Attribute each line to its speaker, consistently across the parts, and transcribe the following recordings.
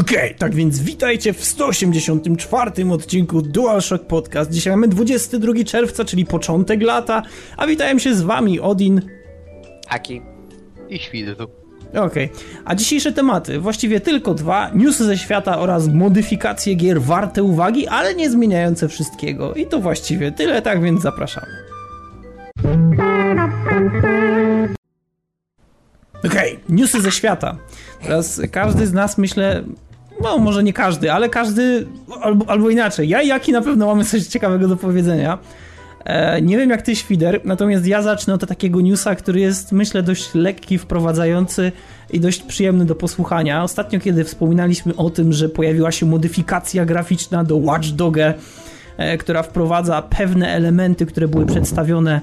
Speaker 1: Okej, okay, tak więc witajcie w 184 odcinku DualShock Podcast. Dzisiaj mamy 22 czerwca, czyli początek lata, a witają się z wami Odin,
Speaker 2: Aki
Speaker 3: i Świdru.
Speaker 1: Okej, okay. a dzisiejsze tematy, właściwie tylko dwa, newsy ze świata oraz modyfikacje gier warte uwagi, ale nie zmieniające wszystkiego. I to właściwie tyle, tak więc zapraszamy. Okej, okay, newsy ze świata. Teraz każdy z nas, myślę, no może nie każdy, ale każdy, albo, albo inaczej. Ja i Jaki na pewno mamy coś ciekawego do powiedzenia. E, nie wiem jak ty, Świder, natomiast ja zacznę od takiego newsa, który jest, myślę, dość lekki, wprowadzający i dość przyjemny do posłuchania. Ostatnio, kiedy wspominaliśmy o tym, że pojawiła się modyfikacja graficzna do Watch Doga, e, która wprowadza pewne elementy, które były przedstawione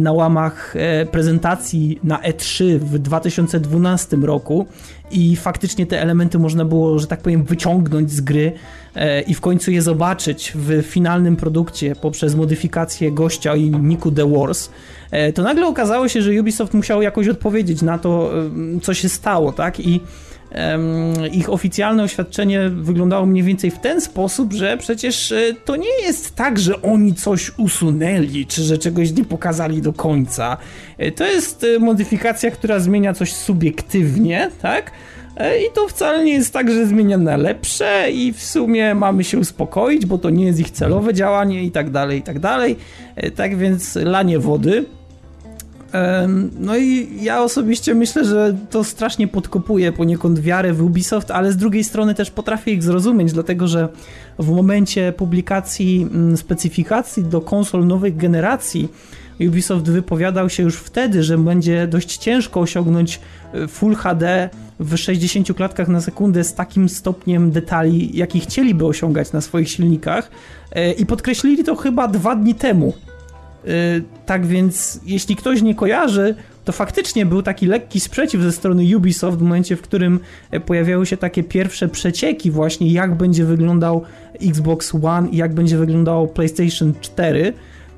Speaker 1: na łamach e, prezentacji na E3 w 2012 roku i faktycznie te elementy można było, że tak powiem, wyciągnąć z gry e, i w końcu je zobaczyć w finalnym produkcie poprzez modyfikację gościa i Niku The Wars, to nagle okazało się, że Ubisoft musiał jakoś odpowiedzieć na to, co się stało, tak? I ich oficjalne oświadczenie wyglądało mniej więcej w ten sposób, że przecież e, to nie jest tak, że oni coś usunęli, czy że czegoś nie pokazali do końca. E, to jest e, modyfikacja, która zmienia coś subiektywnie, tak? I to wcale nie jest tak, że zmienia na lepsze i w sumie mamy się uspokoić, bo to nie jest ich celowe działanie i tak dalej, i tak dalej. Tak więc lanie wody. No i ja osobiście myślę, że to strasznie podkopuje poniekąd wiarę w Ubisoft, ale z drugiej strony też potrafię ich zrozumieć, dlatego że w momencie publikacji mm, specyfikacji do konsol nowych generacji Ubisoft wypowiadał się już wtedy, że będzie dość ciężko osiągnąć e, Full HD w 60 klatkach na sekundę z takim stopniem detali, jaki chcieliby osiągać na swoich silnikach. E, I podkreślili to chyba dwa dni temu tak więc, jeśli ktoś nie kojarzy, to faktycznie był taki lekki sprzeciw ze strony Ubisoft w momencie, w którym e, pojawiały się takie pierwsze przecieki, właśnie jak będzie wyglądał Xbox One i jak będzie wyglądało PlayStation 4.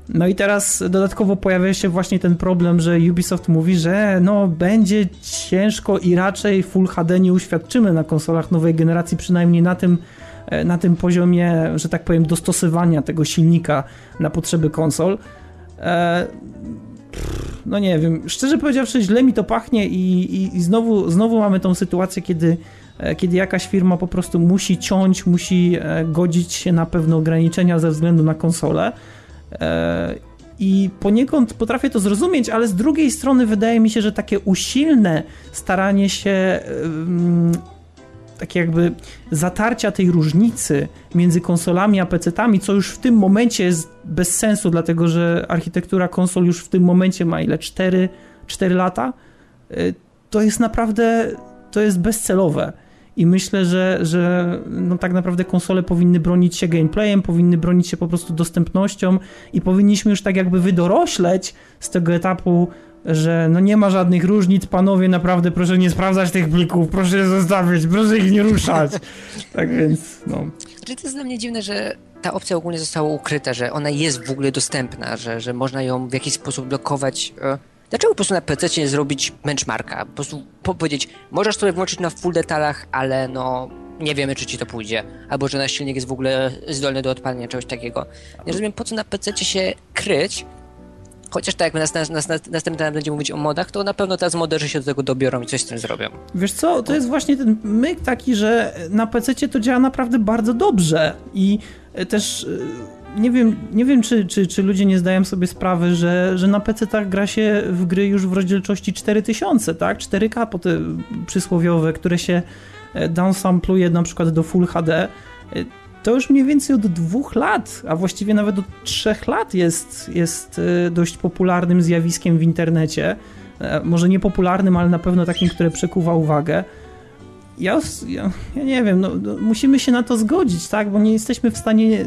Speaker 1: No i teraz dodatkowo pojawia się właśnie ten problem, że Ubisoft mówi, że no będzie ciężko i raczej Full HD nie uświadczymy na konsolach nowej generacji, przynajmniej na tym, e, na tym poziomie, że tak powiem, dostosowania tego silnika na potrzeby konsol. E, no nie wiem, szczerze powiedziawszy, źle mi to pachnie i, i, i znowu, znowu mamy tą sytuację, kiedy, e, kiedy jakaś firma po prostu musi ciąć, musi e, godzić się na pewne ograniczenia ze względu na konsolę. I poniekąd potrafię to zrozumieć, ale z drugiej strony wydaje mi się, że takie usilne staranie się takie jakby zatarcia tej różnicy między konsolami a PC-tami, co już w tym momencie jest bez sensu, dlatego że architektura konsol już w tym momencie ma ile? 4, 4 lata? Y, to jest naprawdę, to jest bezcelowe. I myślę, że, że no tak naprawdę konsole powinny bronić się gameplayem, powinny bronić się po prostu dostępnością i powinniśmy już tak jakby wydorośleć z tego etapu że no nie ma żadnych różnic, panowie, naprawdę proszę nie sprawdzać tych plików, proszę je zostawić, proszę ich nie ruszać. tak więc, no.
Speaker 2: Znaczy, to jest dla mnie dziwne, że ta opcja ogólnie została ukryta, że ona jest w ogóle dostępna, że, że można ją w jakiś sposób blokować. E, dlaczego po prostu na PC nie zrobić benchmarka? Po prostu powiedzieć, możesz sobie włączyć na full detalach, ale no nie wiemy, czy ci to pójdzie. Albo że nasz silnik jest w ogóle zdolny do odpalenia czegoś takiego. Nie rozumiem, po co na PC się kryć, Chociaż tak jak nas, nas, nas, następnym razem będziemy mówić o modach, to na pewno teraz moderzy się do tego dobiorą i coś z tym zrobią.
Speaker 1: Wiesz co, to jest właśnie ten myk taki, że na PC to działa naprawdę bardzo dobrze i e, też e, nie wiem, nie wiem czy, czy, czy ludzie nie zdają sobie sprawy, że, że na PC tak gra się w gry już w rozdzielczości 4000, tak? 4K po te przysłowiowe, które się e, downsampluje na przykład do Full HD to już mniej więcej od dwóch lat, a właściwie nawet od trzech lat jest, jest e, dość popularnym zjawiskiem w internecie. E, może nie popularnym, ale na pewno takim, które przekuwa uwagę. Ja, ja, ja nie wiem, no, no, musimy się na to zgodzić, tak? Bo nie jesteśmy w stanie e,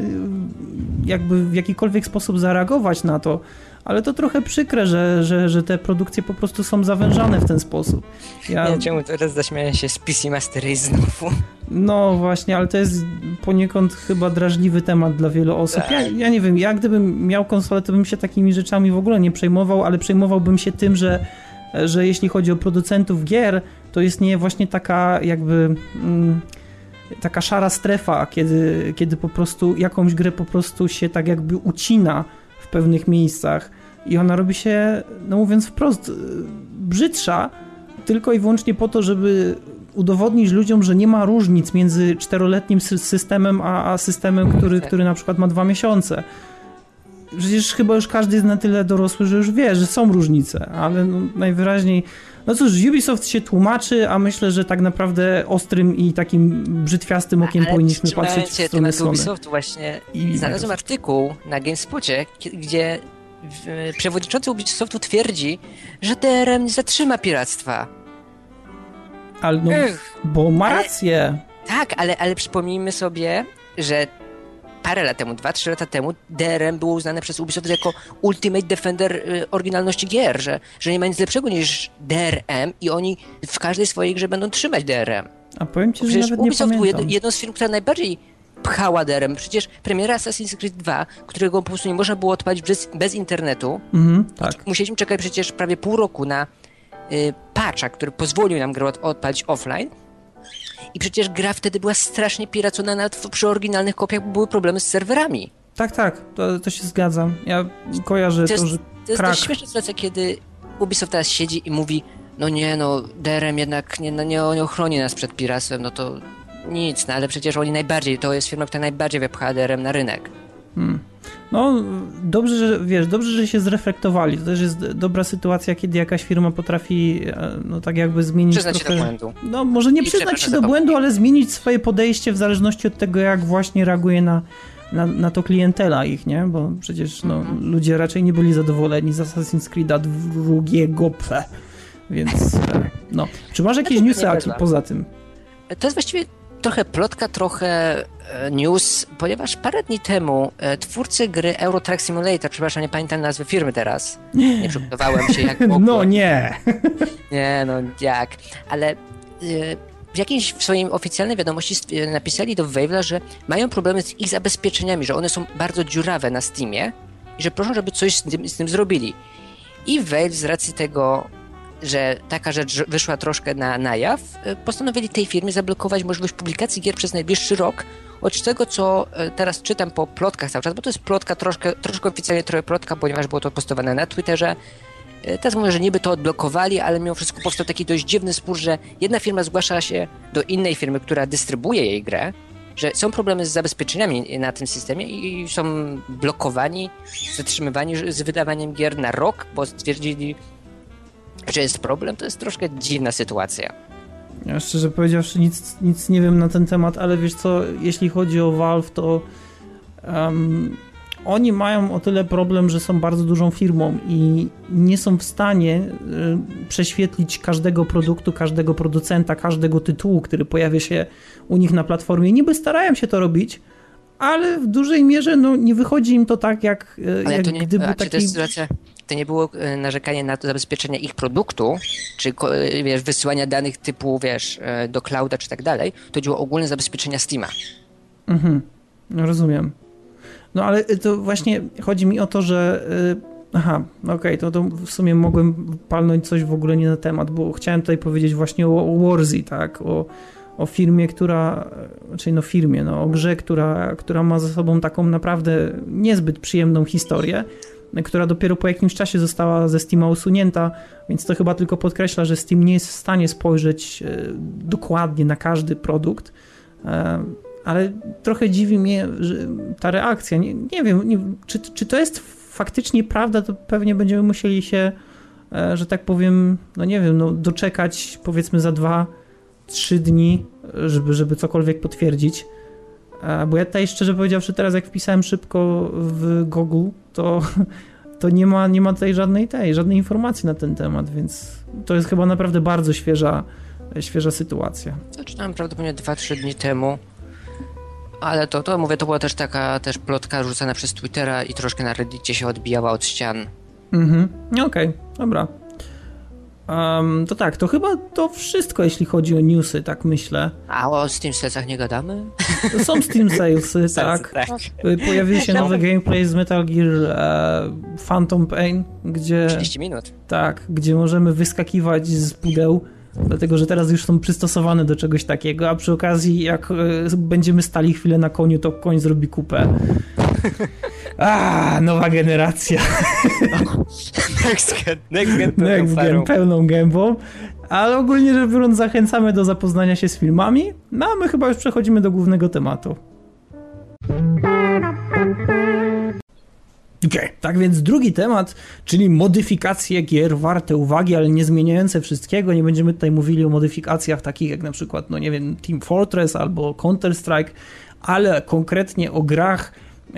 Speaker 1: jakby w jakikolwiek sposób zareagować na to ale to trochę przykre, że, że, że te produkcje po prostu są zawężane w ten sposób.
Speaker 2: Ja... Nie, czemu teraz zaśmiałem się z PC Master Race znowu?
Speaker 1: No właśnie, ale to jest poniekąd chyba drażliwy temat dla wielu osób. Ja, tak. ja nie wiem, ja gdybym miał konsolę, to bym się takimi rzeczami w ogóle nie przejmował, ale przejmowałbym się tym, że, że jeśli chodzi o producentów gier, to jest nie właśnie taka jakby... Mm, taka szara strefa, kiedy, kiedy po prostu jakąś grę po prostu się tak jakby ucina w pewnych miejscach i ona robi się, no mówiąc wprost, brzydsza, tylko i wyłącznie po to, żeby udowodnić ludziom, że nie ma różnic między czteroletnim systemem a, a systemem, który, który na przykład ma dwa miesiące. Przecież chyba już każdy jest na tyle dorosły, że już wie, że są różnice, ale no, najwyraźniej. No cóż, Ubisoft się tłumaczy, a myślę, że tak naprawdę ostrym i takim brzytwiastym okiem ale powinniśmy patrzeć w stronę Sony.
Speaker 2: Ubisoftu właśnie I znalazłem artykuł na GameSpocie, gdzie przewodniczący Ubisoftu twierdzi, że DRM nie zatrzyma piractwa.
Speaker 1: Ale no, bo ma rację. Ale,
Speaker 2: tak, ale, ale przypomnijmy sobie, że parę lat temu, dwa, trzy lata temu DRM było uznane przez Ubisoft jako ultimate defender y, oryginalności gier, że, że nie ma nic lepszego niż DRM i oni w każdej swojej grze będą trzymać DRM.
Speaker 1: A powiem ci, że Przecież nawet
Speaker 2: Ubisoft
Speaker 1: nie
Speaker 2: był jedną z firm, która najbardziej pchała DRM. Przecież premiera Assassin's Creed 2, którego po prostu nie można było odpalić bez, bez internetu. Mhm, tak. Musieliśmy czekać przecież prawie pół roku na y, patcha, który pozwolił nam grę odpalić offline. I przecież gra wtedy była strasznie piracona nawet przy oryginalnych kopiach, były problemy z serwerami.
Speaker 1: Tak, tak, to, to się zgadzam. Ja kojarzę to,
Speaker 2: jest,
Speaker 1: to że
Speaker 2: To jest dość śmieszna sytuacja, kiedy Ubisoft teraz siedzi i mówi no nie, no DRM jednak nie, no, nie, nie ochroni nas przed piractwem, no to nic, no ale przecież oni najbardziej, to jest firma, która najbardziej wypcha DRM na rynek. Hmm.
Speaker 1: No, dobrze, że wiesz, dobrze, że się zreflektowali. To też jest dobra sytuacja, kiedy jakaś firma potrafi, e, no tak jakby zmienić.
Speaker 2: Przyznać trochę, się do błędu.
Speaker 1: No, może nie I przyznać się do błędu, ale zmienić swoje podejście w zależności od tego, jak właśnie reaguje na, na, na to klientela ich, nie? Bo przecież no, mhm. ludzie raczej nie byli zadowoleni z Assassin's Creed'a drugiego P. Więc, e, no. Czy masz jakieś newsy poza tym?
Speaker 2: To jest właściwie trochę plotka, trochę e, news, ponieważ parę dni temu e, twórcy gry Euro Truck Simulator, przepraszam, nie pamiętam nazwy firmy teraz, nie przygotowałem się jak mogłem.
Speaker 1: No nie!
Speaker 2: Nie, no jak, ale e, w jakiejś w swojej oficjalnej wiadomości napisali do Wave'la, że mają problemy z ich zabezpieczeniami, że one są bardzo dziurawe na Steamie i że proszą, żeby coś z tym, z tym zrobili. I Valve z racji tego że taka rzecz wyszła troszkę na, na jaw, e, postanowili tej firmie zablokować możliwość publikacji gier przez najbliższy rok. Od tego, co e, teraz czytam po plotkach cały czas, bo to jest plotka, troszkę, troszkę oficjalnie trochę plotka, ponieważ było to postowane na Twitterze. E, teraz mówię, że niby to odblokowali, ale mimo wszystko powstał taki dość dziwny spór, że jedna firma zgłasza się do innej firmy, która dystrybuuje jej grę, że są problemy z zabezpieczeniami na tym systemie i są blokowani, zatrzymywani z wydawaniem gier na rok, bo stwierdzili, że jest problem, to jest troszkę dziwna sytuacja.
Speaker 1: Ja szczerze powiedziawszy nic, nic nie wiem na ten temat, ale wiesz co, jeśli chodzi o Valve, to um, oni mają o tyle problem, że są bardzo dużą firmą i nie są w stanie y, prześwietlić każdego produktu, każdego producenta, każdego tytułu, który pojawia się u nich na platformie. Niby starają się to robić, ale w dużej mierze no, nie wychodzi im to tak, jak,
Speaker 2: y, ale jak nie, gdyby taki... To jest sytuacja, to nie było e, narzekanie na to zabezpieczenie ich produktu, czy e, wiesz, wysyłania danych typu, wiesz, e, do clouda czy tak dalej, to chodziło ogólne zabezpieczenia Steama.
Speaker 1: Mhm, no, rozumiem. No ale to właśnie chodzi mi o to, że Aha, okej, okay, to, to w sumie mogłem palnąć coś w ogóle nie na temat, bo chciałem tutaj powiedzieć właśnie o, o Warzy, tak, o, o firmie, która, czyli no firmie, no o grze, która, która ma za sobą taką naprawdę niezbyt przyjemną historię, która dopiero po jakimś czasie została ze Steama usunięta, więc to chyba tylko podkreśla, że Steam nie jest w stanie spojrzeć e, dokładnie na każdy produkt, e, ale trochę dziwi mnie ta reakcja. Nie, nie wiem, nie, czy, czy to jest faktycznie prawda, to pewnie będziemy musieli się, e, że tak powiem, no nie wiem, no doczekać powiedzmy za dwa, trzy dni, żeby, żeby cokolwiek potwierdzić. Bo ja tutaj szczerze powiedziawszy, teraz jak wpisałem szybko w Google, to, to nie, ma, nie ma tutaj żadnej tej, żadnej informacji na ten temat, więc to jest chyba naprawdę bardzo świeża, świeża sytuacja.
Speaker 2: Zaczynałem prawdopodobnie 2-3 dni temu, ale to, to mówię, to była też taka też plotka rzucana przez Twittera i troszkę na Reddicie się odbijała od ścian.
Speaker 1: Mhm, okej, okay, dobra. Um, to tak, to chyba to wszystko, jeśli chodzi o newsy, tak myślę.
Speaker 2: A o Steam Salesach nie gadamy?
Speaker 1: Są Steam Salesy, tak. tak. Pojawił się nowy gameplay z Metal Gear e, Phantom Pain, gdzie...
Speaker 2: 30 minut.
Speaker 1: Tak, gdzie możemy wyskakiwać z pudeł Dlatego, że teraz już są przystosowane do czegoś takiego, a przy okazji, jak e, będziemy stali chwilę na koniu, to koń zrobi kupę. A, nowa generacja.
Speaker 2: next gen, next gen, pełną,
Speaker 1: next gen pełną gębą. Ale ogólnie rzecz biorąc, zachęcamy do zapoznania się z filmami. No a my chyba już przechodzimy do głównego tematu. Okay. Tak więc drugi temat, czyli modyfikacje gier warte uwagi, ale nie zmieniające wszystkiego. Nie będziemy tutaj mówili o modyfikacjach takich jak na przykład, no nie wiem, Team Fortress albo Counter-Strike, ale konkretnie o grach,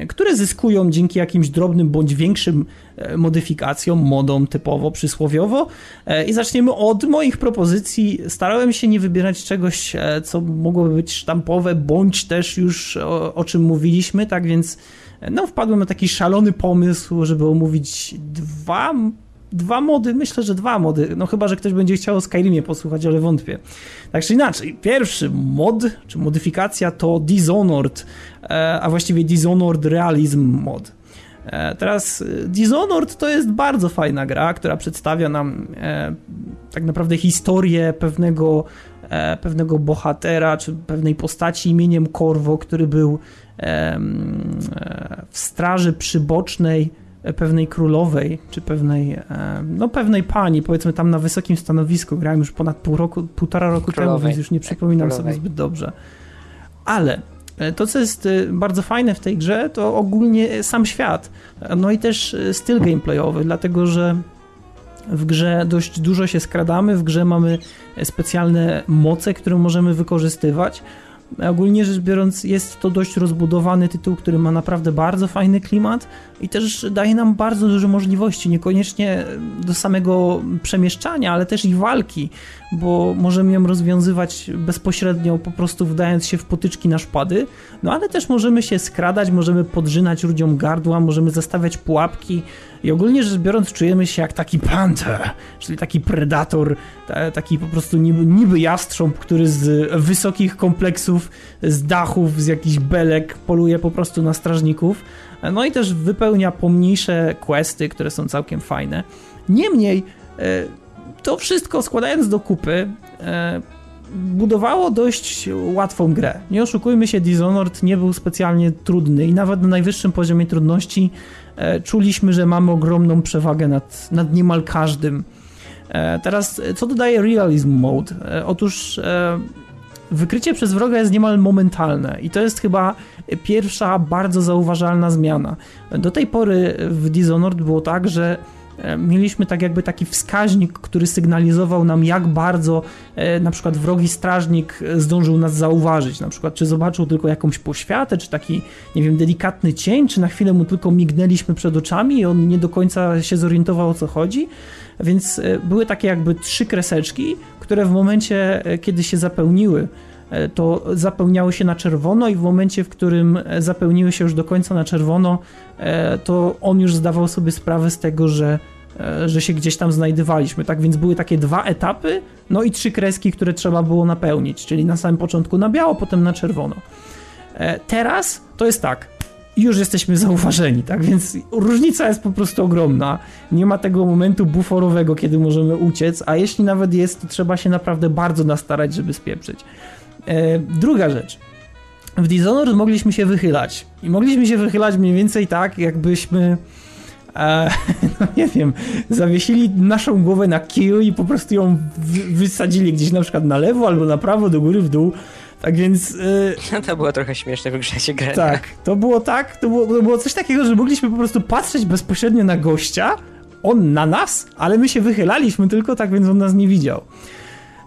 Speaker 1: które zyskują dzięki jakimś drobnym bądź większym e, modyfikacjom, modom typowo, przysłowiowo. E, I zaczniemy od moich propozycji. Starałem się nie wybierać czegoś, e, co mogłoby być sztampowe, bądź też już o, o czym mówiliśmy, tak więc no wpadłem na taki szalony pomysł, żeby omówić dwa dwa mody, myślę, że dwa mody, no chyba, że ktoś będzie chciał o Skyrimie posłuchać, ale wątpię. Tak czy inaczej, pierwszy mod, czy modyfikacja to Dishonored, e, a właściwie Dishonored Realism mod. E, teraz e, Dishonored to jest bardzo fajna gra, która przedstawia nam tak naprawdę historię pewnego, pewnego bohatera, czy pewnej postaci imieniem Corvo, który był w straży przybocznej pewnej królowej, czy pewnej, no pewnej pani, powiedzmy tam na wysokim stanowisku, grałem już ponad pół roku, półtora roku królowej, temu, więc już nie tak, przypominam sobie zbyt dobrze. Ale e, to, co jest e, bardzo fajne w tej grze, to ogólnie sam świat, no i też e, styl gameplayowy, dlatego że w grze dość dużo się skradamy, w grze mamy specjalne moce, które możemy wykorzystywać, Ogólnie rzecz biorąc, jest to dość rozbudowany tytuł, który ma naprawdę bardzo fajny klimat i też daje nam bardzo dużo możliwości, niekoniecznie do samego przemieszczania, ale też i walki, bo możemy ją rozwiązywać bezpośrednio, po prostu wdając się w potyczki na szpady, no ale też możemy się skradać, możemy podrzynać ludziom gardła, możemy zastawiać pułapki i ogólnie rzecz biorąc czujemy się jak taki panther, czyli taki predator, taki po prostu niby, niby jastrząb, który z wysokich kompleksów, z dachów, z jakichś belek poluje po prostu na strażników, no i też wypełnia pomniejsze questy, które są całkiem fajne. Niemniej e, to wszystko składając do kupy e, budowało dość łatwą grę. Nie oszukujmy się, Dishonored nie był specjalnie trudny i nawet na najwyższym poziomie trudności czuliśmy, że mamy ogromną przewagę nad, nad niemal każdym. Teraz, co dodaje Realism Mode? Otóż wykrycie przez wroga jest niemal momentalne i to jest chyba pierwsza bardzo zauważalna zmiana. Do tej pory w Dishonored było tak, że e, mieliśmy tak jakby taki wskaźnik, który sygnalizował nam, jak bardzo e, na przykład wrogi strażnik zdążył nas zauważyć. Na przykład, czy zobaczył tylko jakąś poświatę, czy taki, nie wiem, delikatny cień, czy na chwilę mu tylko mignęliśmy przed oczami i on nie do końca się zorientował o co chodzi. Więc e, były takie jakby trzy kreseczki, które w momencie, kiedy się zapełniły, E, to zapełniały się na czerwono i w momencie, w którym e, zapełniły się już do końca na czerwono, e, to on już zdawał sobie sprawę z tego, że, że się gdzieś tam znajdowaliśmy. Tak więc były takie dwa etapy, no i trzy kreski, które trzeba było napełnić, czyli na samym początku na biało, potem na czerwono. Teraz to jest tak, już jesteśmy zauważeni, tak więc różnica jest po prostu ogromna. Nie ma tego momentu buforowego, kiedy możemy uciec, a jeśli nawet jest, to trzeba się naprawdę bardzo nastarać, żeby spieprzyć. E, druga rzecz. W Dishonored mogliśmy się wychylać. I mogliśmy się wychylać mniej więcej tak, jakbyśmy e, no nie wiem, zawiesili naszą głowę na kiju i po prostu ją wysadzili gdzieś na przykład na lewo albo na prawo, do góry, w dół. Tak więc.
Speaker 2: Yy, to było trochę śmieszne w grze grania.
Speaker 1: Tak, to było tak, to było, to było coś takiego, że mogliśmy po prostu patrzeć bezpośrednio na gościa, on na nas, ale my się wychylaliśmy tylko tak, więc on nas nie widział.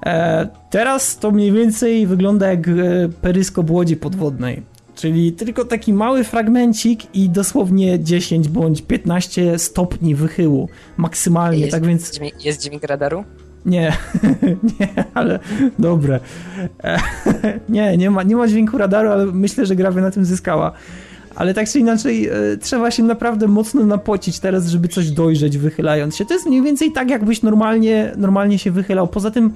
Speaker 1: E, teraz to mniej więcej wygląda jak e, peryskop łodzi podwodnej. Czyli tylko taki mały fragmencik i dosłownie 10 bądź 15 stopni wychyłu maksymalnie,
Speaker 2: jest,
Speaker 1: tak więc...
Speaker 2: Jest dźwięk radaru?
Speaker 1: Nie, nie, ale dobre. E, nie, nie ma, nie ma dźwięku radaru, ale myślę, że gra by na tym zyskała. Ale tak czy inaczej, trzeba się naprawdę mocno napocić teraz, żeby coś dojrzeć wychylając się. To jest mniej więcej tak, jakbyś normalnie, normalnie się wychylał. Poza tym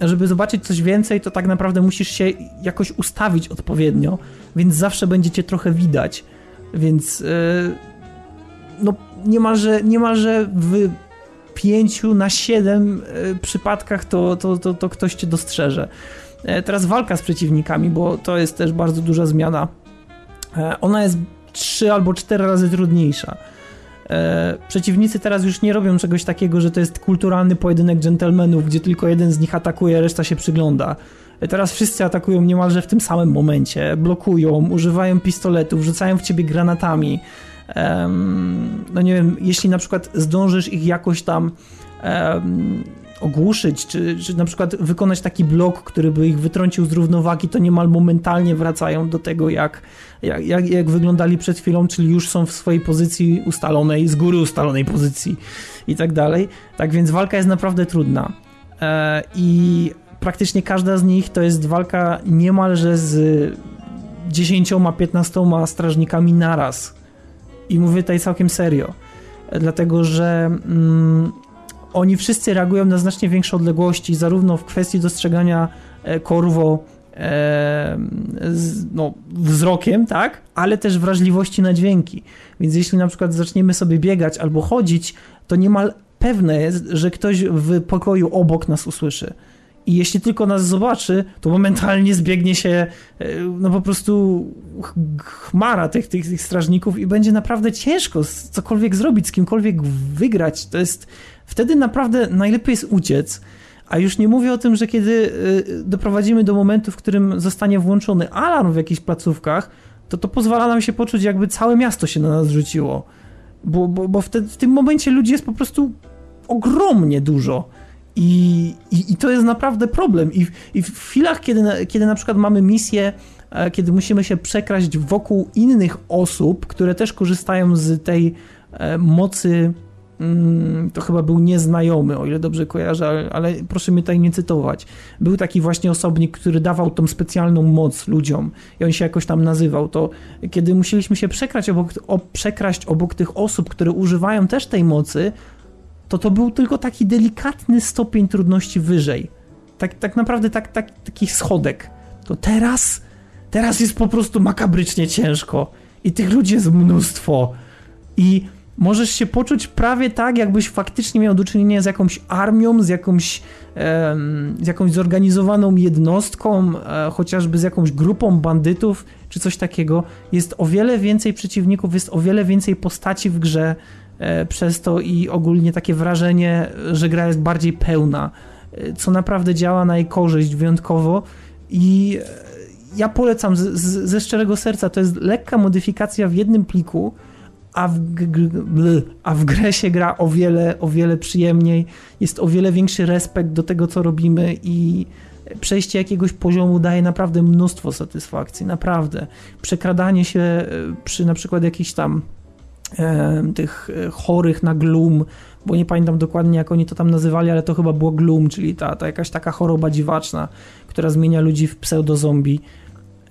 Speaker 1: żeby zobaczyć coś więcej, to tak naprawdę musisz się jakoś ustawić odpowiednio, więc zawsze będziecie trochę widać. Więc e, no niemalże, niemalże w pięciu na siedem e, przypadkach to, to, to, to ktoś cię dostrzeże. E, teraz walka z przeciwnikami, bo to jest też bardzo duża zmiana. Ona jest trzy albo cztery razy trudniejsza. Przeciwnicy teraz już nie robią czegoś takiego, że to jest kulturalny pojedynek dżentelmenów, gdzie tylko jeden z nich atakuje, reszta się przygląda. Teraz wszyscy atakują niemalże w tym samym momencie, blokują, używają pistoletów, rzucają w ciebie granatami. Um, no nie wiem, jeśli na przykład zdążysz ich jakoś tam ogłuszyć, czy, czy na przykład wykonać taki blok, który by ich wytrącił z równowagi, to niemal momentalnie wracają do tego, jak, jak, jak, jak wyglądali przed chwilą, czyli już są w swojej pozycji ustalonej, z góry ustalonej pozycji i tak dalej. Tak więc walka jest naprawdę trudna. E, I praktycznie każda z nich to jest walka niemalże z 10-15 strażnikami naraz. I mówię tutaj całkiem serio. Dlatego, że mm, oni wszyscy reagują na znacznie większe odległości, zarówno w kwestii dostrzegania e, korwo z, no, wzrokiem, tak, ale też wrażliwości na dźwięki. Więc jeśli na przykład zaczniemy sobie biegać albo chodzić, to niemal pewne jest, że ktoś w pokoju obok nas usłyszy i jeśli tylko nas zobaczy, to momentalnie zbiegnie się e, no po prostu chmara tych, tych, tych strażników i będzie naprawdę ciężko cokolwiek zrobić, z kimkolwiek wygrać. To jest wtedy naprawdę najlepiej jest uciec. A już nie mówię o tym, że kiedy e, doprowadzimy do momentu, w którym zostanie włączony alarm w jakichś placówkach, to to pozwala nam się poczuć, jakby całe miasto się na nas rzuciło. Bo, bo, bo wtedy, w tym momencie ludzi jest po prostu ogromnie dużo. I, i, I, to jest naprawdę problem. I, I, w chwilach, kiedy, kiedy na przykład mamy misję, e, kiedy musimy się przekraść wokół innych osób, które też korzystają z tej e, mocy, to chyba był nieznajomy, o ile dobrze kojarzę, ale, ale, proszę mnie tutaj nie cytować. Był taki właśnie osobnik, który dawał tą specjalną moc ludziom i on się jakoś tam nazywał. To kiedy musieliśmy się przekraść obok, o, przekraść obok tych osób, które używają też tej mocy, to to był tylko taki delikatny stopień trudności wyżej. Tak, tak naprawdę tak, tak, taki schodek. To teraz, teraz jest po prostu makabrycznie ciężko. I tych ludzi jest mnóstwo. I możesz się poczuć prawie tak, jakbyś faktycznie miał do czynienia z jakąś armią, z jakąś, z jakąś zorganizowaną jednostką, e, chociażby z jakąś grupą bandytów, czy coś takiego. Jest o wiele więcej przeciwników, jest o wiele więcej postaci w grze, E, przez to i ogólnie takie wrażenie, że gra jest bardziej pełna, e, co naprawdę działa na jej korzyść wyjątkowo i ja polecam z, z, ze szczerego serca, to jest lekka modyfikacja w jednym pliku, a w, a w grę się gra o wiele, o wiele przyjemniej, jest o wiele większy respekt do tego, co robimy i przejście jakiegoś poziomu daje naprawdę mnóstwo satysfakcji, naprawdę. Przekradanie się przy na przykład jakichś tam tych e, chorych na gloom, bo nie pamiętam dokładnie jak oni to tam nazywali, ale to chyba było gloom, czyli ta, ta jakaś taka choroba dziwaczna, która zmienia ludzi w pseudozombie.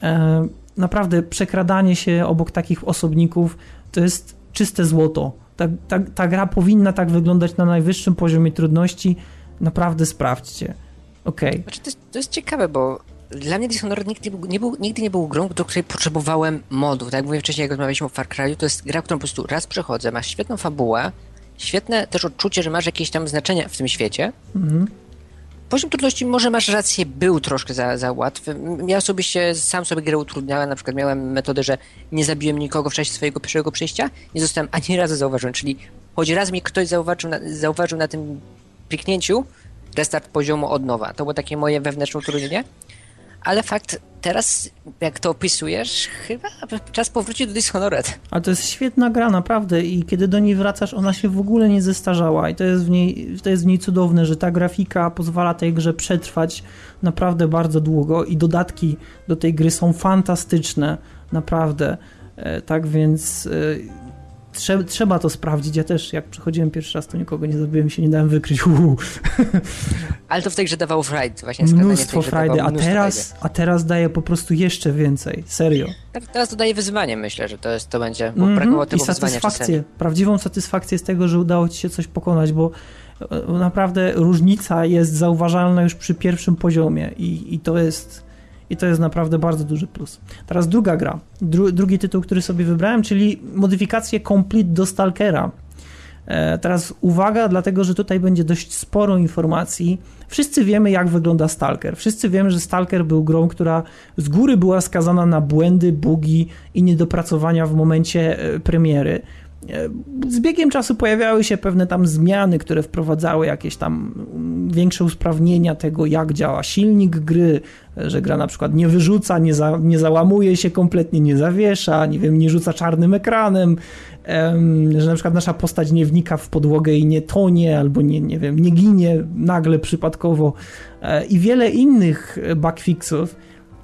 Speaker 1: E, naprawdę przekradanie się obok takich osobników to jest czyste złoto. Ta, ta, ta gra powinna tak wyglądać na najwyższym poziomie trudności. Naprawdę sprawdźcie. Okej. Okay.
Speaker 2: Znaczy to, jest, to jest ciekawe, bo dla mnie Dishonored nigdy nie, był, nigdy nie był grą, do której potrzebowałem modów. Tak jak mówiłem wcześniej, jak rozmawialiśmy o Far Cry'u, to jest gra, którą po prostu raz przechodzę, masz świetną fabułę, świetne też odczucie, że masz jakieś tam znaczenia w tym świecie. Mhm. Poziom trudności może masz rację, był troszkę za, za łatwy. Ja osobiście sam sobie grę utrudniałem, na przykład miałem metodę, że nie zabiłem nikogo w czasie swojego pierwszego przejścia, nie zostałem ani razu zauważony, czyli choć raz mnie ktoś zauważył na, zauważył na tym kliknięciu, restart poziomu od nowa. To było takie moje wewnętrzne utrudnienie ale fakt, teraz jak to opisujesz, chyba czas powrócić do Dishonored.
Speaker 1: Ale to jest świetna gra, naprawdę i kiedy do niej wracasz, ona się w ogóle nie zestarzała i to jest w niej, to jest w niej cudowne, że ta grafika pozwala tej grze przetrwać naprawdę bardzo długo i dodatki do tej gry są fantastyczne, naprawdę. E, tak więc e, Trzeba, to sprawdzić. Ja też, jak przechodziłem pierwszy raz, to nikogo nie zabiłem się, nie dałem wykryć.
Speaker 2: Ale to w tej grze dawało frajdy, właśnie
Speaker 1: Mnóstwo frajdy, a teraz, a teraz daje po prostu jeszcze więcej. Serio.
Speaker 2: Tak, teraz to daje wyzwanie, myślę, że to, jest, to będzie, bo mm -hmm. I
Speaker 1: satysfakcję, prawdziwą satysfakcję z tego, że udało ci się coś pokonać, bo e, naprawdę różnica jest zauważalna już przy pierwszym poziomie i, i to jest i to jest naprawdę bardzo duży plus. Teraz druga gra, dru, drugi tytuł, który sobie wybrałem, czyli modyfikacje Complete do Stalkera. E, teraz uwaga, dlatego że tutaj będzie dość sporo informacji. Wszyscy wiemy, jak wygląda Stalker. Wszyscy wiemy, że Stalker był grą, która z góry była skazana na błędy, bugi i niedopracowania w momencie e, premiery. E, z biegiem czasu pojawiały się pewne tam zmiany, które wprowadzały jakieś tam większe usprawnienia tego, jak działa silnik gry, że gra na przykład nie wyrzuca, nie, za, nie załamuje się kompletnie, nie zawiesza, nie wiem, nie rzuca czarnym ekranem, że na przykład nasza postać nie wnika w podłogę i nie tonie, albo nie, nie wiem, nie ginie nagle przypadkowo e, i wiele innych bugfixów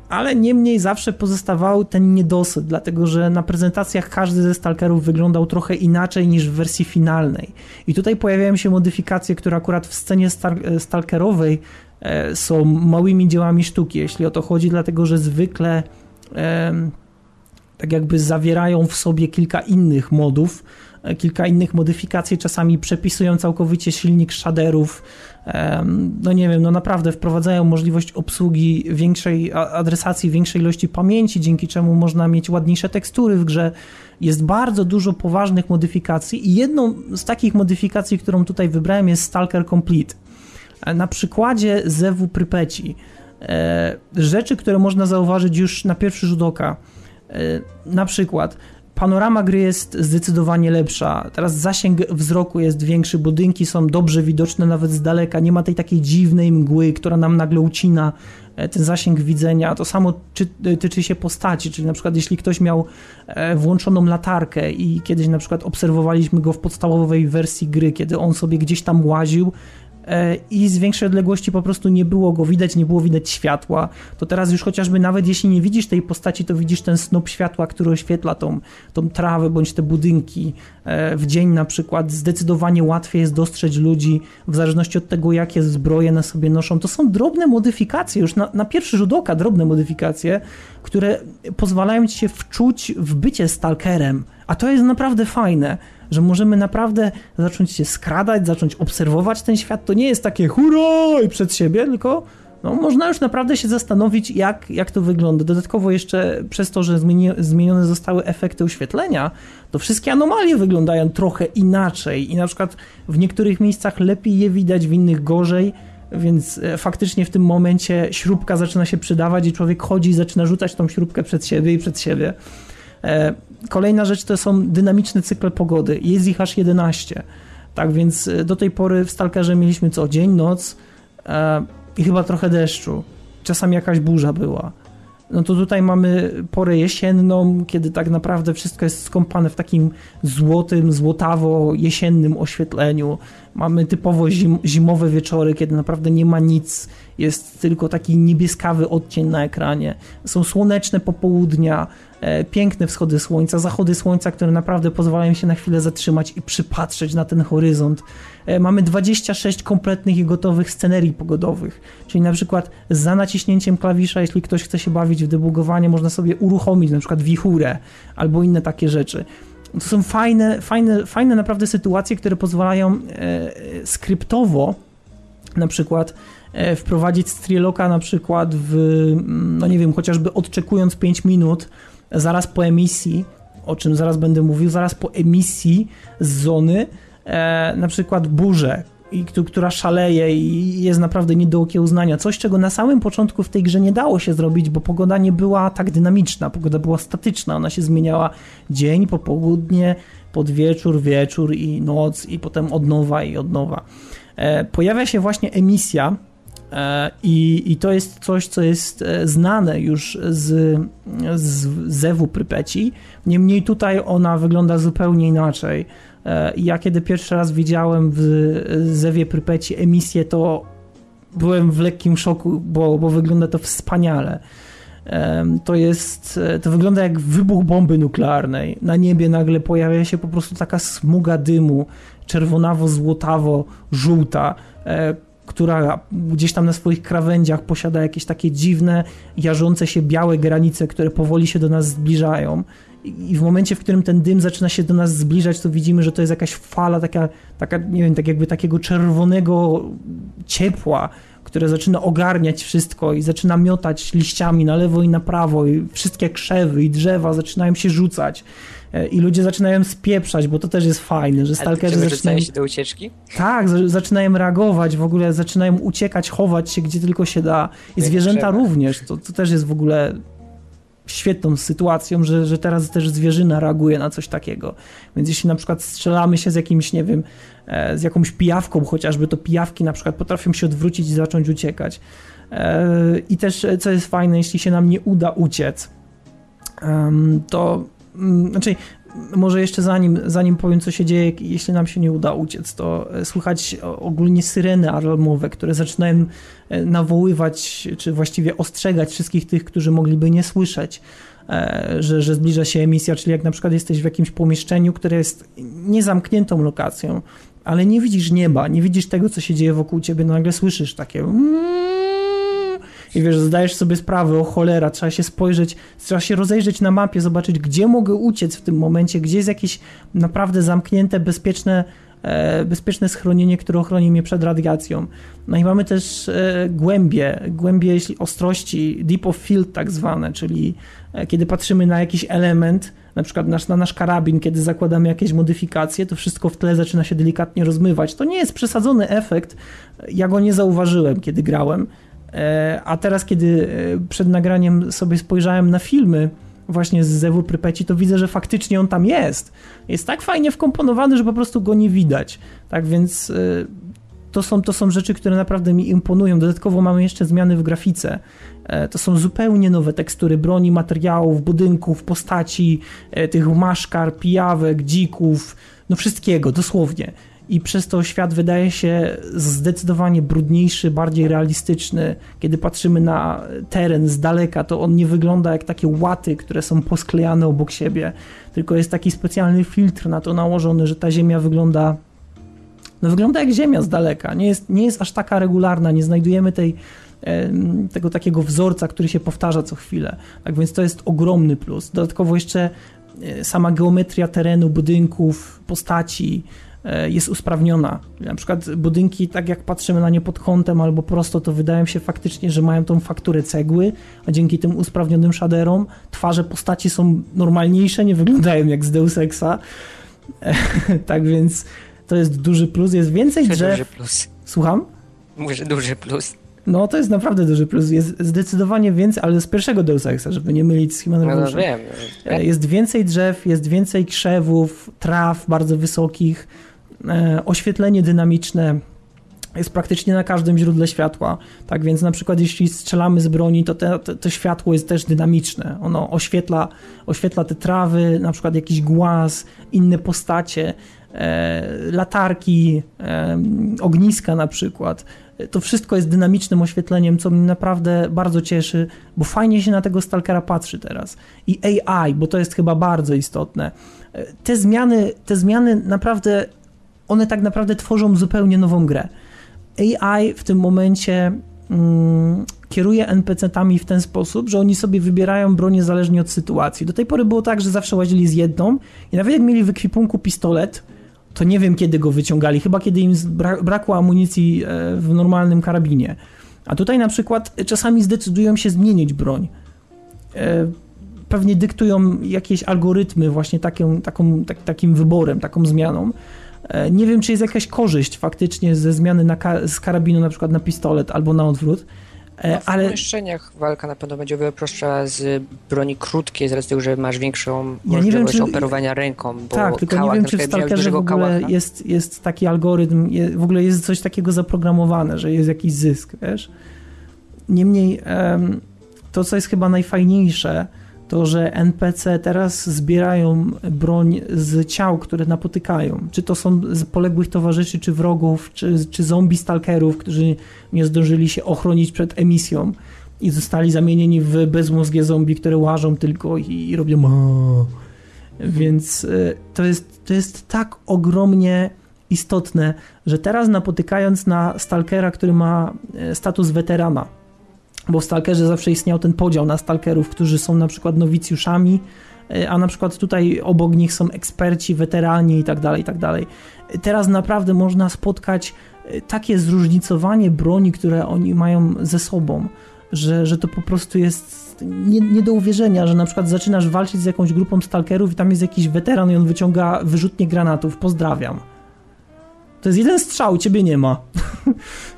Speaker 1: ale niemniej zawsze pozostawał ten niedosyt, dlatego że na prezentacjach każdy ze stalkerów wyglądał trochę inaczej niż w wersji finalnej. I tutaj pojawiają się modyfikacje, które akurat w scenie stalkerowej e, są małymi dziełami sztuki, jeśli o to chodzi, dlatego że zwykle tak jakby zawierają w sobie kilka innych modów, e, kilka innych modyfikacji, czasami przepisują całkowicie silnik shaderów, no nie wiem, no naprawdę wprowadzają możliwość obsługi większej adresacji, większej ilości pamięci, dzięki czemu można mieć ładniejsze tekstury w grze. Jest bardzo dużo poważnych modyfikacji i jedną z takich modyfikacji, którą tutaj wybrałem jest Stalker Complete. E, na przykładzie Zewu Prypeci. E, rzeczy, które można zauważyć już na pierwszy rzut oka. E, na przykład panorama gry jest zdecydowanie lepsza. Teraz zasięg wzroku jest większy, budynki są dobrze widoczne nawet z daleka. Nie ma tej takiej dziwnej mgły, która nam nagle ucina e, ten zasięg widzenia. To samo czy, e, tyczy się postaci, czyli na przykład jeśli ktoś miał e, włączoną latarkę i kiedyś na przykład obserwowaliśmy go w podstawowej wersji gry, kiedy on sobie gdzieś tam łaził, i z większej odległości po prostu nie było go widać, nie było widać światła, to teraz już chociażby nawet jeśli nie widzisz tej postaci, to widzisz ten snop światła, który oświetla tą, tą trawę bądź te budynki. E, w dzień na przykład zdecydowanie łatwiej jest dostrzec ludzi w zależności od tego, jakie zbroje na sobie noszą. To są drobne modyfikacje, już na, na pierwszy rzut oka drobne modyfikacje, które pozwalają ci się wczuć w bycie stalkerem, a to jest naprawdę fajne że możemy naprawdę zacząć się skradać, zacząć obserwować ten świat. To nie jest takie hurra i przed siebie, tylko no, można już naprawdę się zastanowić, jak, jak to wygląda. Dodatkowo jeszcze przez to, że zmieni, zmienione zostały efekty oświetlenia, to wszystkie anomalie wyglądają trochę inaczej i na przykład w niektórych miejscach lepiej je widać, w innych gorzej, więc e, faktycznie w tym momencie śrubka zaczyna się przydawać i człowiek chodzi i zaczyna rzucać tą śrubkę przed siebie i przed siebie. Kolejna rzecz to są dynamiczne cykle pogody. Jest ich aż 11. Tak więc e, do tej pory w Stalkerze mieliśmy co? Dzień, noc e, i chyba trochę deszczu. Czasami jakaś burza była. No to tutaj mamy porę jesienną, kiedy tak naprawdę wszystko jest skąpane w takim złotym, złotawo-jesiennym oświetleniu. Mamy typowo zim, zimowe wieczory, kiedy naprawdę nie ma nic, jest tylko taki niebieskawy odcień na ekranie. Są słoneczne popołudnia, piękne wschody słońca, zachody słońca, które naprawdę pozwalają się na chwilę zatrzymać i przypatrzeć na ten horyzont. E, mamy 26 kompletnych i gotowych scenerii pogodowych, czyli na przykład za naciśnięciem klawisza, jeśli ktoś chce się bawić w debugowanie, można sobie uruchomić na przykład wichurę albo inne takie rzeczy. To są fajne, fajne, fajne naprawdę sytuacje, które pozwalają e, skryptowo na przykład e, wprowadzić Strieloka na przykład w, no nie wiem, chociażby odczekując 5 minut, zaraz po emisji, o czym zaraz będę mówił, zaraz po emisji z zony, e, na przykład burzę, i, która szaleje i jest naprawdę nie do okiełznania. Coś, czego na samym początku w tej grze nie dało się zrobić, bo pogoda nie była tak dynamiczna, pogoda była statyczna, ona się zmieniała dzień, popołudnie, podwieczór, wieczór i noc i potem od nowa i od nowa. E, pojawia się właśnie emisja I, I to jest coś, co jest e, znane już z, z zewu Prypeci. Niemniej tutaj ona wygląda zupełnie inaczej. E, ja kiedy pierwszy raz widziałem w zewie Prypeci emisję, to byłem w lekkim szoku, bo, bo wygląda to wspaniale. To jest, to wygląda jak wybuch bomby nuklearnej. Na niebie nagle pojawia się po prostu taka smuga dymu, czerwonawo-złotawo-żółta, która gdzieś tam na swoich krawędziach posiada jakieś takie dziwne, jarzące się białe granice, które powoli się do nas zbliżają. I w momencie, w którym ten dym zaczyna się do nas zbliżać, to widzimy, że to jest jakaś fala taka, taka nie wiem, tak jakby takiego czerwonego ciepła, które zaczyna ogarniać wszystko i zaczyna miotać liściami na lewo i na prawo i wszystkie krzewy i drzewa zaczynają się rzucać i ludzie zaczynają spieprzać, bo to też jest fajne, że stalkerzy
Speaker 2: zaczynają... się do ucieczki?
Speaker 1: Tak, zaczynają reagować, w ogóle zaczynają uciekać, chować się gdzie tylko się da i zwierzęta również, to, to też jest w ogóle świetną sytuacją, że, że teraz też zwierzyna reaguje na coś takiego. Więc jeśli na przykład strzelamy się z jakimś, nie wiem, e, z jakąś pijawką chociażby, to pijawki na przykład potrafią się odwrócić i zacząć uciekać. E, I też, co jest fajne, jeśli się nam nie uda uciec, to znaczy może jeszcze zanim, zanim powiem, co się dzieje, jeśli nam się nie uda uciec, to e, słychać ogólnie syreny alarmowe, które zaczynają e, nawoływać, czy właściwie ostrzegać wszystkich tych, którzy mogliby nie słyszeć, e, że, że zbliża się emisja, czyli jak na przykład jesteś w jakimś pomieszczeniu, które jest niezamkniętą lokacją, ale nie widzisz nieba, nie widzisz tego, co się dzieje wokół ciebie, nagle słyszysz takie mm, i wiesz, zdajesz sobie sprawę, o cholera, trzeba się spojrzeć, trzeba się rozejrzeć na mapie, zobaczyć, gdzie mogę uciec w tym momencie, gdzie jest jakieś naprawdę zamknięte, bezpieczne, e, bezpieczne schronienie, które ochroni mnie przed radiacją. No i mamy też e, głębie, głębie jeśli ostrości, deep of field tak zwane, czyli e, kiedy patrzymy na jakiś element, na przykład nasz, na nasz karabin, kiedy zakładamy jakieś modyfikacje, to wszystko w tle zaczyna się delikatnie rozmywać. To nie jest przesadzony efekt, ja go nie zauważyłem, kiedy grałem, a teraz, kiedy e, przed nagraniem sobie spojrzałem na filmy właśnie z Zewu Prypeci, to widzę, że faktycznie on tam jest. Jest tak fajnie wkomponowany, że po prostu go nie widać. Tak więc e, to są, to są rzeczy, które naprawdę mi imponują. Dodatkowo mamy jeszcze zmiany w grafice. To są zupełnie nowe tekstury broni, materiałów, budynków, postaci, tych maszkar, pijawek, dzików, no wszystkiego, dosłownie i przez to świat wydaje się zdecydowanie brudniejszy, bardziej realistyczny. Kiedy patrzymy na teren z daleka, to on nie wygląda jak takie łaty, które są posklejane obok siebie, tylko jest taki specjalny filtr na to nałożony, że ta ziemia wygląda no wygląda jak ziemia z daleka. Nie jest, nie jest aż taka regularna, nie znajdujemy tej, tego takiego wzorca, który się powtarza co chwilę. Tak więc to jest ogromny plus. Dodatkowo jeszcze e, sama geometria terenu, budynków, postaci, jest usprawniona. Na przykład budynki, tak jak patrzymy na nie pod kątem albo prosto, to wydają się faktycznie, że mają tą fakturę cegły, a dzięki tym usprawnionym shaderom twarze postaci są normalniejsze, nie wyglądają jak z Deus Exa. tak więc to jest duży plus, jest więcej drzew.
Speaker 2: Duży plus.
Speaker 1: Słucham?
Speaker 2: Mówię, że duży plus.
Speaker 1: No, to jest naprawdę duży plus. Jest zdecydowanie więcej, ale z pierwszego Deus Exa, żeby nie mylić z Human no,
Speaker 2: Revolution. No, wiem.
Speaker 1: E, jest więcej drzew, jest więcej krzewów, traw bardzo wysokich, E, oświetlenie dynamiczne jest praktycznie na każdym źródle światła. Tak więc na przykład jeśli strzelamy z broni, to te, te, to światło jest też dynamiczne. Ono oświetla, oświetla te trawy, na przykład jakiś głaz, inne postacie, e, latarki, e, ogniska na przykład. To wszystko jest dynamicznym oświetleniem, co mnie naprawdę bardzo cieszy, bo fajnie się na tego Stalkera patrzy teraz. I AI, bo to jest chyba bardzo istotne. E, te zmiany, te zmiany naprawdę one tak naprawdę tworzą zupełnie nową grę. AI w tym momencie mm, kieruje NPC-tami w ten sposób, że oni sobie wybierają broń niezależnie od sytuacji. Do tej pory było tak, że zawsze łazili z jedną i nawet jak mieli w ekwipunku pistolet, to nie wiem kiedy go wyciągali, chyba kiedy im brakło amunicji e, w normalnym karabinie. A tutaj na przykład czasami zdecydują się zmienić broń. E, pewnie dyktują jakieś algorytmy właśnie taką, tak, takim wyborem, taką zmianą. E, nie wiem, czy jest jakaś korzyść faktycznie ze zmiany na z karabinu na przykład na pistolet albo na odwrót.
Speaker 2: E, no, w ale... pomieszczeniach walka na pewno będzie o wiele prostsza z broni krótkiej, z racji tego, że masz większą ja możliwość wiem, czy... operowania ręką.
Speaker 1: tak, tylko nie wiem, czy w Stalkerze w ogóle jest, jest taki algorytm, w ogóle jest coś takiego zaprogramowane, że jest jakiś zysk, wiesz? Niemniej to, co jest chyba najfajniejsze, to, że NPC teraz zbierają broń z ciał, które napotykają. Czy to są z poległych towarzyszy, czy wrogów, czy, czy zombie stalkerów, którzy nie zdążyli się ochronić przed emisją i zostali zamienieni w bezmózgie zombie, które łażą tylko i, i robią. Więc y, to jest, to jest tak ogromnie istotne, że teraz napotykając na stalkera, który ma y, status weterana, bo w Stalkerze zawsze istniał ten podział na Stalkerów, którzy są na przykład nowicjuszami, e, a na przykład tutaj obok nich są eksperci, weterani i tak dalej, i tak dalej. Teraz naprawdę można spotkać e, takie zróżnicowanie broni, które oni mają ze sobą, że, że to po prostu jest nie, nie do uwierzenia, że na przykład zaczynasz walczyć z jakąś grupą stalkerów i tam jest jakiś weteran i on wyciąga wyrzutnie granatów. Pozdrawiam. To jest jeden strzał, ciebie nie ma.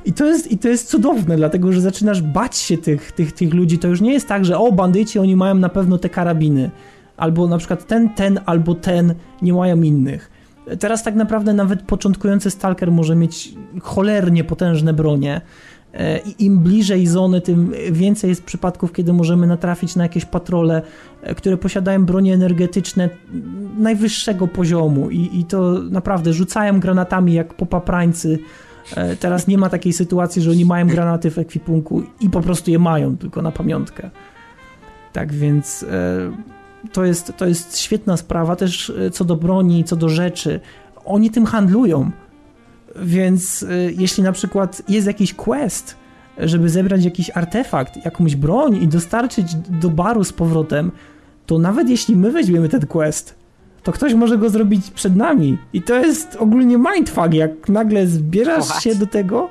Speaker 1: I to jest, I to jest cudowne, dlatego że zaczynasz bać się tych, tych, tych ludzi. To już nie jest tak, że o, bandyci, oni mają na pewno te karabiny. Albo na przykład ten, ten, albo ten nie mają innych. Teraz tak naprawdę nawet początkujący stalker może mieć cholernie potężne bronie. E, I im bliżej zony, tym więcej jest przypadków, kiedy możemy natrafić na jakieś patrole, e, które posiadają bronie energetyczne najwyższego poziomu i, i to naprawdę rzucają granatami jak popaprańcy. E, teraz nie ma takiej sytuacji, że oni mają granaty w ekwipunku i po prostu je mają, tylko na pamiątkę. Tak więc to jest, to jest świetna sprawa też co do broni, co do rzeczy. Oni tym handlują więc y, jeśli na przykład jest jakiś quest, żeby zebrać jakiś artefakt, jakąś broń i dostarczyć do baru z powrotem, to nawet jeśli my weźmiemy ten quest, to ktoś może go zrobić przed nami. I to jest ogólnie mindfuck, jak nagle zbierasz się do tego.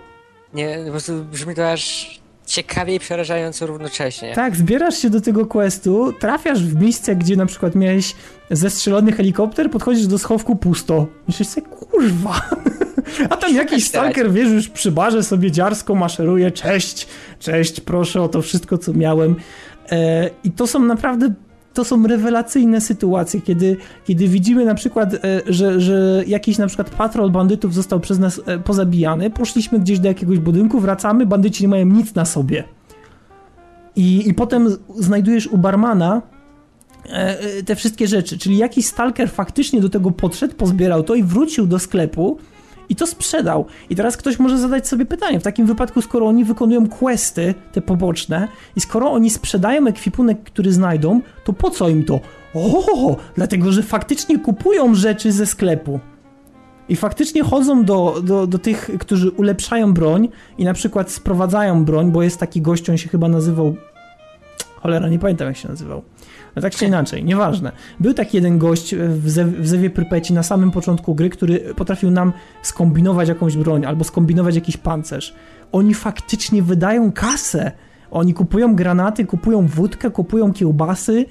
Speaker 2: Nie, po prostu brzmi to aż ciekawie i przerażająco równocześnie.
Speaker 1: Tak, zbierasz się do tego questu, trafiasz w miejsce, gdzie na przykład miałeś zestrzelony helikopter, podchodzisz do schowku pusto. Myślisz sobie, kurwa. A tam jakiś stalker, wiesz, już przy barze sobie dziarsko maszeruje, cześć, cześć, proszę o to wszystko, co miałem. E, I to są naprawdę to są rewelacyjne sytuacje, kiedy, kiedy widzimy na przykład, e, że, że jakiś na przykład patrol bandytów został przez nas e, pozabijany, poszliśmy gdzieś do jakiegoś budynku, wracamy, bandyci nie mają nic na sobie. I, i potem znajdujesz u barmana e, te wszystkie rzeczy, czyli jakiś stalker faktycznie do tego podszedł, pozbierał to i wrócił do sklepu i to sprzedał. I teraz ktoś może zadać sobie pytanie, w takim wypadku, skoro oni wykonują questy, te poboczne, i skoro oni sprzedają ekwipunek, który znajdą, to po co im to? O, dlatego, że faktycznie kupują rzeczy ze sklepu. I faktycznie chodzą do, do, do tych, którzy ulepszają broń i na przykład sprowadzają broń, bo jest taki gość, on się chyba nazywał. Cholera, nie pamiętam jak się nazywał. No tak czy inaczej, nieważne. Był taki jeden gość w, w Zewie Prypeci na samym początku gry, który potrafił nam skombinować jakąś broń albo skombinować jakiś pancerz. Oni faktycznie wydają kasę. Oni kupują granaty, kupują wódkę, kupują kiełbasy,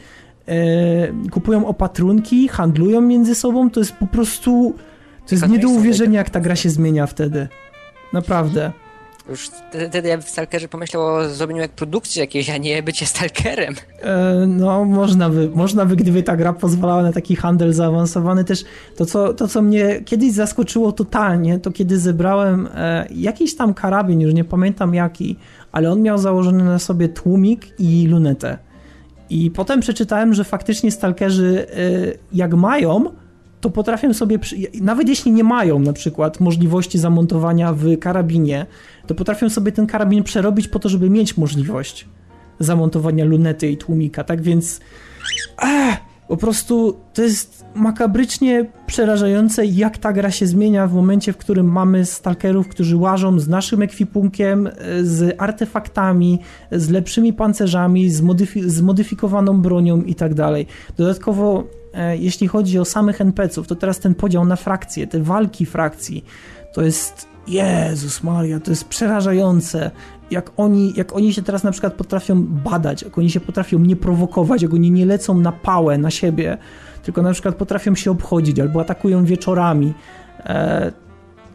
Speaker 1: e, kupują opatrunki, handlują między sobą. To jest po prostu... To jest nie do uwierzenia, jak ta gra się zmienia wtedy. Naprawdę.
Speaker 2: Już wtedy ja w Stalkerze pomyślał o zrobieniu jak produkcji jakiejś, a nie bycie Stalkerem.
Speaker 1: E, no, można by, można by, gdyby ta gra pozwalała na taki handel zaawansowany też. To co, to, co mnie kiedyś zaskoczyło totalnie, to kiedy zebrałem e, jakiś tam karabin, już nie pamiętam jaki, ale on miał założony na sobie tłumik i lunetę. I potem przeczytałem, że faktycznie Stalkerzy e, jak mają, to potrafią sobie, nawet jeśli nie mają na przykład możliwości zamontowania w karabinie, to potrafią sobie ten karabin przerobić po to, żeby mieć możliwość zamontowania lunety i tłumika, tak więc ech, po prostu to jest makabrycznie przerażające, jak ta gra się zmienia w momencie, w którym mamy stalkerów, którzy łażą z naszym ekwipunkiem, z artefaktami, z lepszymi pancerzami, z, modyfi zmodyfikowaną bronią i tak dalej. Dodatkowo E, jeśli chodzi o samych NPC-ów, to teraz ten podział na frakcje, te walki frakcji, to jest Jezus Maria, to jest przerażające. Jak oni, jak oni się teraz na przykład potrafią badać, jak oni się potrafią nie prowokować, jak oni nie lecą na pałę na siebie, tylko na przykład potrafią się obchodzić albo atakują wieczorami.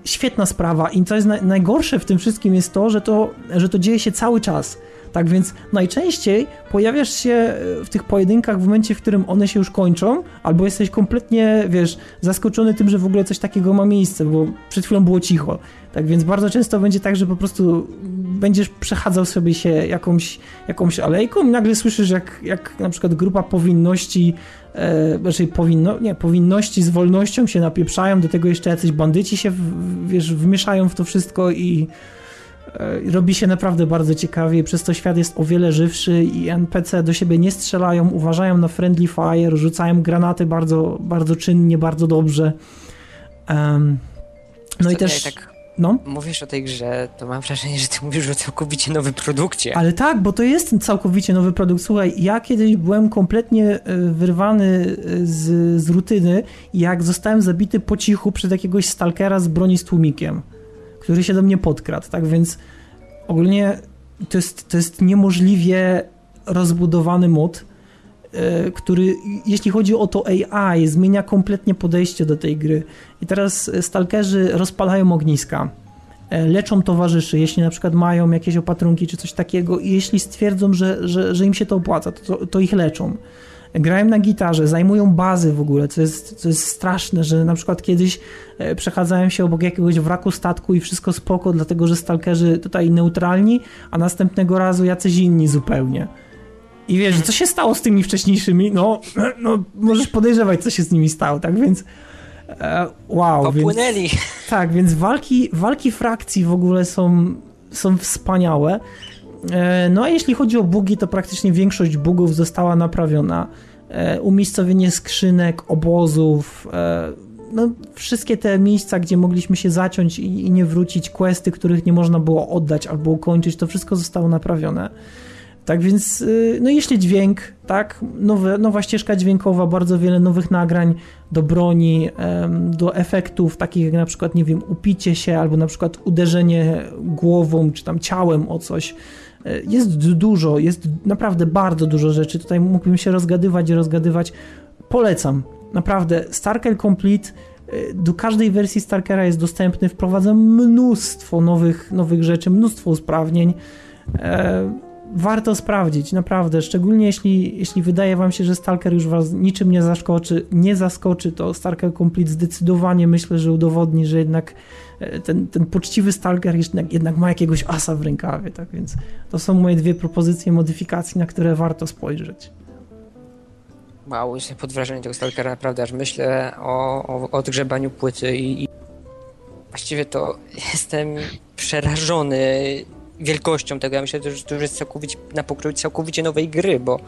Speaker 1: Świetna sprawa i co jest na, najgorsze w tym wszystkim jest to, że to, że to dzieje się cały czas. Tak więc najczęściej pojawiasz się e, w tych pojedynkach w momencie, w którym one się już kończą, albo jesteś kompletnie, wiesz, zaskoczony tym, że w ogóle coś takiego ma miejsce, bo przed chwilą było cicho. Tak więc bardzo często będzie tak, że po prostu będziesz przechadzał sobie się jakąś, jakąś alejką i nagle słyszysz, jak, jak na przykład grupa powinności, e, raczej powinno, nie, powinności z wolnością się napieprzają, do tego jeszcze jacyś bandyci się, w, wiesz, wmieszają w to wszystko i E, robi się naprawdę bardzo ciekawie, przez to świat jest o wiele żywszy i NPC do siebie nie strzelają, uważają na friendly fire, rzucają granaty bardzo, bardzo czynnie, bardzo dobrze. Um, no i też... Tak
Speaker 2: no. Mówisz o tej grze, to mam wrażenie, że ty mówisz o całkowicie nowym produkcie.
Speaker 1: Ale tak, bo to jest całkowicie nowy produkt. Słuchaj, ja kiedyś byłem kompletnie e, wyrwany e, z, z rutyny, jak zostałem zabity po cichu przez jakiegoś stalkera z broni z tłumikiem który się do mnie podkradł, tak więc ogólnie to jest, to jest niemożliwie rozbudowany mod, który, jeśli chodzi o to AI, zmienia kompletnie podejście do tej gry. I teraz stalkerzy rozpalają ogniska, e, leczą towarzyszy, jeśli na przykład mają jakieś opatrunki czy coś takiego i jeśli stwierdzą, że, że, że im się to opłaca, to, to ich leczą grają na gitarze, zajmują bazy w ogóle, co jest, co jest straszne, że na przykład kiedyś e, przechadzałem się obok jakiegoś wraku statku i wszystko spoko, dlatego że stalkerzy tutaj neutralni, a następnego razu jacyś inni zupełnie. I wiesz, co się stało z tymi wcześniejszymi? No, no możesz podejrzewać, co się z nimi stało, tak więc e, wow.
Speaker 2: Popłynęli.
Speaker 1: Więc, tak, więc walki, walki frakcji w ogóle są, są wspaniałe. E, no a jeśli chodzi o bugi, to praktycznie większość bugów została naprawiona. E, umiejscowienie skrzynek, obozów, no, wszystkie te miejsca, gdzie mogliśmy się zaciąć i, i, nie wrócić, questy, których nie można było oddać albo ukończyć, to wszystko zostało naprawione. Tak więc, no jeśli dźwięk, tak, nowe, nowa ścieżka dźwiękowa, bardzo wiele nowych nagrań do broni, do efektów, takich jak na przykład, nie wiem, upicie się albo na przykład uderzenie głową czy tam ciałem o coś. E, jest dużo, jest naprawdę bardzo dużo rzeczy. Tutaj mógłbym się rozgadywać i rozgadywać. Polecam. Naprawdę, Starker Complete e, do każdej wersji Starkera jest dostępny, wprowadza mnóstwo nowych, nowych rzeczy, mnóstwo usprawnień. E, warto sprawdzić, naprawdę, szczególnie jeśli, jeśli wydaje wam się, że Stalker już was niczym nie zaskoczy, nie zaskoczy, to Stalker Complete zdecydowanie myślę, że udowodni, że jednak e, ten, ten poczciwy Stalker jednak, jednak ma jakiegoś asa w rękawie, tak więc to są moje dwie propozycje modyfikacji, na które warto spojrzeć.
Speaker 2: Wow, jestem pod wrażeniem tego Stalkera, naprawdę, aż myślę o, o odgrzebaniu płyty i, i właściwie to jestem przerażony wielkością tego. Ja myślę, że to już jest całkowicie, na pokrój całkowicie nowej gry, bo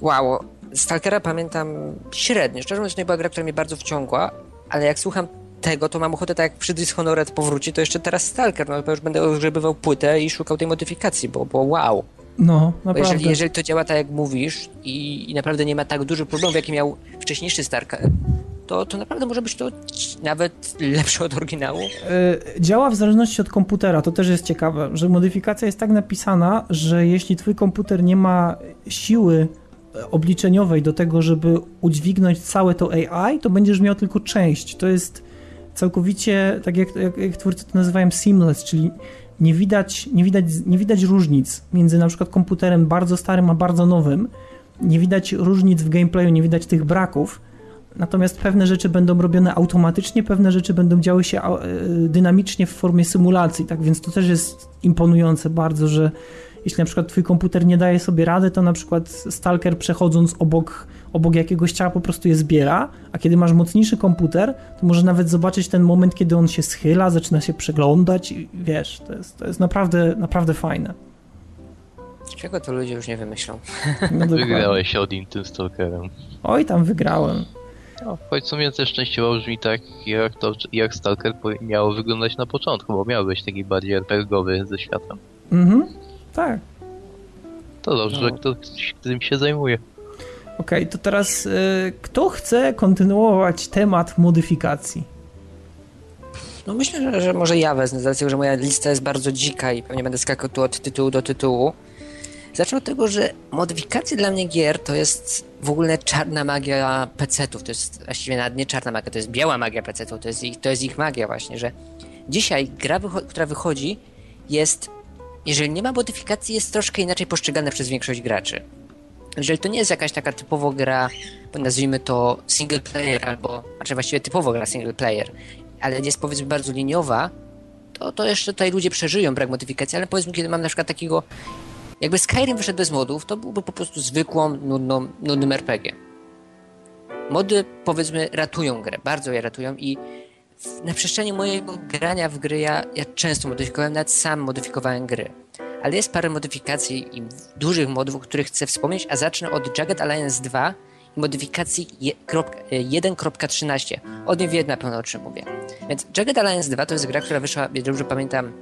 Speaker 2: wow, Stalkera pamiętam średnio. Szczerze mówiąc, to nie była gra, która mnie bardzo wciągła, ale jak słucham tego, to mam ochotę, tak jak przy Dishonored powróci, to jeszcze teraz Stalker, no to już będę ogrzebywał płytę i szukał tej modyfikacji, bo, bo wow.
Speaker 1: No, naprawdę.
Speaker 2: Jeżeli, jeżeli to działa tak, jak mówisz i, i naprawdę nie ma tak dużych problemów, jaki miał wcześniejszy Stalker, to, to naprawdę może być to nawet lepsze od oryginału.
Speaker 1: Yy, działa w zależności od komputera, to też jest ciekawe, że modyfikacja jest tak napisana, że jeśli twój komputer nie ma siły obliczeniowej do tego, żeby udźwignąć całe to AI, to będziesz miał tylko część. To jest całkowicie, tak jak, jak, jak twórcy to nazywają seamless, czyli nie widać, nie, widać, nie widać różnic między na przykład komputerem bardzo starym a bardzo nowym. Nie widać różnic w gameplayu, nie widać tych braków, Natomiast pewne rzeczy będą robione automatycznie, pewne rzeczy będą działy się e, dynamicznie w formie symulacji, tak więc to też jest imponujące bardzo, że jeśli na przykład twój komputer nie daje sobie rady, to na przykład Stalker przechodząc obok, obok jakiegoś ciała po prostu je zbiera, a kiedy masz mocniejszy komputer, to może nawet zobaczyć ten moment, kiedy on się schyla, zaczyna się przeglądać i wiesz, to jest, to jest naprawdę, naprawdę fajne.
Speaker 2: Czego to ludzie już nie wymyślą?
Speaker 3: No Wygrałeś Odin tym Stalkerem.
Speaker 1: Oj, tam wygrałem.
Speaker 3: No, w sumie też częściowo brzmi tak, jak, to, jak Stalker miało wyglądać na początku, bo miał być taki bardziej RPGowy ze światem.
Speaker 1: Mhm, tak.
Speaker 3: To dobrze, no. że ktoś tym się zajmuje.
Speaker 1: Okej, okay, to teraz y, kto chce kontynuować temat modyfikacji?
Speaker 2: No myślę, że, że może ja wezmę, z racji, że moja lista jest bardzo dzika i pewnie będę skakał tu od tytułu do tytułu. Zacznę od tego, że modyfikacje dla mnie gier to jest w ogóle czarna magia PC-ów. To jest właściwie nawet nie czarna magia, to jest biała magia PC-ów. To jest ich, to jest ich magia właśnie, że dzisiaj gra, wycho która wychodzi jest, jeżeli nie ma modyfikacji, jest troszkę inaczej postrzegana przez większość graczy. Jeżeli to nie jest jakaś taka typowo gra, nazwijmy to single player, albo, znaczy właściwie typowo gra single player, ale jest powiedzmy bardzo liniowa, to, to jeszcze tutaj ludzie przeżyją brak modyfikacji, ale powiedzmy, kiedy mam na przykład takiego jakby Skyrim wyszedł bez modów, to byłby po prostu zwykłą, nudną, nudnym RPG. Mody, powiedzmy, ratują grę, bardzo je ratują i na przestrzeni mojego grania w gry ja, ja często modyfikowałem, nawet sam modyfikowałem gry. Ale jest parę modyfikacji i dużych modów, o których chcę wspomnieć, a zacznę od Jagged Alliance 2 i modyfikacji 1.13. O niej wie na pewno o czym mówię. Więc Jagged Alliance 2 to jest gra, która wyszła, jak dobrze pamiętam,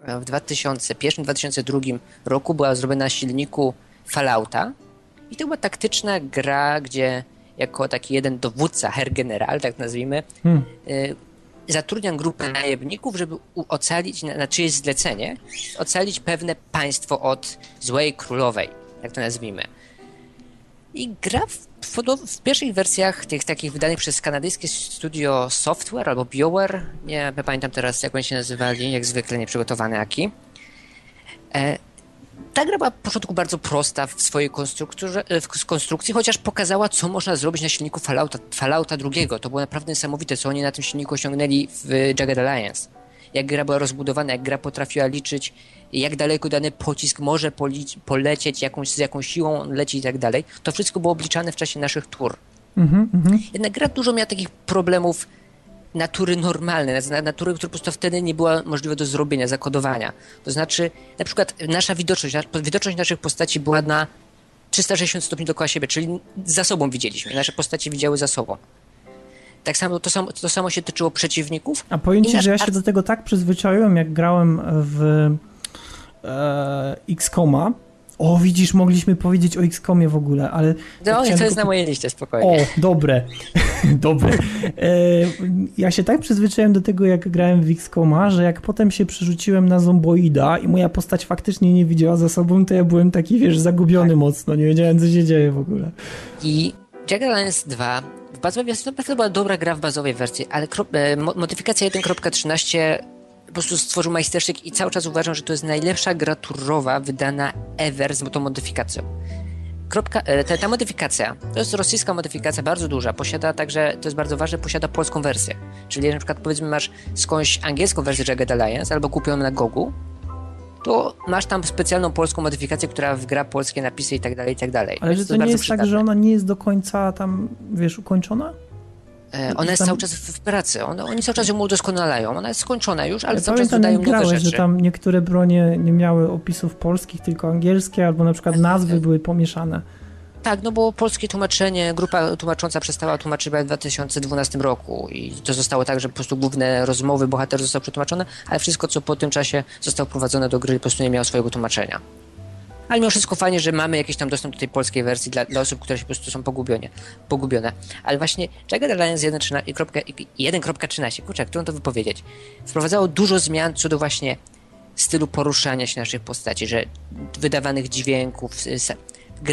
Speaker 2: w 2001-2002 roku była zrobiona na silniku Fallouta i to była taktyczna gra, gdzie jako taki jeden dowódca, Herr General, tak nazwijmy, hmm. Y, zatrudniam grupę najemników, żeby ocalić na, na czyjeś zlecenie, ocalić pewne państwo od złej królowej, jak to nazwijmy. I gra w, w, w, pierwszych wersjach tych takich wydanych przez kanadyjskie studio Software albo BioWare, nie pamiętam teraz jak oni się nazywali, jak zwykle nieprzygotowane jaki. E, ta gra była w początku bardzo prosta w swojej e, w konstrukcji, chociaż pokazała, co można zrobić na silniku Fallouta, Fallouta drugiego. To było naprawdę niesamowite, co oni na tym silniku osiągnęli w Jagged Alliance. Jak gra była rozbudowana, jak gra potrafiła liczyć, jak daleko dany pocisk może polecieć, jakąś, z jaką siłą on leci i tak dalej. To wszystko było obliczane w czasie naszych tur. Mm -hmm. Jednak gra dużo miała takich problemów natury normalnej, natury, która po prostu wtedy nie była możliwa do zrobienia, zakodowania. To znaczy, na przykład nasza widoczność, widoczność naszych postaci była na 360 stopni dookoła siebie, czyli za sobą widzieliśmy. Nasze postacie widziały za sobą. Tak samo to, samo to samo się tyczyło przeciwników.
Speaker 1: A ci, że ja się do tego tak przyzwyczaiłem, jak grałem w e, XCOMa, o, widzisz, mogliśmy powiedzieć o XCOMie w ogóle, ale...
Speaker 2: No, to jest na mojej liście, spokojnie.
Speaker 1: O, dobre, dobre. E, ja się tak przyzwyczaiłem do tego, jak grałem w XCOMa, że jak potem się przerzuciłem na zomboida i moja postać faktycznie nie widziała za sobą, to ja byłem taki, wiesz, zagubiony tak. mocno, nie wiedziałem, co się dzieje w ogóle.
Speaker 2: I Alliance 2 w bazowej wersji, to była dobra gra w bazowej wersji, ale e, modyfikacja 1.13 po prostu stworzył majstersztyk i cały czas uważam, że to jest najlepsza gra turowa wydana ever z tą modyfikacją. Kropka, e, ta, ta, modyfikacja, to jest rosyjska modyfikacja, bardzo duża, posiada także, to jest bardzo ważne, posiada polską wersję. Czyli na przykład powiedzmy masz skądś angielską wersję Jagged Alliance albo kupioną na Gogu, to masz tam specjalną polską modyfikację, która wgra polskie napisy i tak dalej, i tak dalej.
Speaker 1: Ale że to, to nie jest tak, że ona nie jest do końca tam, wiesz, ukończona?
Speaker 2: E, ona jest cały czas w, pracy, one, oni cały czas ją udoskonalają. Ona jest skończona już, ale ja cały czas dodają nowe rzeczy.
Speaker 1: że tam niektóre bronie nie miały opisów polskich, tylko angielskie, albo na przykład nazwy były pomieszane.
Speaker 2: Tak, no bo polskie tłumaczenie, grupa tłumacząca przestała tłumaczyć w 2012 roku i to zostało tak, że po prostu główne rozmowy bohaterów zostały przetłumaczone, ale wszystko, co po tym czasie zostało wprowadzone do gry, po prostu nie miało swojego tłumaczenia ale mimo wszystko fajnie, że mamy jakiś tam dostęp do tej polskiej wersji dla, dla osób, które się po prostu są pogubione. pogubione. Ale właśnie Jagged Alliance 1.13, kurczę, którą to wypowiedzieć, wprowadzało dużo zmian co do właśnie stylu poruszania się naszych postaci, że wydawanych dźwięków,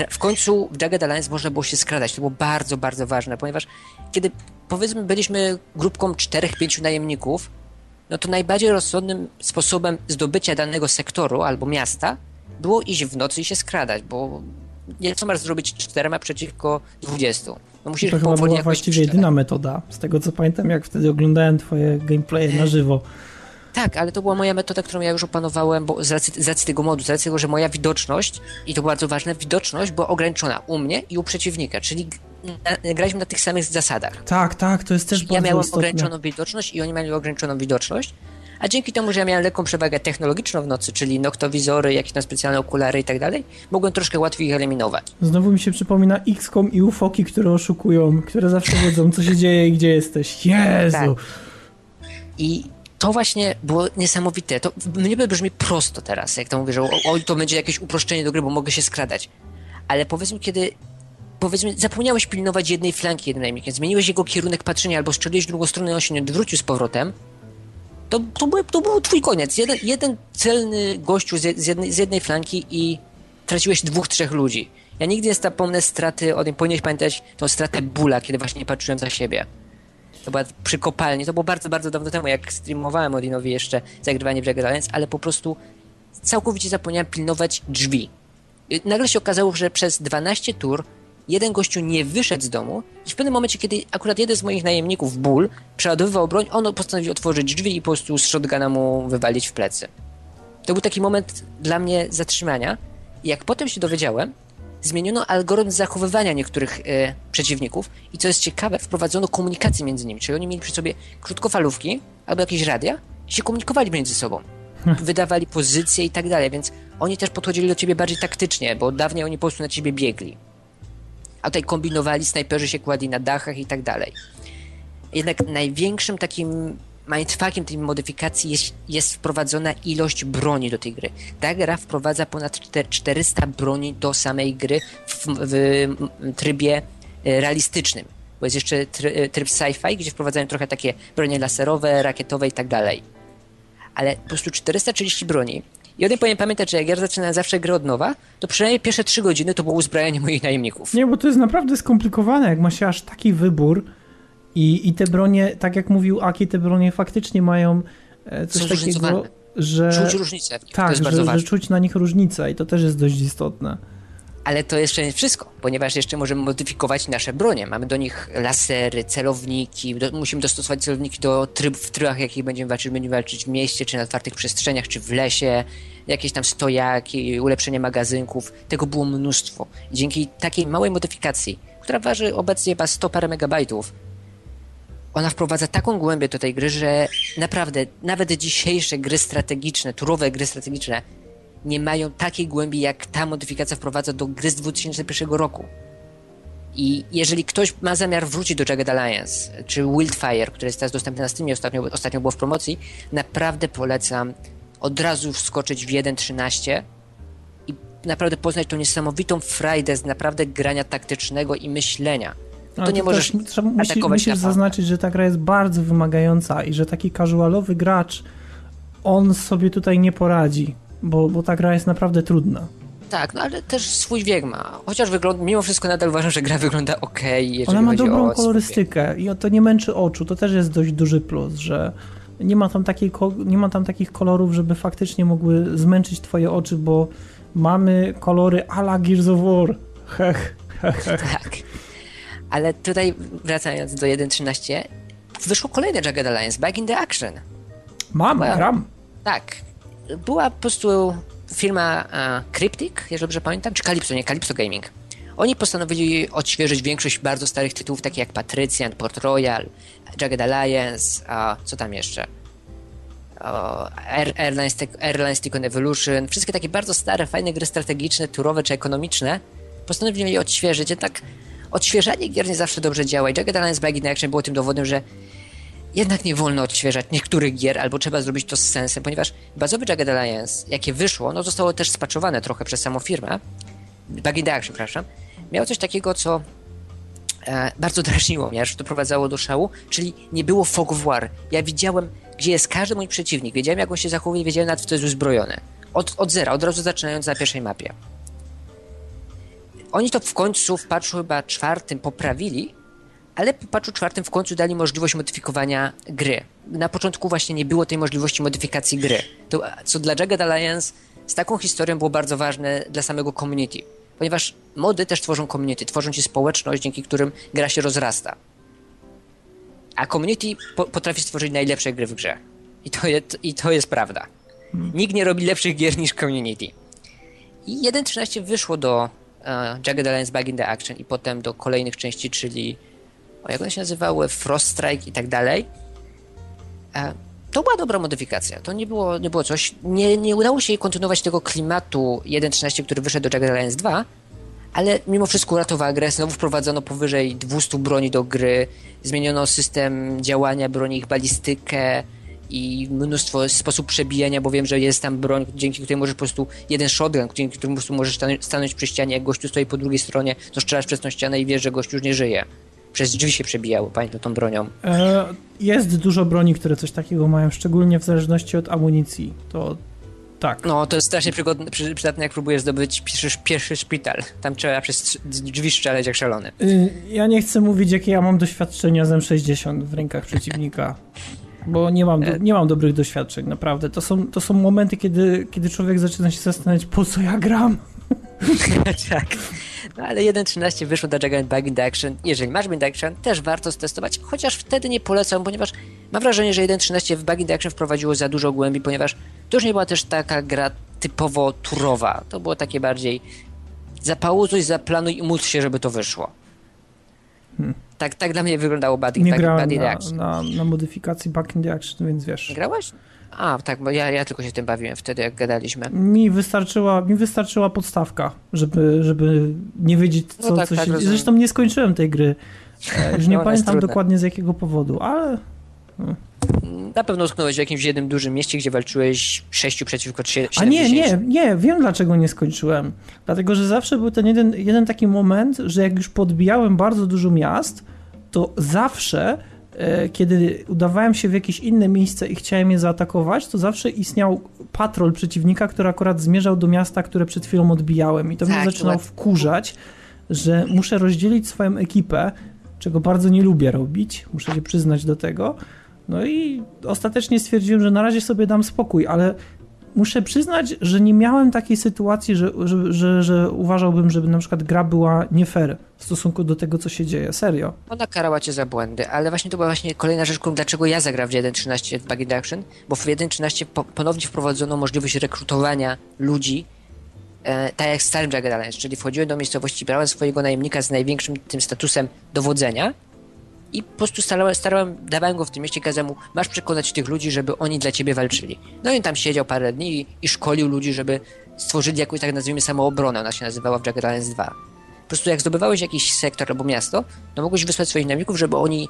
Speaker 2: w końcu w Jagged Alliance można było się skradać. To było bardzo, bardzo ważne, ponieważ kiedy powiedzmy byliśmy grupką 4-5 najemników, no to najbardziej rozsądnym sposobem zdobycia danego sektoru albo miasta było iść w nocy i się skradać, bo nie co masz zrobić czterema przeciwko dwudziestu.
Speaker 1: No musisz to chyba była właściwie jedyna metoda, z tego co pamiętam, jak wtedy oglądałem twoje gameplaye na żywo.
Speaker 2: Tak, ale to była moja metoda, którą ja już opanowałem, bo z racji, z racji tego modu, z racji tego, że moja widoczność, i to bardzo ważne, widoczność była ograniczona u mnie i u przeciwnika, czyli na, graliśmy na tych samych zasadach.
Speaker 1: Tak, tak, to jest też
Speaker 2: ja
Speaker 1: bardzo
Speaker 2: Ja miałem
Speaker 1: istotne.
Speaker 2: ograniczoną widoczność i oni mieli ograniczoną widoczność, a dzięki temu, że ja miałem lekką przewagę technologiczną w nocy, czyli noktowizory, jakieś tam specjalne okulary i tak dalej, mogłem troszkę łatwiej ich eliminować.
Speaker 1: Znowu mi się przypomina XCOM i UFOki, które oszukują, które zawsze wiedzą, co się dzieje i gdzie jesteś. Jezu! Tak.
Speaker 2: I to właśnie było niesamowite. To mnie brzmi prosto teraz, jak to mówię, że oj, to będzie jakieś uproszczenie do gry, bo mogę się skradać. Ale powiedzmy, kiedy powiedzmy, zapomniałeś pilnować jednej flanki najemnikiem, zmieniłeś jego kierunek patrzenia albo strzeliłeś w drugą stronę i on się nie odwrócił z powrotem, to, to, był, to był twój koniec. Jeden, jeden celny gościu z, jednej, z jednej flanki i traciłeś dwóch, trzech ludzi. Ja nigdy nie zapomnę straty, o tym powinieneś pamiętać tą stratę bóla, kiedy właśnie patrzyłem za siebie. To była przy kopalni, to było bardzo, bardzo dawno temu, jak streamowałem Odinowi jeszcze zagrywanie w Jagged Alliance, ale po prostu całkowicie zapomniałem pilnować drzwi. I nagle się okazało, że przez 12 tur jeden gościu nie wyszedł z domu i w pewnym momencie, kiedy akurat jeden z moich najemników, Bull, przeładowywał broń, on postanowił otworzyć drzwi i po prostu z shotguna mu wywalić w plecy. To był taki moment dla mnie zatrzymania i jak potem się dowiedziałem, zmieniono algorytm zachowywania niektórych e, przeciwników i co jest ciekawe, wprowadzono komunikację między nimi, czyli oni mieli przy sobie krótkofalówki albo jakieś radia i się komunikowali między sobą. Wydawali pozycje i tak dalej, więc oni też podchodzili do ciebie bardziej taktycznie, bo dawniej oni po prostu na ciebie biegli a tutaj kombinowali, snajperzy się kładli na dachach i tak dalej. Jednak największym takim mindfuckiem tej modyfikacji jest, jest wprowadzona ilość broni do tej gry. Ta gra wprowadza ponad 400 broni do samej gry w, w trybie e, realistycznym. bo jest jeszcze tryb, tryb sci-fi, gdzie wprowadzają trochę takie bronie laserowe, rakietowe i tak dalej. Ale po prostu 430 broni. I o tym powinien pamiętać, że jak ja zaczynałem zawsze grę od nowa, to przynajmniej pierwsze 3 godziny to było uzbrajanie moich najemników.
Speaker 1: Nie, bo to jest naprawdę skomplikowane, jak ma się aż taki wybór i, i te bronie, tak jak mówił Aki, te bronie faktycznie mają e, coś
Speaker 2: Są
Speaker 1: takiego, że...
Speaker 2: Czuć różnicę.
Speaker 1: Tak,
Speaker 2: to jest
Speaker 1: że,
Speaker 2: bardzo ważne.
Speaker 1: że czuć na nich różnicę i to też jest dość istotne.
Speaker 2: Ale to jeszcze nie wszystko, ponieważ jeszcze możemy modyfikować nasze bronie. Mamy do nich lasery, celowniki, do, musimy dostosować celowniki do trybów, w trybach, jakich będziemy walczyć. Będziemy walczyć w mieście, czy na otwartych przestrzeniach, czy w lesie, jakieś tam stojaki, ulepszenie magazynków. Tego było mnóstwo. Dzięki takiej małej modyfikacji, która waży obecnie chyba 100 parę megabajtów, ona wprowadza taką głębię do tej gry, że naprawdę nawet dzisiejsze gry strategiczne, turowe gry strategiczne nie mają takiej głębi, jak ta modyfikacja wprowadza do gry z 2001 roku. I jeżeli ktoś ma zamiar wrócić do Jagged Alliance, czy Wildfire, które jest teraz dostępne na Steamie, ostatnio, ostatnio było w promocji, naprawdę polecam od razu wskoczyć w 1.13 i naprawdę poznać tą niesamowitą frajdę z naprawdę grania taktycznego i myślenia. To
Speaker 1: Ale
Speaker 2: nie możesz
Speaker 1: trzeba, musisz
Speaker 2: fałę.
Speaker 1: zaznaczyć, że ta gra jest bardzo wymagająca i że taki casualowy gracz, on sobie tutaj nie poradzi, bo, bo ta gra jest naprawdę trudna.
Speaker 2: Tak, no ale też swój wiek ma. Chociaż wygląda, mimo wszystko nadal uważam, że gra wygląda ok,
Speaker 1: Ona ma dobrą kolorystykę i to nie męczy oczu, to też jest dość duży plus, że nie ma tam, takiej, nie ma tam takich kolorów, żeby faktycznie mogły zmęczyć twoje oczy, bo mamy kolory ala Gears of War. Hech, hech, hech.
Speaker 2: Tak. Ale tutaj wracając do 1.13, wyszło kolejne Jagged Alliance, Back in the Action.
Speaker 1: Mam, gram.
Speaker 2: Tak. Była po prostu firma e, Cryptic, jeżeli dobrze pamiętam, czy Calypso, nie, Calypso Gaming. Oni postanowili odświeżyć większość bardzo starych tytułów, takich jak Patrician, Port Royal, Jagged Alliance, a co tam jeszcze? O, Air, Airlines, Airlines Tickon Evolution, wszystkie takie bardzo stare, fajne gry strategiczne, turowe czy ekonomiczne, postanowili je odświeżyć. Jednak odświeżanie gier nie zawsze dobrze działa i Jagged Alliance Back in Action było tym dowodem, że jednak nie wolno odświeżać niektórych gier, albo trzeba zrobić to z sensem, ponieważ bazowy Jagged Alliance, jakie wyszło, no zostało też spaczowane trochę przez samą firmę, Action, przepraszam, miało coś takiego, co e, bardzo drażniło mnie, aż doprowadzało do szału, czyli nie było fog of war. Ja widziałem, gdzie jest każdy mój przeciwnik, wiedziałem, jak on się zachowuje, wiedziałem nawet, w jest uzbrojony. Od, od zera, od razu zaczynając na pierwszej mapie. Oni to w końcu w patchu chyba czwartym poprawili, ale po patchu czwartym w końcu dali możliwość modyfikowania gry. Na początku właśnie nie było tej możliwości modyfikacji gry. To, co dla Jagged Alliance z taką historią było bardzo ważne dla samego community. Ponieważ mody też tworzą community, tworzą ci społeczność, dzięki którym gra się rozrasta. A community po, potrafi stworzyć najlepsze gry w grze. I to, jest, I to jest prawda. Nikt nie robi lepszych gier niż community. I 1.13 wyszło do e, Jagged Alliance Back in the Action i potem do kolejnych części, czyli jak one się nazywały, Frost Strike i tak dalej. E, to była dobra modyfikacja. To nie było, nie było coś. Nie, nie udało się jej kontynuować tego klimatu 1.13, który wyszedł do Jagged Alliance 2, ale mimo wszystko uratowała grę. Znowu wprowadzono powyżej 200 broni do gry, zmieniono system działania broni, ich balistykę i mnóstwo sposób przebijania, bo wiem, że jest tam broń, dzięki której możesz po prostu jeden shotgun, dzięki któremu możesz stanąć, stanąć przy ścianie, jak gościu stoi po drugiej stronie, to strzelasz przez tą ścianę i wiesz, że gościu już nie żyje. Przez drzwi się przebijało, pamiętam tą bronią.
Speaker 1: E, jest dużo broni, które coś takiego mają, szczególnie w zależności od amunicji. To tak.
Speaker 2: No, to jest strasznie przygodne, przy, przydatne, jak próbujesz zdobyć pierwszy, pierwszy szpital. Tam trzeba przez drzwi strzelać jak szalony.
Speaker 1: Y, Ja nie chcę mówić, jakie ja mam doświadczenia z M60 w rękach przeciwnika, bo nie mam, do, nie mam dobrych doświadczeń, naprawdę. To są, to są momenty, kiedy, kiedy człowiek zaczyna się zastanawiać, po co ja gram.
Speaker 2: tak. No ale 1.13 wyszło do Dragon Bug in the Action. Jeżeli masz Bug in the Action, też warto stestować, chociaż wtedy nie polecam, ponieważ mam wrażenie, że 1.13 w Bug in the Action wprowadziło za dużo głębi, ponieważ to już nie była też taka gra typowo turowa. To było takie bardziej zapauzuj, zaplanuj i módl się, żeby to wyszło. Tak, tak dla mnie wyglądało Bug in,
Speaker 1: Nie
Speaker 2: Bug,
Speaker 1: grałem na,
Speaker 2: Action.
Speaker 1: na, na modyfikacji Back in the Action, więc wiesz.
Speaker 2: Grałeś? A, tak, bo ja, ja tylko się tym bawiłem wtedy, jak gadaliśmy.
Speaker 1: Mi wystarczyła, mi wystarczyła podstawka, żeby, żeby nie wiedzieć, co,
Speaker 2: No tak,
Speaker 1: co
Speaker 2: tak,
Speaker 1: się...
Speaker 2: rozumiem.
Speaker 1: Zresztą nie skończyłem tej gry. E, Już nie
Speaker 2: No,
Speaker 1: pamiętam dokładnie z jakiego powodu, ale
Speaker 2: Na pewno utknąłeś w jakimś jednym dużym mieście, gdzie walczyłeś sześciu przeciwko sie-
Speaker 1: A nie,
Speaker 2: 70.
Speaker 1: nie, nie, wiem dlaczego nie skończyłem. Dlatego, że zawsze był ten jeden, jeden taki moment, że jak już podbijałem bardzo dużo miast, to zawsze kiedy udawałem się w jakieś inne miejsce i chciałem je zaatakować, to zawsze istniał patrol przeciwnika, który akurat zmierzał do miasta, które przed chwilą odbijałem. I to
Speaker 2: Tak,
Speaker 1: mnie zaczynało wkurzać, że muszę rozdzielić swoją ekipę, czego bardzo nie lubię robić, muszę się przyznać do tego. No i ostatecznie stwierdziłem, że na razie sobie dam spokój, ale muszę przyznać, że nie miałem takiej sytuacji, że, że, że, że uważałbym, żeby na przykład gra była nie fair w stosunku do tego, co się dzieje. Serio.
Speaker 2: Ona karała cię za błędy, ale właśnie to była właśnie kolejna rzecz, dlaczego ja zagrałem w 1.13 w Bug Induction, bo w 1.13 po, ponownie wprowadzono możliwość rekrutowania ludzi, e, tak jak w starym Jagged czyli wchodziłem do miejscowości, brałem swojego najemnika z największym tym statusem dowodzenia i po prostu starałem, starałem dawałem go w tym mieście, kazałem mu, masz przekonać tych ludzi, żeby oni dla ciebie walczyli. No i on tam siedział parę dni i, i szkolił ludzi, żeby stworzyli jakąś, tak nazwijmy, samoobronę, ona się nazywała w Jagged Alliance 2. Po prostu jak zdobywałeś jakiś sektor albo miasto, to mogłeś wysłać swoich najemników, żeby oni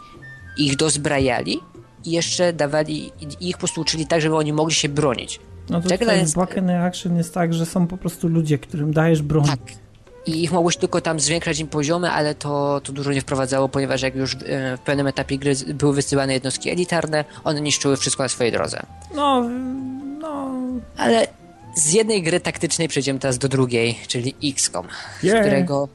Speaker 2: ich dozbrajali i jeszcze dawali, i ich po prostu uczyli tak, żeby oni mogli się bronić.
Speaker 1: No to
Speaker 2: Jagged Alliance-
Speaker 1: Back in Action jest tak, że są po prostu ludzie, którym dajesz broń.
Speaker 2: Tak. I ich mogłeś tylko tam zwiększać im poziomy, ale to, to dużo nie wprowadzało, ponieważ jak już e, w pewnym etapie gry z- były wysyłane jednostki elitarne, one niszczyły wszystko na swojej drodze.
Speaker 1: No, no...
Speaker 2: Ale z jednej gry taktycznej przejdziemy teraz do drugiej, czyli XCOM, z
Speaker 1: Yeah.
Speaker 2: którego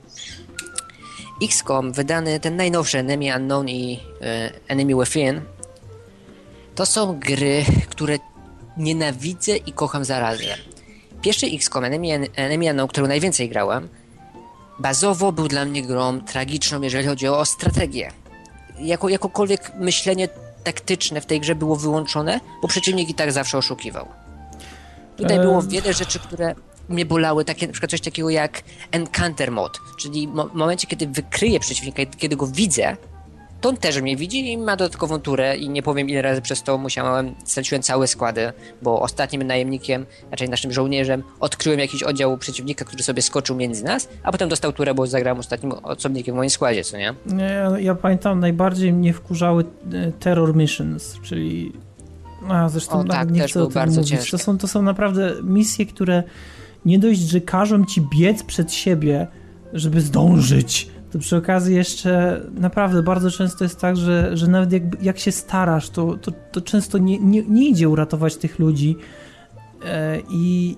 Speaker 2: XCOM, wydany ten najnowszy Enemy Unknown i e, Enemy Within, to są gry, które nienawidzę i kocham zarazem. Pierwszy XCOM, Enemy, Enemy Unknown, którego najwięcej grałem, bazowo był dla mnie grą tragiczną, jeżeli chodzi o strategię. Jako, jakokolwiek myślenie taktyczne w tej grze było wyłączone, bo przeciwnik i tak zawsze oszukiwał. Tutaj było wiele rzeczy, które mnie bolały, takie, na przykład coś takiego jak Encounter Mod, czyli w momencie, kiedy wykryję przeciwnika, kiedy go widzę, to on też mnie widzi i ma dodatkową turę i nie powiem ile razy przez to musiałem, straciłem całe składy, bo ostatnim najemnikiem, raczej naszym żołnierzem, odkryłem jakiś oddział przeciwnika, który sobie skoczył między nas, a potem dostał turę, bo zagrałem ostatnim osobnikiem w moim składzie, co nie?
Speaker 1: Nie, ja, ja pamiętam, najbardziej mnie wkurzały e, terror missions, czyli... A, zresztą
Speaker 2: O, tak,
Speaker 1: nie
Speaker 2: też
Speaker 1: chcę o
Speaker 2: bardzo
Speaker 1: mówić.
Speaker 2: ciężkie.
Speaker 1: To są, to są naprawdę misje, które nie dość, że każą ci biec przed siebie, żeby zdążyć, to przy okazji jeszcze naprawdę bardzo często jest tak, że, że nawet jak, jak się starasz, to, to, to często nie, nie, nie idzie uratować tych ludzi e, i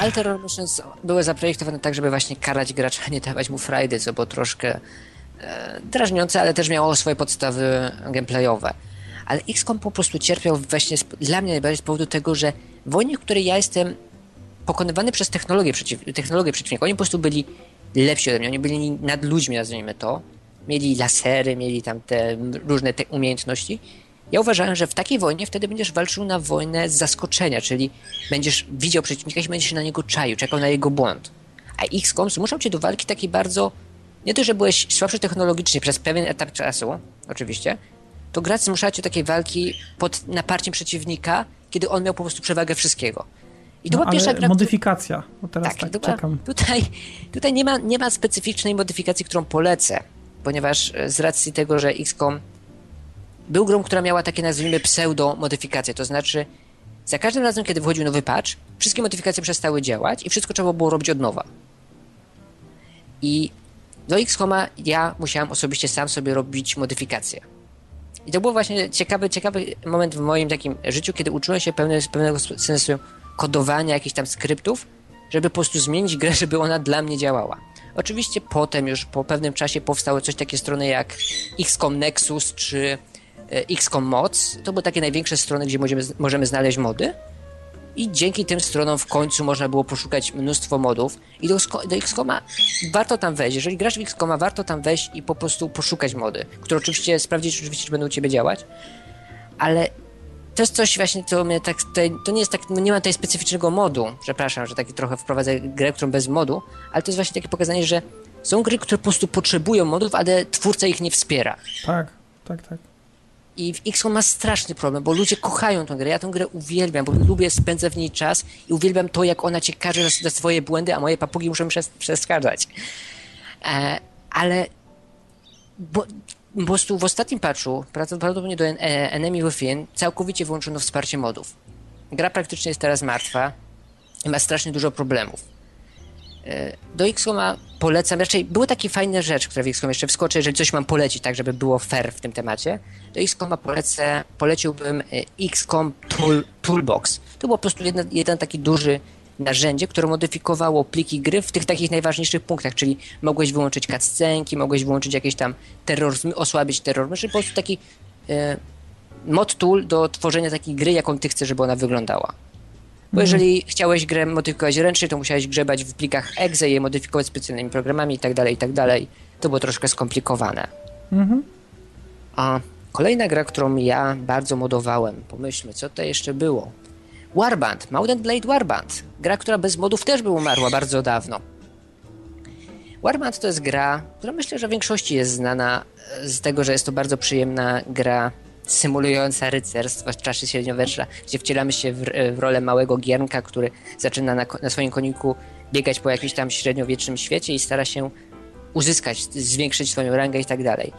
Speaker 2: Ale Terror Missions były zaprojektowane tak, żeby właśnie karać gracza, nie dawać mu frajdy, co było troszkę e, drażniące, ale też miało swoje podstawy gameplayowe. Ale XCOM po prostu cierpiał właśnie dla mnie najbardziej z powodu tego, że w wojnie, w której ja jestem pokonywany przez technologię, przeciw, technologię przeciwnika, oni po prostu byli lepsi ode mnie, oni byli nad ludźmi, nazwijmy to. Mieli lasery, mieli tam te różne te umiejętności. Ja uważałem, że w takiej wojnie wtedy będziesz walczył na wojnę z zaskoczenia, czyli będziesz widział przeciwnika i będziesz się na niego czaił, czekał na jego błąd. A XCOM zmuszał cię do walki takiej bardzo... Nie to, że byłeś słabszy technologicznie przez pewien etap czasu, oczywiście, to gra zmuszała cię do takiej walki pod naparciem przeciwnika, kiedy on miał po prostu przewagę wszystkiego. I to
Speaker 1: no,
Speaker 2: była pierwsza gra,
Speaker 1: modyfikacja, bo teraz tak,
Speaker 2: była-
Speaker 1: czekam.
Speaker 2: Tutaj, tutaj nie, ma, nie ma specyficznej modyfikacji, którą polecę, ponieważ e, z racji tego, że XCOM był grą, która miała takie nazwijmy pseudo-modyfikacje, to znaczy za każdym razem, kiedy wychodził nowy patch, wszystkie modyfikacje przestały działać i wszystko trzeba było robić od nowa. I do XCOMa ja musiałem osobiście sam sobie robić modyfikacje. I to był właśnie ciekawy, ciekawy moment w moim takim życiu, kiedy uczyłem się pewne, pewnego sensu kodowania jakichś tam skryptów, żeby po prostu zmienić grę, żeby ona dla mnie działała. Oczywiście potem już po pewnym czasie powstały coś takie strony jak XCOM Nexus czy e, XCOM Mods. To były takie największe strony, gdzie możemy, możemy znaleźć mody. I dzięki tym stronom w końcu można było poszukać mnóstwo modów. I do, do XCOMa warto tam wejść. Jeżeli grasz w XCOMa, warto tam wejść i po prostu poszukać mody, które oczywiście sprawdzić, oczywiście, czy będą u ciebie działać. Ale to jest coś właśnie, co mnie tak tutaj, to nie jest tak, no nie ma tutaj specyficznego modu, przepraszam, że taki trochę wprowadzę grę, którą bez modu, ale to jest właśnie takie pokazanie, że są gry, które po prostu potrzebują modów, ale twórca ich nie wspiera.
Speaker 1: Tak, tak, tak.
Speaker 2: I w XCOM ma straszny problem, bo ludzie kochają tę grę. Ja tę grę uwielbiam, bo lubię spędzać w niej czas i uwielbiam to, jak ona cię każe za, swoje błędy, a moje papugi muszą przes- przeszkadzać. E, ale bo, po prostu w ostatnim patchu, prawdopodobnie do e, Enemy Within, całkowicie wyłączono wsparcie modów. Gra praktycznie jest teraz martwa i ma strasznie dużo problemów. E, Do XCOMa polecam, raczej były takie fajne rzeczy, które w XCOM jeszcze wskoczę, jeżeli coś mam polecić, tak żeby było fair w tym temacie, to XCOM polecę, poleciłbym y, XCOM Tool, Toolbox. To był po prostu jeden, jeden taki duży narzędzie, które modyfikowało pliki gry w tych takich najważniejszych punktach, czyli mogłeś wyłączyć cutscenki, mogłeś wyłączyć jakieś tam terroryzm, osłabić terroryzm, czyli po prostu taki e, mod tool do tworzenia takiej gry, jaką ty chcesz, żeby ona wyglądała. Bo jeżeli chciałeś grę modyfikować ręcznie, to musiałeś grzebać w plikach exe, je modyfikować specjalnymi programami i tak dalej, i tak dalej. To było troszkę skomplikowane.
Speaker 1: Mhm.
Speaker 2: A kolejna gra, którą ja bardzo modowałem, pomyślmy, co to jeszcze było? Warband, Mount Blade Warband. Gra, która bez modów też by umarła bardzo dawno. Warband to jest gra, która myślę, że w większości jest znana e, z tego, że jest to bardzo przyjemna gra symulująca rycerstwo z czaszy średniowiecza, gdzie wcielamy się w, w rolę małego giermka, który zaczyna na, na swoim koniku biegać po jakimś tam średniowiecznym świecie i stara się uzyskać, zwiększyć swoją rangę i tak dalej.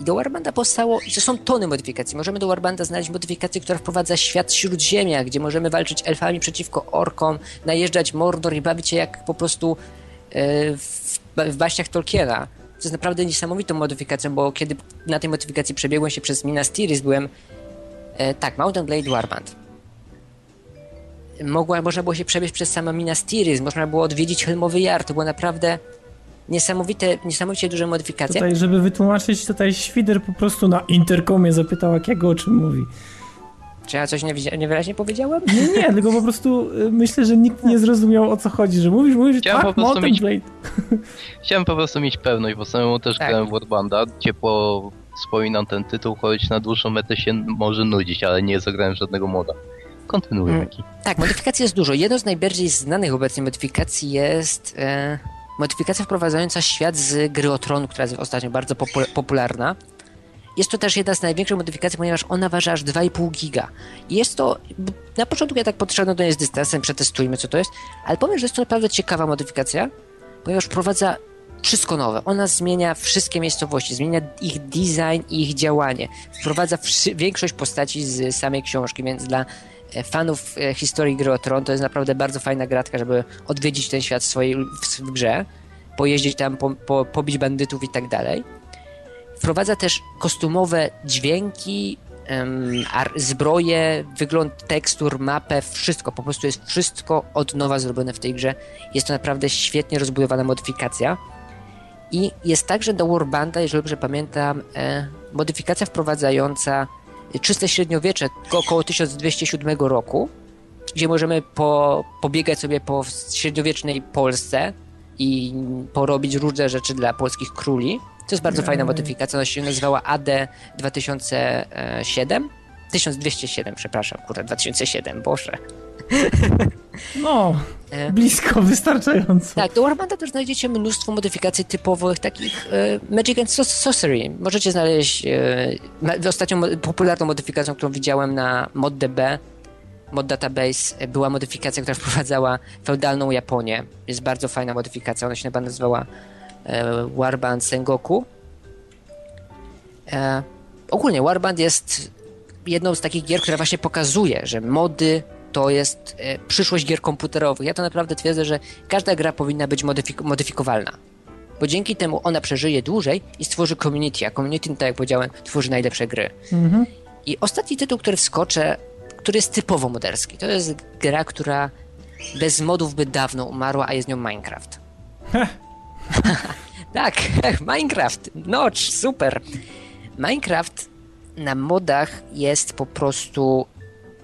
Speaker 2: I do Warbanda powstało, i to są tony modyfikacji. Możemy do Warbanda znaleźć modyfikację, która wprowadza świat śródziemia, gdzie możemy walczyć elfami przeciwko orkom, najeżdżać Mordor i bawić się jak po prostu e, w, w baśniach Tolkiena. To jest naprawdę niesamowitą modyfikacją, bo kiedy na tej modyfikacji przebiegłem się przez Minas Tirith, byłem e, tak, Mountain Blade Warband. Mogła, można było się przebiec przez samo Minas Tirith, można było odwiedzić Helmowy Jar, to było naprawdę niesamowite, niesamowicie duże modyfikacje.
Speaker 1: Tutaj, żeby wytłumaczyć, tutaj Świder po prostu na interkomie zapytał jakiego o czym mówi.
Speaker 2: Czy ja coś niewyraźnie powiedziałem?
Speaker 1: Nie, nie, tylko po prostu y, myślę, że nikt nie zrozumiał o co chodzi, że mówisz, mówisz, Chciałem tak, po prostu mieć, Blade.
Speaker 3: Chciałem po prostu mieć pewność, bo samemu też tak. grałem w Warbanda, ciepło wspominam ten tytuł, choć na dłuższą metę się może nudzić, ale nie zagrałem żadnego moda. Kontynuujmy. Hmm.
Speaker 2: Tak, modyfikacji jest dużo. Jedną z najbardziej znanych obecnie modyfikacji jest... E Modyfikacja wprowadzająca świat z gry o tron, która jest ostatnio bardzo popularna. Jest to też jedna z największych modyfikacji, ponieważ ona waży aż 2,5 giga. Jest to, na początku ja tak podszedłem do niej z dystansem, przetestujmy co to jest, ale powiem, że jest to naprawdę ciekawa modyfikacja, ponieważ wprowadza wszystko nowe. Ona zmienia wszystkie miejscowości, zmienia ich design i ich działanie. Wprowadza większość postaci z samej książki, więc dla fanów e, historii gry o Tron to jest naprawdę bardzo fajna gratka, żeby odwiedzić ten świat w swojej w, w grze, pojeździć tam, po, po, pobić bandytów i tak dalej. Wprowadza też kostumowe dźwięki, zbroje, wygląd tekstur, mapę, wszystko. Po prostu jest wszystko od nowa zrobione w tej grze. Jest to naprawdę świetnie rozbudowana modyfikacja. I jest także do Warbanda, jeżeli dobrze pamiętam, e, modyfikacja wprowadzająca czyste średniowiecze około 1207 roku, gdzie możemy po, pobiegać sobie po średniowiecznej Polsce i porobić różne rzeczy dla polskich króli. To jest bardzo fajna modyfikacja, ona się nazywała AD 2007. 1207, przepraszam, kurde, 2007, boże.
Speaker 1: No, e. blisko, wystarczająco.
Speaker 2: Tak, do Warbanda też znajdziecie mnóstwo modyfikacji typowych, takich e, Magic and Sorcery. Możecie znaleźć e, ostatnią popularną modyfikacją, którą widziałem na ModDB, Mod Database, była modyfikacja, która wprowadzała feudalną Japonię. Jest bardzo fajna modyfikacja, ona się chyba nazywała Warband Sengoku. Ogólnie Warband jest jedną z takich gier, która właśnie pokazuje, że mody to jest e, przyszłość gier komputerowych. Ja to naprawdę twierdzę, że każda gra powinna być modyfik modyfikowalna. Bo dzięki temu ona przeżyje dłużej i stworzy community, a community, tak jak powiedziałem, tworzy najlepsze gry. Mhm. I ostatni tytuł, który wskoczę, który jest typowo moderski, to jest gra, która bez modów by dawno umarła, a jest nią Minecraft. tak, Minecraft, nocz, super. Minecraft na modach jest po prostu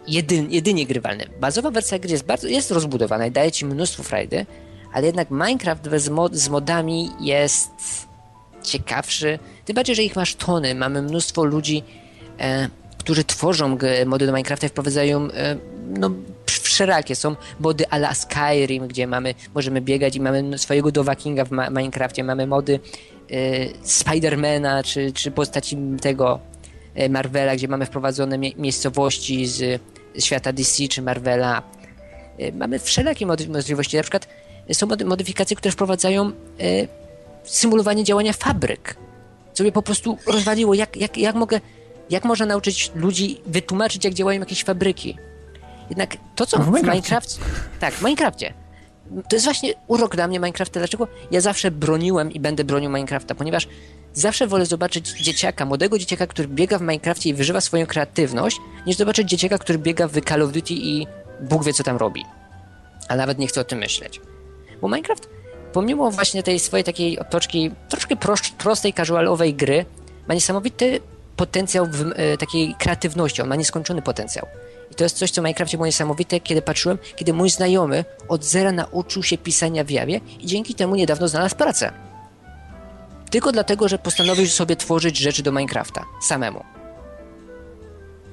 Speaker 2: jedyn, jedynie grywalny. Bazowa wersja gry jest, bardzo, jest rozbudowana i daje ci mnóstwo frajdy, ale jednak Minecraft bez mod, z modami jest ciekawszy. Tym bardziej, że ich masz tony. Mamy mnóstwo ludzi, e, którzy tworzą mody do Minecrafta i wprowadzają e, no, wszelakie. Są mody ala Skyrim, gdzie mamy, możemy biegać i mamy swojego Dova Kinga w Ma Minecrafcie. Mamy mody e, Spidermana, czy, czy postaci tego Marvela, gdzie mamy wprowadzone mie miejscowości z świata DC czy Marvela. Y, mamy wszelakie możliwości. Na przykład są modyfikacje, które wprowadzają y, symulowanie działania fabryk. Co mnie po prostu rozwaliło. Jak, jak, jak mogę, jak można nauczyć ludzi wytłumaczyć, jak działają jakieś fabryki? Jednak to, co w, w Minecraft... Tak, w Minecrafcie. to jest właśnie urok dla mnie Minecrafta. Dlaczego ja zawsze broniłem i będę bronił Minecrafta? Ponieważ zawsze wolę zobaczyć dzieciaka, młodego dzieciaka, który biega w Minecrafcie i wyżywa swoją kreatywność, niż zobaczyć dzieciaka, który biega w Call of Duty i Bóg wie, co tam robi. A nawet nie chcę o tym myśleć. Bo Minecraft, pomimo właśnie tej swojej takiej otoczki, troszkę prostej, casualowej gry, ma niesamowity potencjał w, e, takiej kreatywności, on ma nieskończony potencjał. I to jest coś, co w Minecrafcie było niesamowite, kiedy patrzyłem, kiedy mój znajomy od zera nauczył się pisania w Jawie i dzięki temu niedawno znalazł pracę. Tylko dlatego, że postanowił sobie tworzyć rzeczy do Minecrafta samemu.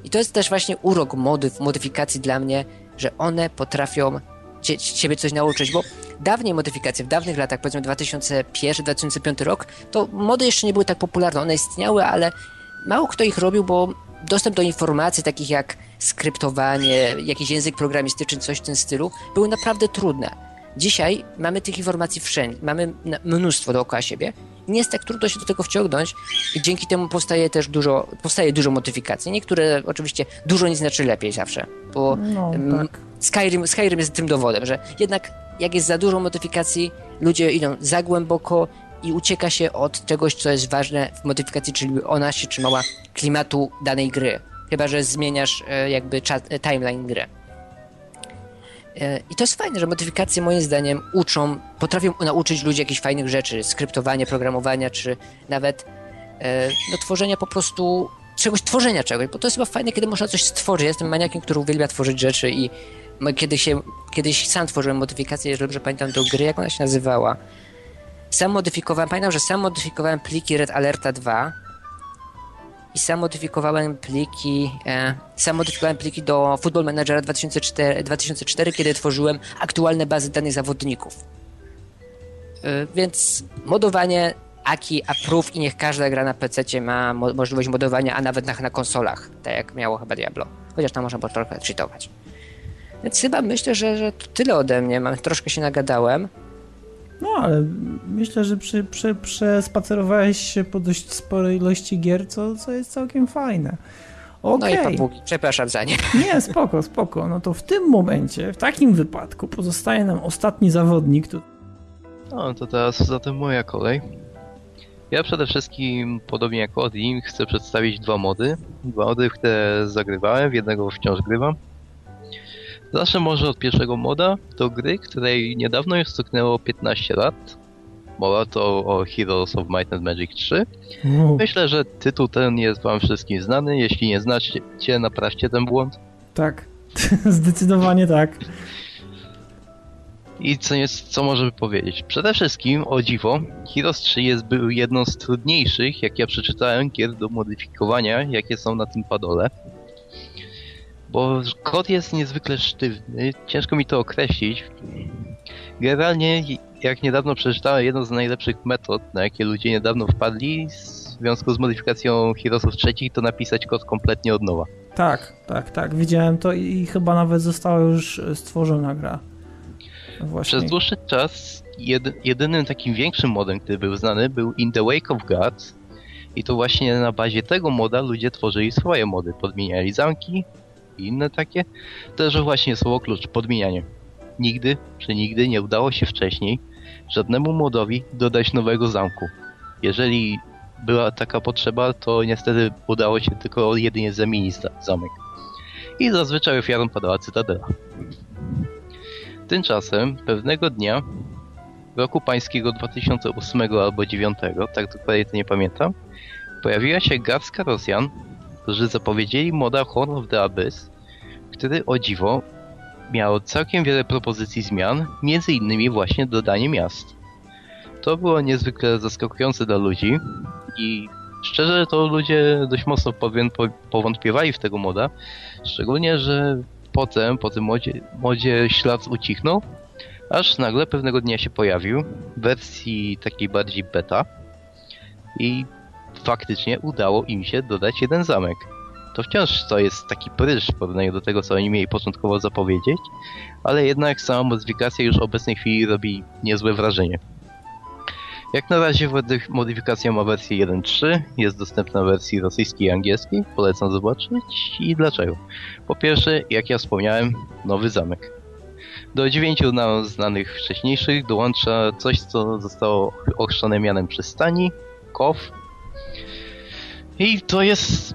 Speaker 2: I to jest też właśnie urok mody, modyfikacji dla mnie, że one potrafią cie, ciebie coś nauczyć, bo dawniej modyfikacje, w dawnych latach, powiedzmy 2001-2005 rok, to mody jeszcze nie były tak popularne. One istniały, ale mało kto ich robił, bo dostęp do informacji takich jak skryptowanie, jakiś język programistyczny, coś w tym stylu, były naprawdę trudne. Dzisiaj mamy tych informacji wszędzie, mamy mnóstwo dookoła siebie. Nie jest tak trudno się do tego wciągnąć i dzięki temu powstaje też dużo, powstaje dużo modyfikacji. Niektóre oczywiście dużo nie znaczy lepiej zawsze, bo no, tak. Skyrim, Skyrim jest tym dowodem, że jednak jak jest za dużo modyfikacji, ludzie idą za głęboko i ucieka się od czegoś, co jest ważne w modyfikacji, czyli ona się trzymała klimatu danej gry. Chyba, że zmieniasz e, jakby e, timeline gry. E, I to jest fajne, że modyfikacje moim zdaniem uczą, potrafią nauczyć ludzi jakichś fajnych rzeczy, skryptowania, programowania, czy nawet no, tworzenia po prostu czegoś, tworzenia czegoś, bo to jest chyba fajne, kiedy można coś stworzyć. Ja jestem maniakiem, który uwielbia tworzyć rzeczy i kiedy się, kiedyś sam tworzyłem modyfikację, jeżeli dobrze pamiętam, do gry, jak ona się nazywała. Sam modyfikowałem, pamiętam, że sam modyfikowałem pliki Red Alerta 2 i sam modyfikowałem pliki, e, sam modyfikowałem pliki do Football Managera 2004, 2004 kiedy tworzyłem aktualne bazy danych zawodników. E, więc modowanie Aki approve i niech każda gra na PC ma mo możliwość modowania, a nawet na, na konsolach, tak jak miało chyba Diablo. Chociaż tam można było trochę cheatować. Więc chyba myślę, że, że to tyle ode mnie. Mam, troszkę się nagadałem.
Speaker 1: No, ale myślę, że przy, przy, przespacerowałeś się po dość sporej ilości gier, co, co jest całkiem fajne. Okay.
Speaker 2: No i papugi, przepraszam za nie.
Speaker 1: Nie, spoko, spoko. No to w tym momencie, w takim wypadku pozostaje nam ostatni zawodnik. Tu...
Speaker 3: No to teraz zatem moja kolej. Ja przede wszystkim, podobnie jak Odin, chcę przedstawić dwa mody. Dwa mody, które zagrywałem, w jednego wciąż grywam. Zacznę może od pierwszego moda do gry, której niedawno już stuknęło 15 lat. Mowa to o Heroes of Might and Magic 3. Myślę, że tytuł ten jest wam wszystkim znany. Jeśli nie znacie, naprawcie ten błąd.
Speaker 1: Tak, zdecydowanie tak.
Speaker 3: I co, jest, co możemy powiedzieć? Przede wszystkim, o dziwo, Heroes 3 jest był jedną z trudniejszych, jak ja przeczytałem, gier do modyfikowania, jakie są na tym padole bo kod jest niezwykle sztywny, ciężko mi to określić. Generalnie, jak niedawno przeczytałem jedną z najlepszych metod, na jakie ludzie niedawno wpadli, w związku z modyfikacją Heroesów trzecich, to napisać kod kompletnie od nowa.
Speaker 1: Tak, tak, tak. Widziałem to i chyba nawet została już stworzona gra.
Speaker 3: Właśnie. Przez dłuższy czas jedynym takim większym modem, który był znany, był In the Wake of Gods. I to właśnie na bazie tego moda ludzie tworzyli swoje mody. Podmieniali zamki, i inne takie, to że właśnie słowo klucz, podmienianie. Nigdy, czy nigdy nie udało się wcześniej żadnemu modowi dodać nowego zamku. Jeżeli była taka potrzeba, to niestety udało się tylko jedynie zamienić zamek. I zazwyczaj ofiarą padała cytadela. Tymczasem pewnego dnia roku pańskiego 2008 albo 2009, tak dokładnie to nie pamiętam, pojawiła się garstka Rosjan, którzy zapowiedzieli moda Horn of the Abyss, który o dziwo miał całkiem wiele propozycji zmian, między innymi właśnie dodanie miast. To było niezwykle zaskakujące dla ludzi i szczerze to ludzie dość mocno powątpiewali w tego moda, szczególnie, że potem, po tym modzie, modzie ślad ucichnął, aż nagle pewnego dnia się pojawił w wersji takiej bardziej beta i faktycznie udało im się dodać jeden zamek. To wciąż to jest taki prysz w porównaniu do tego, co oni mieli początkowo zapowiedzieć, ale jednak sama modyfikacja już w obecnej chwili robi niezłe wrażenie. Jak na razie modyfikacja ma wersję 1.3, jest dostępna w wersji rosyjskiej i angielskiej, polecam zobaczyć i dlaczego. Po pierwsze, jak ja wspomniałem, nowy zamek. Do dziewięciu nam znanych wcześniejszych dołącza coś, co zostało ochrzczone mianem przystani, KOW. I to jest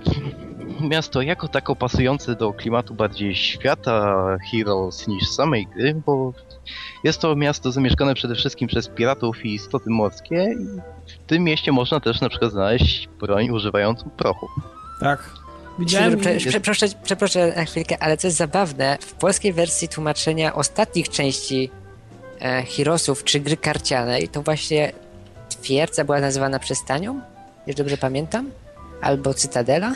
Speaker 3: miasto jako tako pasujące do klimatu bardziej świata Heroes niż samej gry, bo jest to miasto zamieszkane przede wszystkim przez piratów i istoty morskie. I w tym mieście można też na przykład znaleźć broń używającą prochu.
Speaker 1: Tak.
Speaker 2: Widziałem... Prze, prze, prze, przeproszę na chwilkę, ale co jest zabawne, w polskiej wersji tłumaczenia ostatnich części e, Heroesów czy gry karcianej, to właśnie twierdza była nazywana przystanią, jeśli dobrze pamiętam, albo cytadela.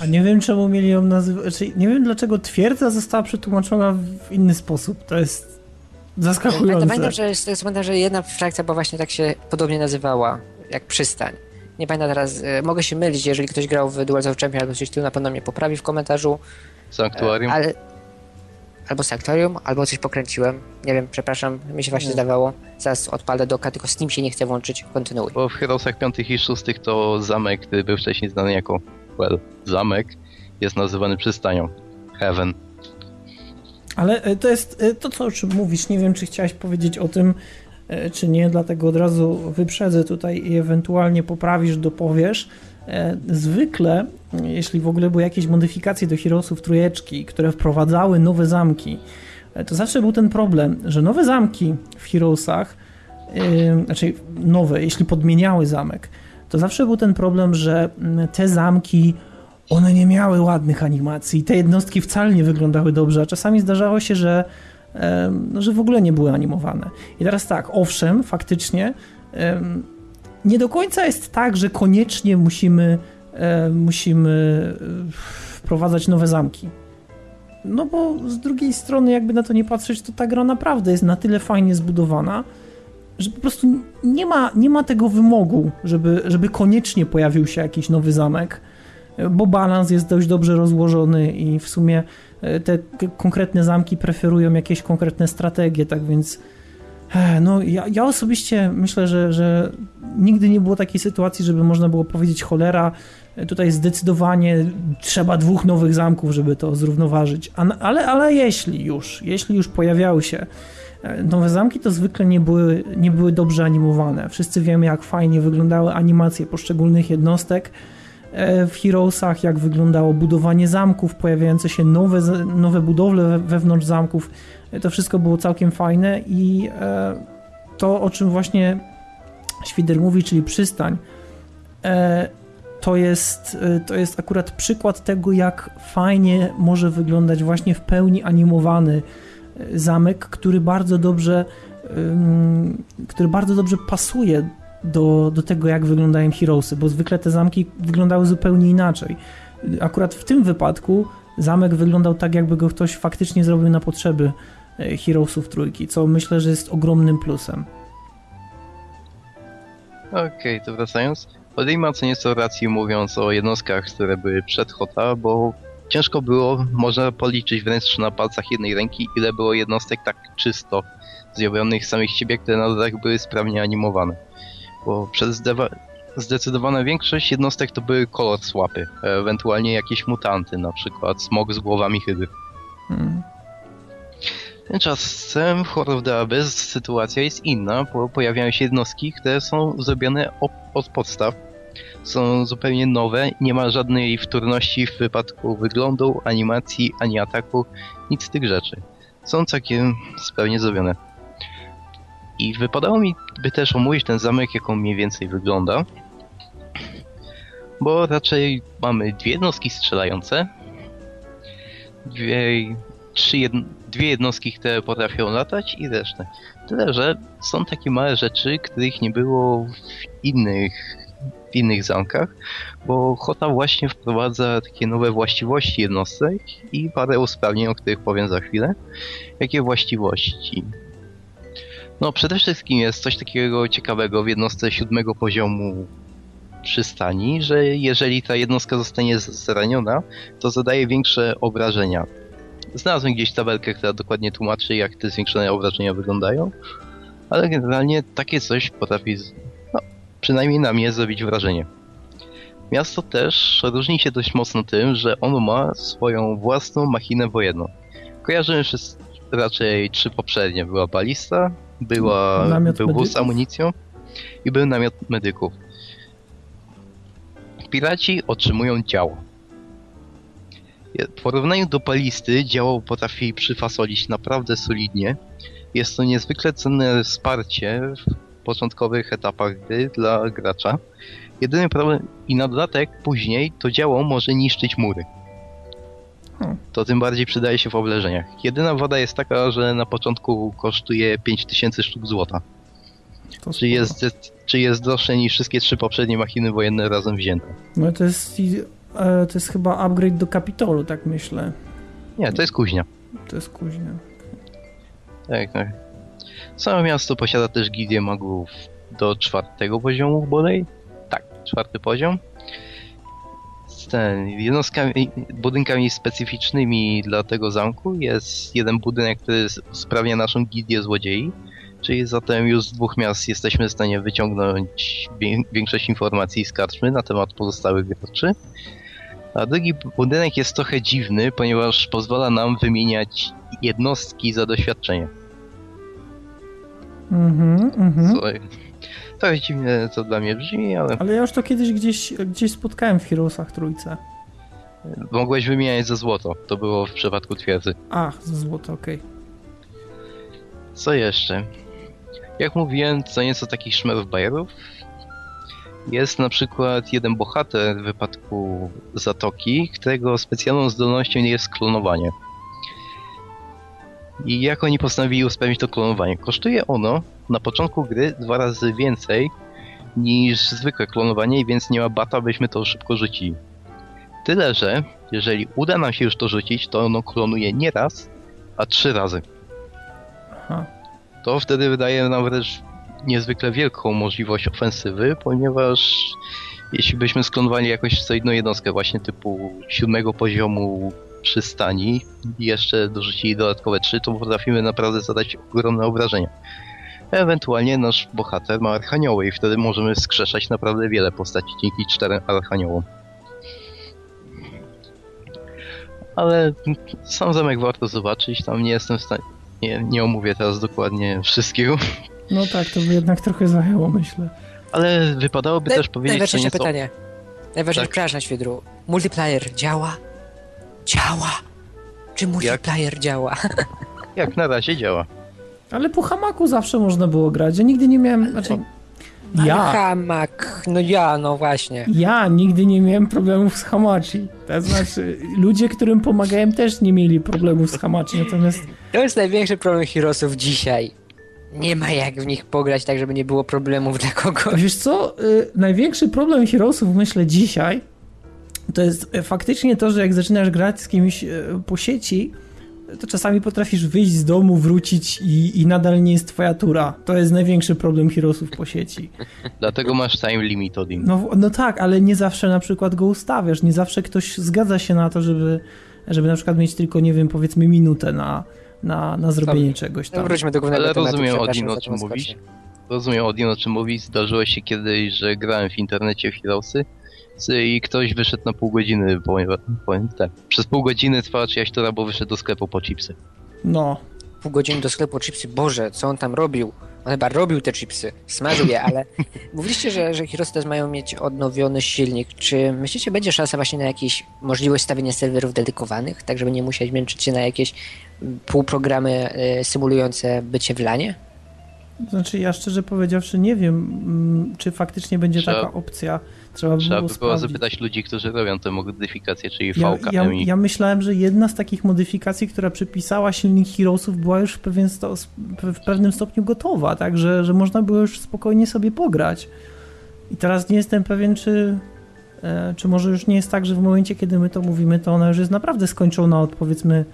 Speaker 1: A nie wiem, czemu mieli ją nazywać. Znaczy, nie wiem, dlaczego twierdza została przetłumaczona w inny sposób. To jest zaskakujące.
Speaker 2: Pamiętam, że, pamiętam, że jedna frakcja bo właśnie tak się podobnie nazywała, jak przystań. Nie pamiętam teraz, e, mogę się mylić, jeżeli ktoś grał w Duel of Champions albo coś tu na pewno mnie poprawi w komentarzu.
Speaker 3: Sanktuarium? E, ale,
Speaker 2: albo Sanktuarium, albo coś pokręciłem. Nie wiem, przepraszam, mi się właśnie zdawało. Zaraz odpalę doka, tylko Steam się nie chce włączyć. Kontynuuj.
Speaker 3: Bo w Heroesach 5 i 6 to zamek, który był wcześniej znany jako well, zamek jest nazywany przystanią. Heaven.
Speaker 1: Ale e, to jest e, to, co o czym mówisz. Nie wiem, czy chciałeś powiedzieć o tym, e, czy nie, dlatego od razu wyprzedzę tutaj i ewentualnie poprawisz, dopowiesz. Zwykle, jeśli w ogóle były jakieś modyfikacje do Heroesów trójeczki, które wprowadzały nowe zamki, to zawsze był ten problem, że nowe zamki w Heroesach, yy, znaczy nowe, jeśli podmieniały zamek, to zawsze był ten problem, że mm, te zamki one nie miały ładnych animacji, te jednostki wcale nie wyglądały dobrze, a czasami zdarzało się, że, no, że w ogóle nie były animowane. I teraz tak, owszem, faktycznie nie do końca jest tak, że koniecznie musimy, musimy e, wprowadzać nowe zamki. No bo z drugiej strony, jakby na to nie patrzeć, to ta gra naprawdę jest na tyle fajnie zbudowana, że po prostu nie ma, nie ma tego wymogu, żeby, żeby koniecznie pojawił się jakiś nowy zamek, bo balans jest dość dobrze rozłożony i w sumie e, te konkretne zamki preferują jakieś konkretne strategie, tak więc e, no ja, ja osobiście myślę, że, że nigdy nie było takiej sytuacji, żeby można było powiedzieć cholera, e, tutaj zdecydowanie trzeba dwóch nowych zamków, żeby to zrównoważyć, ale, ale jeśli już, jeśli już pojawiały się Nowe zamki to zwykle nie były, nie były dobrze animowane. Wszyscy wiemy, jak fajnie wyglądały animacje poszczególnych jednostek e, w Heroesach, jak wyglądało budowanie zamków, pojawiające się nowe, nowe budowle wewnątrz zamków. E, to wszystko było całkiem fajne i e, to, o czym właśnie Świder mówi, czyli przystań, to jest, to jest akurat przykład tego, jak fajnie może wyglądać właśnie w pełni animowany zamek, który bardzo dobrze, który bardzo dobrze pasuje do, do tego, jak wyglądają Heroesy, bo zwykle te zamki wyglądały zupełnie inaczej. Akurat w tym wypadku zamek wyglądał tak, jakby go ktoś faktycznie zrobił na potrzeby e, Heroesów trójki, co myślę, że jest ogromnym plusem.
Speaker 3: Okej, okay, to wracając. Ma co nieco racji mówiąc o jednostkach, które były przed Hota, bo ciężko było, można policzyć wręcz na palcach jednej ręki, ile było jednostek tak czysto zrobionych samych siebie, które na dodach były sprawnie animowane. Bo przez zdecydowana większość jednostek to były kolor swapy, ewentualnie jakieś mutanty, na przykład smog z głowami chyby. Hmm. Tymczasem w Horror of the Abyss sytuacja jest inna, bo pojawiają się jednostki, które są zrobione od podstaw, są zupełnie nowe, nie ma żadnej wtórności w wypadku wyglądu, animacji, ani ataku, nic z tych rzeczy. Są całkiem sprawnie zrobione. I wypadało mi by też omówić ten zamek, jak on mniej więcej wygląda. Bo raczej mamy dwie jednostki strzelające, dwie, trzy jedno, dwie jednostki, które potrafią latać i resztę. Tyle, że są takie małe rzeczy, których nie było w innych w innych zamkach, bo Hota właśnie wprowadza takie nowe właściwości jednostek i parę usprawnień, o których powiem za chwilę. Jakie właściwości? No przede wszystkim jest coś takiego ciekawego w jednostce siódmego poziomu przystani, że jeżeli ta jednostka zostanie zraniona, to zadaje większe obrażenia. Znalazłem gdzieś tabelkę, która dokładnie tłumaczy, jak te zwiększone obrażenia wyglądają, ale generalnie takie coś potrafi przynajmniej na mnie, zrobić wrażenie. Miasto też różni się dość mocno tym, że ono ma swoją własną machinę wojenną. Kojarzymy raczej trzy poprzednie. Była balista, była,
Speaker 1: Namiot
Speaker 3: był wóz z amunicją i był namiot medyków. Piraci otrzymują działo. Je- W porównaniu do balisty działo potrafi przyfasolić naprawdę solidnie. Jest to niezwykle cenne wsparcie w początkowych etapach gry dla gracza. Jedyny problem i na dodatek później to działo może niszczyć mury. To tym bardziej przydaje się w obleżeniach. Jedyna wada jest taka, że na początku kosztuje 5000 sztuk złota.
Speaker 1: To
Speaker 3: Czy jest, czy jest droższe niż wszystkie trzy poprzednie machiny wojenne razem wzięte?
Speaker 1: No to jest, e, to jest chyba upgrade do Kapitolu, tak myślę.
Speaker 3: Nie, to jest kuźnia.
Speaker 1: To jest kuźnia.
Speaker 3: Tak, tak. Samo miasto posiada też gildię magów do czwartego poziomu bodaj? Tak, czwarty poziom. Ten, jednostkami, budynkami specyficznymi dla tego zamku jest jeden budynek, który sprawia naszą gildię złodziei, czyli zatem już z dwóch miast jesteśmy w stanie wyciągnąć wię- większość informacji z karczmy na temat pozostałych graczy. A drugi budynek jest trochę dziwny, ponieważ pozwala nam wymieniać jednostki za doświadczenie.
Speaker 1: Mhm, mhm.
Speaker 3: Co, trochę dziwne to dla mnie brzmi, ale
Speaker 1: Ale ja już to kiedyś gdzieś, gdzieś spotkałem w Heroesach trójce.
Speaker 3: mogłeś wymieniać za złoto. To było w przypadku twierdzy.
Speaker 1: Ach, za złoto, okej.
Speaker 3: Co jeszcze? Jak mówiłem, co nieco takich szmerów bajerów. Jest na przykład jeden bohater w wypadku Zatoki, którego specjalną zdolnością jest klonowanie. I jak oni postanowili usprawnić to klonowanie? Kosztuje ono na początku gry dwa razy więcej niż zwykłe klonowanie, więc nie ma bata, byśmy to szybko rzucili. Tyle, że jeżeli uda nam się już to rzucić, to ono klonuje nie raz, a trzy razy
Speaker 1: Aha.
Speaker 3: to wtedy wydaje nam wręcz niezwykle wielką możliwość ofensywy, ponieważ jeśli byśmy sklonowali jakąś solidną jednostkę właśnie typu siódmego poziomu przystani i jeszcze dorzucili dodatkowe trzy, to potrafimy naprawdę zadać ogromne obrażenia. Ewentualnie nasz bohater ma archanioły i wtedy możemy skrzeszać naprawdę wiele postaci dzięki czterem archaniołom. Ale sam zamek warto zobaczyć, tam nie jestem w stanie, nie, nie omówię teraz dokładnie wszystkiego,
Speaker 1: No tak, to by jednak trochę zajęło, myślę.
Speaker 3: ale wypadałoby też powiedzieć, że
Speaker 2: Najważniejsze
Speaker 3: nieco...
Speaker 2: pytanie. Najważniejsze,
Speaker 3: Tak.
Speaker 2: przepraszam Świdru. Multiplayer działa? Działa! Czy multiplayer działa?
Speaker 3: Jak na razie działa.
Speaker 1: Ale po hamaku zawsze można było grać. Ja nigdy nie miałem. Znaczy, ja,
Speaker 2: Hamak, no ja, no właśnie.
Speaker 1: ja nigdy nie miałem problemów z hamachi. To znaczy, ludzie, którym pomagałem, też nie mieli problemów z hamachi. Natomiast
Speaker 2: To jest największy problem Heroesów dzisiaj. Nie ma jak w nich pograć tak, żeby nie było problemów dla kogoś.
Speaker 1: wiesz co? Y, największy problem Heroesów, myślę, dzisiaj to jest y, faktycznie to, że jak zaczynasz grać z kimś y, po sieci, to czasami potrafisz wyjść z domu, wrócić i, i nadal nie jest twoja tura. To jest największy problem Heroesów po sieci.
Speaker 3: Dlatego masz time limit Odin.
Speaker 1: No, no tak, ale nie zawsze na przykład go ustawiasz, nie zawsze ktoś zgadza się na to, żeby, żeby na przykład mieć tylko, nie wiem, powiedzmy minutę na, na, na zrobienie czegoś
Speaker 2: No,
Speaker 1: tam.
Speaker 2: wróćmy do głównego
Speaker 3: Ale
Speaker 2: tematu.
Speaker 3: rozumiem, Odin, o czym mówisz. Rozumiem Odin o czym mówisz. Zdarzyło się kiedyś, że grałem w internecie w Heroesy i ktoś wyszedł na pół godziny, powiem, powiem tak. Przez pół godziny trwała czyjaś tura, bo wyszedł do sklepu po chipsy.
Speaker 1: No,
Speaker 2: Pół godziny do sklepu chipsy. Boże, co on tam robił? On chyba robił te chipsy, smażył je, ale mówiliście, że, że Heroes też mają mieć odnowiony silnik. Czy myślicie, będzie szansa właśnie na jakieś możliwość stawienia serwerów dedykowanych, tak żeby nie musieć męczyć się na jakieś półprogramy y, symulujące bycie w lanie?
Speaker 1: znaczy ja szczerze powiedziawszy nie wiem, mm, czy faktycznie będzie
Speaker 3: Trzeba-
Speaker 1: taka opcja. Trzeba by
Speaker 3: Trzeba
Speaker 1: było
Speaker 3: by było zapytać ludzi, którzy robią te modyfikacje, czyli
Speaker 1: Ja,
Speaker 3: VKM
Speaker 1: ja, ja myślałem, że jedna z takich modyfikacji, która przypisała silnik Heroesów, była już w, pewien sto, w pewnym stopniu gotowa, tak, że, że można było już spokojnie sobie pograć. I teraz nie jestem pewien, czy, e, czy może już nie jest tak, że w momencie, kiedy my to mówimy, to ona już jest naprawdę skończona od powiedzmy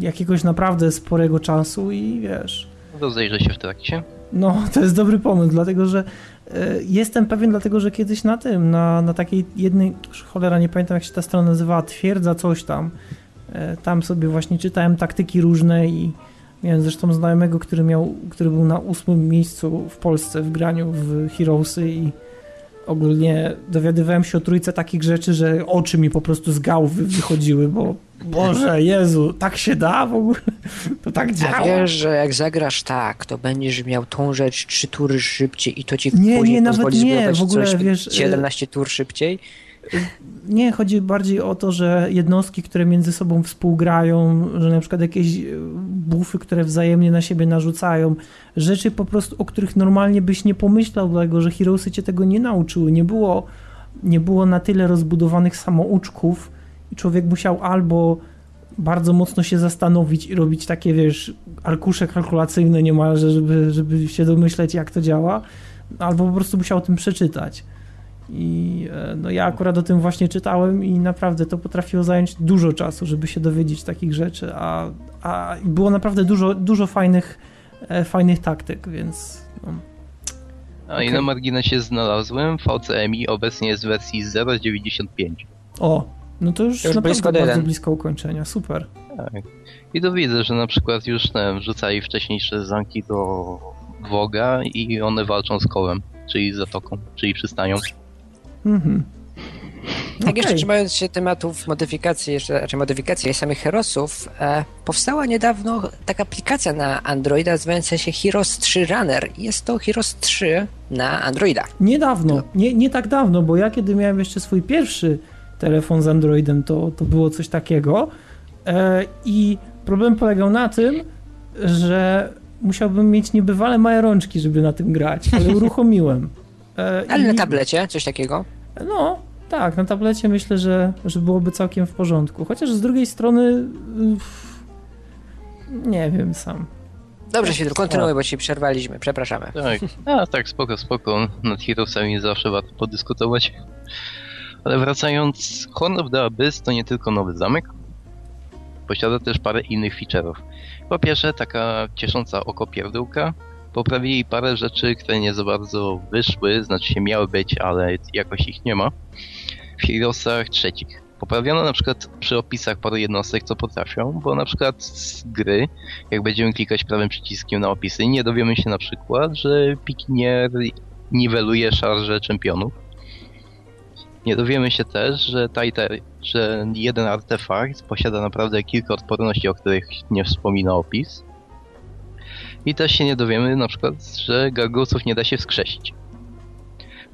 Speaker 1: jakiegoś naprawdę sporego czasu i wiesz.
Speaker 3: rozejrzę się w trakcie.
Speaker 1: No, to jest dobry pomysł, dlatego że e, jestem pewien, dlatego że kiedyś na tym, na, na takiej jednej, cholera, nie pamiętam jak się ta strona nazywała, twierdza coś tam, e, tam sobie właśnie czytałem taktyki różne i miałem zresztą znajomego, który miał, który był na ósmym miejscu w Polsce w graniu w Heroesy i ogólnie dowiadywałem się o trójce takich rzeczy, że oczy mi po prostu z gałów wy- wychodziły, bo Boże, Jezu, tak się da w ogóle? To tak działa?
Speaker 2: A wiesz, że jak zagrasz tak, to będziesz miał tą rzecz trzy tury szybciej i to ci
Speaker 1: Nie,
Speaker 2: później
Speaker 1: nie, nawet
Speaker 2: pozwoli
Speaker 1: nie, w ogóle, wiesz,
Speaker 2: 17 tur szybciej.
Speaker 1: Nie, chodzi bardziej o to, że jednostki, które między sobą współgrają, że na przykład jakieś e, bufy, które wzajemnie na siebie narzucają, rzeczy po prostu, o których normalnie byś nie pomyślał, dlatego że Heroesy cię tego nie nauczyły. Nie było, nie było na tyle rozbudowanych samouczków i człowiek musiał albo bardzo mocno się zastanowić i robić takie, wiesz, arkusze kalkulacyjne niemalże, żeby, żeby się domyśleć, jak to działa, albo po prostu musiał o tym przeczytać. I e, no ja akurat o tym właśnie czytałem i naprawdę to potrafiło zająć dużo czasu, żeby się dowiedzieć takich rzeczy, a, a było naprawdę dużo, dużo fajnych, e, fajnych taktyk, więc no.
Speaker 3: A i na marginesie znalazłem VCMI obecnie jest w wersji 0.95.
Speaker 1: O, no to już,
Speaker 2: Już
Speaker 1: naprawdę
Speaker 2: blisko
Speaker 1: bardzo
Speaker 2: jeden.
Speaker 1: blisko ukończenia, super.
Speaker 3: Tak. I to widzę, że na przykład już ne, wrzucali wcześniejsze zamki do Woga i one walczą z kołem, czyli z zatoką, czyli przystanią.
Speaker 1: Mhm.
Speaker 2: Tak jeszcze trzymając się tematów modyfikacji, jeszcze, znaczy modyfikacji samych Herosów, e, powstała niedawno taka aplikacja na Androida nazywająca się Heroes 3 Runner. Jest to Heroes 3 na Androida.
Speaker 1: Niedawno, nie, nie tak dawno, bo ja kiedy miałem jeszcze swój pierwszy telefon z Androidem, to, to było coś takiego e, i problem polegał na tym, że musiałbym mieć niebywale małe rączki, żeby na tym grać, ale uruchomiłem. E,
Speaker 2: Ale
Speaker 1: i-
Speaker 2: na tablecie, coś takiego.
Speaker 1: No, tak, na tablecie myślę, że, że byłoby całkiem w porządku. Chociaż z drugiej strony. Nie wiem sam.
Speaker 2: Dobrze, się kontynuuj, bo ci przerwaliśmy, przepraszamy.
Speaker 3: Tak, a tak, spoko, spoko. Nad Heroesami zawsze warto podyskutować. Ale wracając, Horn of the Abyss to nie tylko nowy zamek. Posiada też parę innych feature'ów. Po pierwsze, taka ciesząca oko pierdółka. Poprawili parę rzeczy, które nie za bardzo wyszły, znaczy się miały być, ale jakoś ich nie ma. W Heroesach trzecich. Poprawiono na przykład przy opisach paru jednostek, co potrafią, bo na przykład z gry jak będziemy klikać prawym przyciskiem na opisy, nie dowiemy się na przykład, że Pikinier niweluje szarże czempionów. Nie dowiemy się też, że, że jeden artefakt posiada naprawdę kilka odporności, o których nie wspomina opis. I też się nie dowiemy na przykład, że gargulców nie da się wskrzesić.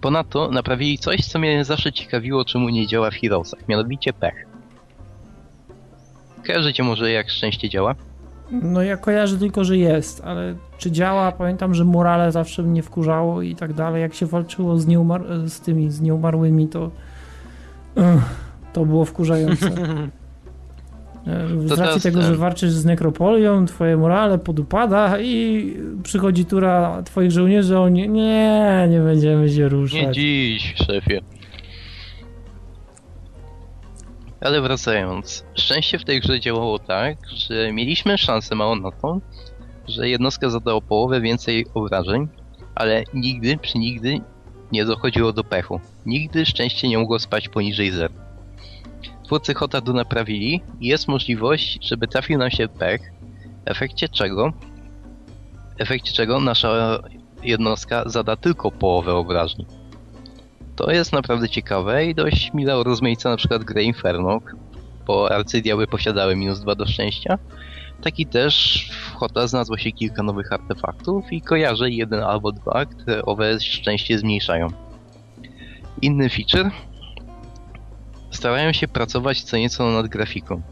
Speaker 3: Ponadto naprawili coś, co mnie zawsze ciekawiło, czemu nie działa w Heroesach, mianowicie pech. Kojarzycie może jak szczęście działa?
Speaker 1: No ja kojarzę tylko, że jest, ale czy działa? Pamiętam, że morale zawsze mnie wkurzało i tak dalej. Jak się walczyło z, nieumar- z tymi, z nieumarłymi, to to było wkurzające. E, Z
Speaker 3: To
Speaker 1: racji tego, że walczysz z nekropolią, twoje morale podupada i przychodzi tura twoich żołnierzy, oni nie, nie będziemy się
Speaker 3: Nie
Speaker 1: ruszać.
Speaker 3: dziś, szefie. Ale wracając, szczęście w tej grze działało tak, że mieliśmy szansę małą na to, że jednostka zada o połowę więcej obrażeń, ale nigdy, przy nigdy nie dochodziło do pechu. Nigdy szczęście nie mogło spać poniżej zera. Twórcy Hotadu naprawili i jest możliwość, żeby trafił nam się pech, w efekcie czego, w efekcie czego nasza jednostka zada tylko połowę obrażeń. To jest naprawdę ciekawe i dość mile rozmaica na przykład grę Inferno, bo arcydiały posiadały minus 2 do szczęścia. Taki też w Hota znalazło się kilka nowych artefaktów i kojarzę jeden albo dwa, które owe szczęście zmniejszają. Inny feature starają się pracować co nieco nad grafiką.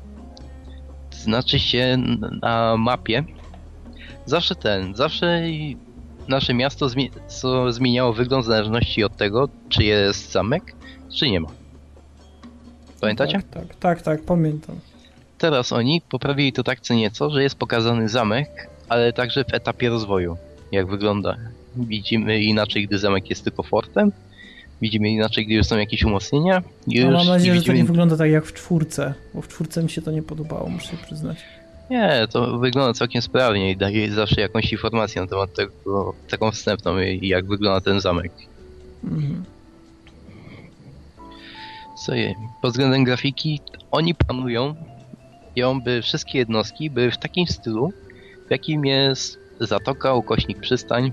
Speaker 3: Znaczy się na mapie zawsze ten, zawsze nasze miasto zmi- co zmieniało wygląd w zależności od tego, czy jest zamek, czy nie ma. Pamiętacie?
Speaker 1: Tak, tak, tak, tak, pamiętam.
Speaker 3: Teraz oni poprawili to tak co nieco, że jest pokazany zamek, ale także w etapie rozwoju. Jak wygląda. Widzimy inaczej, gdy zamek jest tylko fortem. Widzimy inaczej, gdy już są jakieś umocnienia. I
Speaker 1: No,
Speaker 3: już
Speaker 1: mam nadzieję, że to
Speaker 3: widzimy...
Speaker 1: nie wygląda tak jak w czwórce, bo w czwórce mi się to nie podobało, muszę przyznać.
Speaker 3: Nie, to wygląda całkiem sprawnie i daje zawsze jakąś informację na temat tego, taką wstępną, i jak wygląda ten zamek.
Speaker 1: Mhm.
Speaker 3: Co je, pod względem grafiki, oni planują ją, by wszystkie jednostki były w takim stylu, w jakim jest zatoka, ukośnik przystań.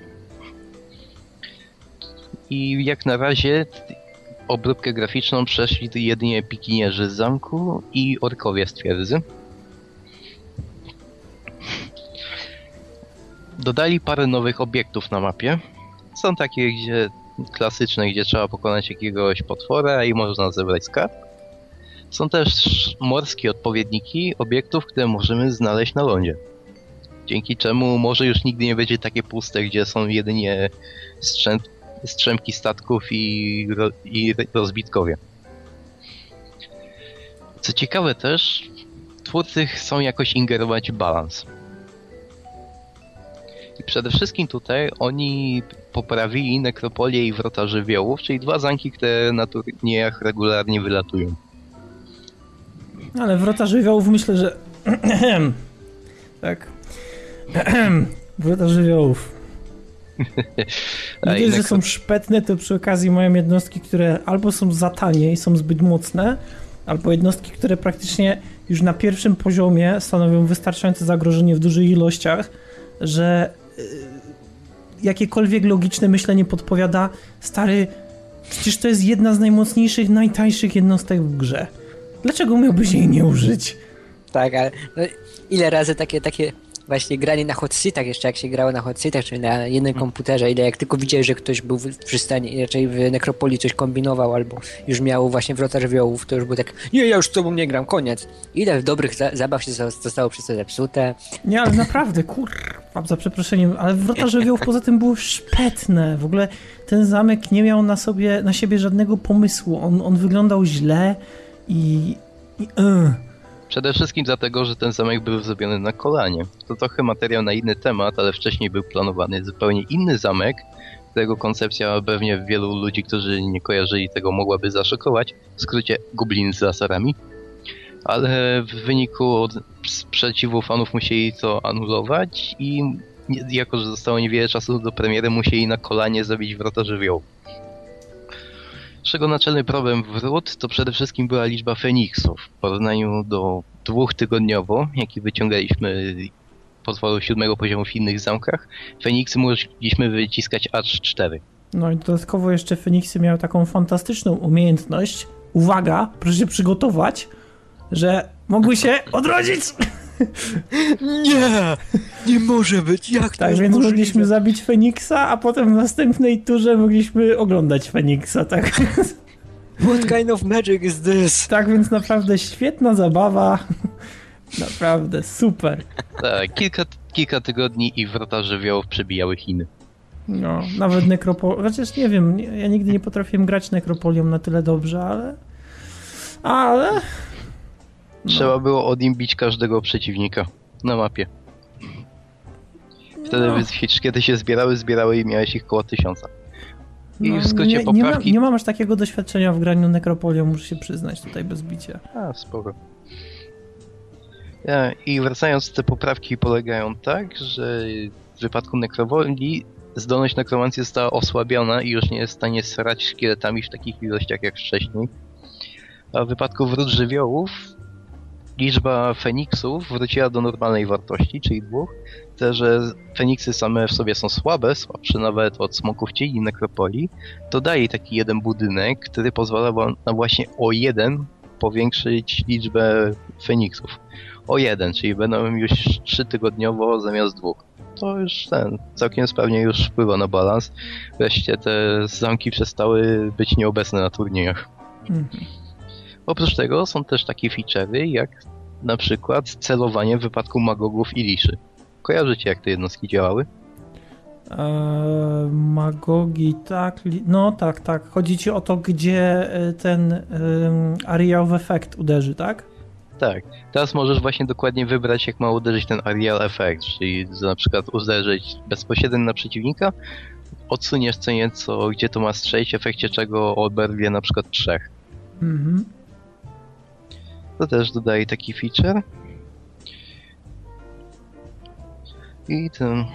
Speaker 3: I jak na razie obróbkę graficzną przeszli jedynie pikinierzy z zamku i orkowie z twierdzy. Dodali parę nowych obiektów na mapie. Są takie, gdzie klasyczne, gdzie trzeba pokonać jakiegoś potwora i można zebrać skarb. Są też morskie odpowiedniki obiektów, które możemy znaleźć na lądzie. Dzięki czemu może już nigdy nie będzie takie puste, gdzie są jedynie strzęp, strzępki statków i, i rozbitkowie. Co ciekawe też, twórcy chcą jakoś ingerować w balans. I przede wszystkim tutaj oni poprawili nekropolię i wrota żywiołów, czyli dwa zamki, które na turniejach regularnie wylatują.
Speaker 1: Ale wrota żywiołów myślę, że... tak. wrota żywiołów. Dość, że są szpetne, to przy okazji mają jednostki, które albo są za tanie i są zbyt mocne, albo jednostki, które praktycznie już na pierwszym poziomie stanowią wystarczające zagrożenie w dużych ilościach, że jakiekolwiek logiczne myślenie podpowiada, stary, przecież to jest jedna z najmocniejszych, najtańszych jednostek w grze. Dlaczego miałbyś jej nie użyć?
Speaker 2: Tak, ale no, ile razy takie, takie właśnie granie na hot seatach, jeszcze jak się grało na hot seatach, czyli na jednym mm. komputerze, ile jak tylko widziałeś, że ktoś był w przystani, raczej w nekropolii coś kombinował, albo już miał właśnie wrota żywiołów, to już był tak, nie, ja już z tobą nie gram, koniec. Ile dobrych za zabaw się zostało przez to zepsute.
Speaker 1: Nie, ale naprawdę, kur... za przeproszeniem, ale wrota żywiołów poza tym były szpetne. W ogóle ten zamek nie miał na sobie, na siebie żadnego pomysłu. On, on wyglądał źle i... i uh.
Speaker 3: Przede wszystkim dlatego, że ten zamek był zrobiony na kolanie. To trochę materiał na inny temat, ale wcześniej był planowany zupełnie inny zamek, którego koncepcja pewnie wielu ludzi, którzy nie kojarzyli tego, mogłaby zaszokować. W skrócie Goblin z laserami. Ale w wyniku sprzeciwu fanów musieli to anulować i jako, że zostało niewiele czasu do premiery, musieli na kolanie zrobić wrota żywiołu czego naczelny problem wrót to przede wszystkim była liczba Feniksów. W porównaniu do dwóch tygodniowo, jaki wyciągaliśmy pozwolu siódmego poziomu w innych zamkach, Feniksy mogliśmy wyciskać aż cztery.
Speaker 1: No i dodatkowo jeszcze Feniksy miały taką fantastyczną umiejętność, uwaga, proszę się przygotować, że mogły się odrodzić!
Speaker 2: Nie! Nie może być! Jak to
Speaker 1: Tak, więc możliwe? mogliśmy zabić Feniksa, a potem w następnej turze mogliśmy oglądać Feniksa, tak?
Speaker 2: What kind of magic is this?
Speaker 1: Tak, więc naprawdę świetna zabawa. Naprawdę, super.
Speaker 3: Tak, kilka, kilka tygodni i wrota żywiołów przebijały Chiny.
Speaker 1: No, nawet nekropolią. Chociaż nie wiem, ja nigdy nie potrafiłem grać nekropolią na tyle dobrze, ale. Ale.
Speaker 3: Trzeba było odimbić każdego przeciwnika na mapie. Wtedy no. kiedy się zbierały, zbierały i miałeś ich koło tysiąca.
Speaker 1: I no, w skrócie nie, poprawki... Nie, ma, nie mam aż takiego doświadczenia w graniu nekropolią, muszę się przyznać tutaj bez bicia.
Speaker 3: A, spoko. Ja, I wracając, te poprawki polegają tak, że w wypadku nekropolii zdolność nekromancji została osłabiona i już nie jest w stanie srać szkieletami w takich ilościach jak wcześniej. A w wypadku wrót żywiołów liczba Feniksów wróciła do normalnej wartości, czyli dwóch. Te, że Feniksy same w sobie są słabe, słabsze nawet od smoków cieni i nekropolii, to daje taki jeden budynek, który pozwala na właśnie o jeden powiększyć liczbę Feniksów. O jeden, czyli będą już trzy tygodniowo zamiast dwóch. To już ten, całkiem sprawnie już wpływa na balans. Wreszcie te zamki przestały być nieobecne na turniejach. Mhm. Oprócz tego są też takie feature'y jak na przykład celowanie w wypadku magogów i liszy. Kojarzycie jak te jednostki działały?
Speaker 1: Eee, magogi, tak. No tak, tak. Chodzi ci o to, gdzie e, ten um, area of effect uderzy, tak?
Speaker 3: Tak. Teraz możesz właśnie dokładnie wybrać, jak ma uderzyć ten areal effect, czyli na przykład uderzyć bezpośrednio na przeciwnika, odsuniesz co nieco, gdzie to ma strzelić, w efekcie czego oberwie na przykład trzech. Mhm. To też dodaje taki feature. I ten...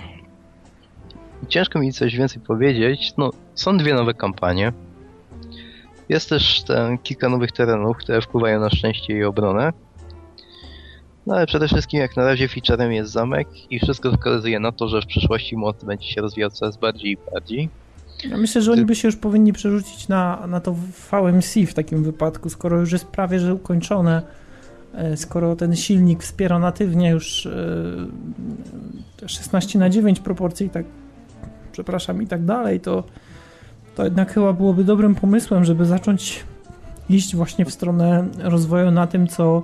Speaker 3: Ciężko mi coś więcej powiedzieć. No, są dwie nowe kampanie. Jest też ten, kilka nowych terenów, które wpływają na szczęście i obronę. No ale przede wszystkim jak na razie featurem jest zamek i wszystko wskazuje na to, że w przyszłości mod będzie się rozwijał coraz bardziej i bardziej.
Speaker 1: Ja myślę, że oni by się już powinni przerzucić na, na to VMC w takim wypadku, skoro już jest prawie że ukończone, e, skoro ten silnik wspiera natywnie już 16 e, na 9 proporcji, tak, przepraszam, i tak dalej, to, to jednak chyba byłoby dobrym pomysłem, żeby zacząć iść właśnie w stronę rozwoju na tym, co,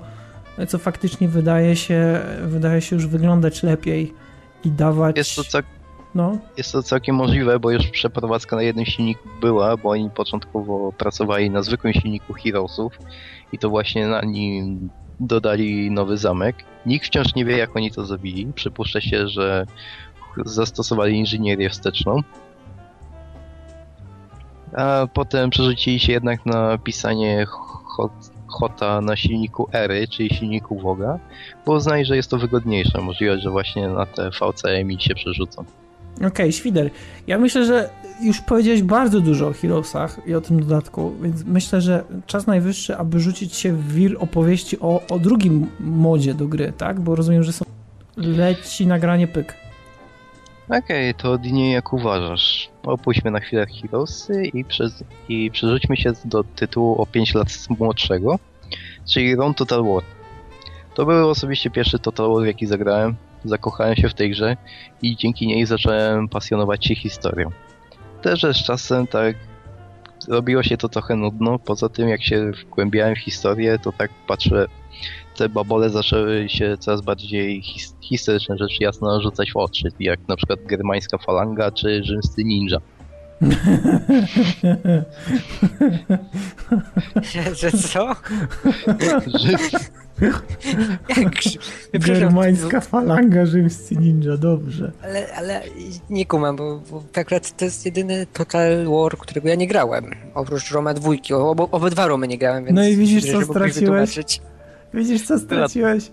Speaker 1: co faktycznie wydaje się, wydaje się już wyglądać lepiej i dawać.
Speaker 3: Jest to, cał... no. jest to całkiem możliwe, bo już przeprowadzka na jednym silniku była, bo oni początkowo pracowali na zwykłym silniku Heroesów i to właśnie na nim dodali nowy zamek. Nikt wciąż nie wie, jak oni to zrobili. Przypuszcza się, że zastosowali inżynierię wsteczną. A potem przerzucili się jednak na pisanie Hota na silniku Ery, czyli silniku Woga, bo uznali, że jest to wygodniejsze. Możliwe, że właśnie na te VCMI się przerzucą.
Speaker 1: Okej, okay, Świder. Ja myślę, że już powiedziałeś bardzo dużo o Heroesach i o tym dodatku, więc myślę, że czas najwyższy, aby rzucić się w wir opowieści o, o drugim modzie do gry, tak? Bo rozumiem, że są leci nagranie pyk.
Speaker 3: Okej, okay, to Dinie jak uważasz. Opuśćmy na chwilę Heroesy i, przez, i przerzućmy się do tytułu o 5 lat młodszego, czyli Rome Total War. To był osobiście pierwszy Total War, jaki zagrałem. Zakochałem się w tej grze i dzięki niej zacząłem pasjonować się historią. Też z czasem tak robiło się to trochę nudno, poza tym jak się wgłębiałem w historię, to tak patrzę, te babole zaczęły się coraz bardziej his historyczne rzeczy jasno rzucać w oczy, jak na przykład germańska falanga czy rzymscy ninja.
Speaker 2: Że co?
Speaker 1: Jak Germańska falanga, rzymscy ninja, dobrze.
Speaker 2: Ale, ale nie kumam, bo, bo akurat to jest jedyny Total War, którego ja nie grałem. Oprócz Roma dwójki, obo, obydwa Romy nie grałem, więc...
Speaker 1: No i widzisz, co straciłeś? Widzisz, co straciłeś?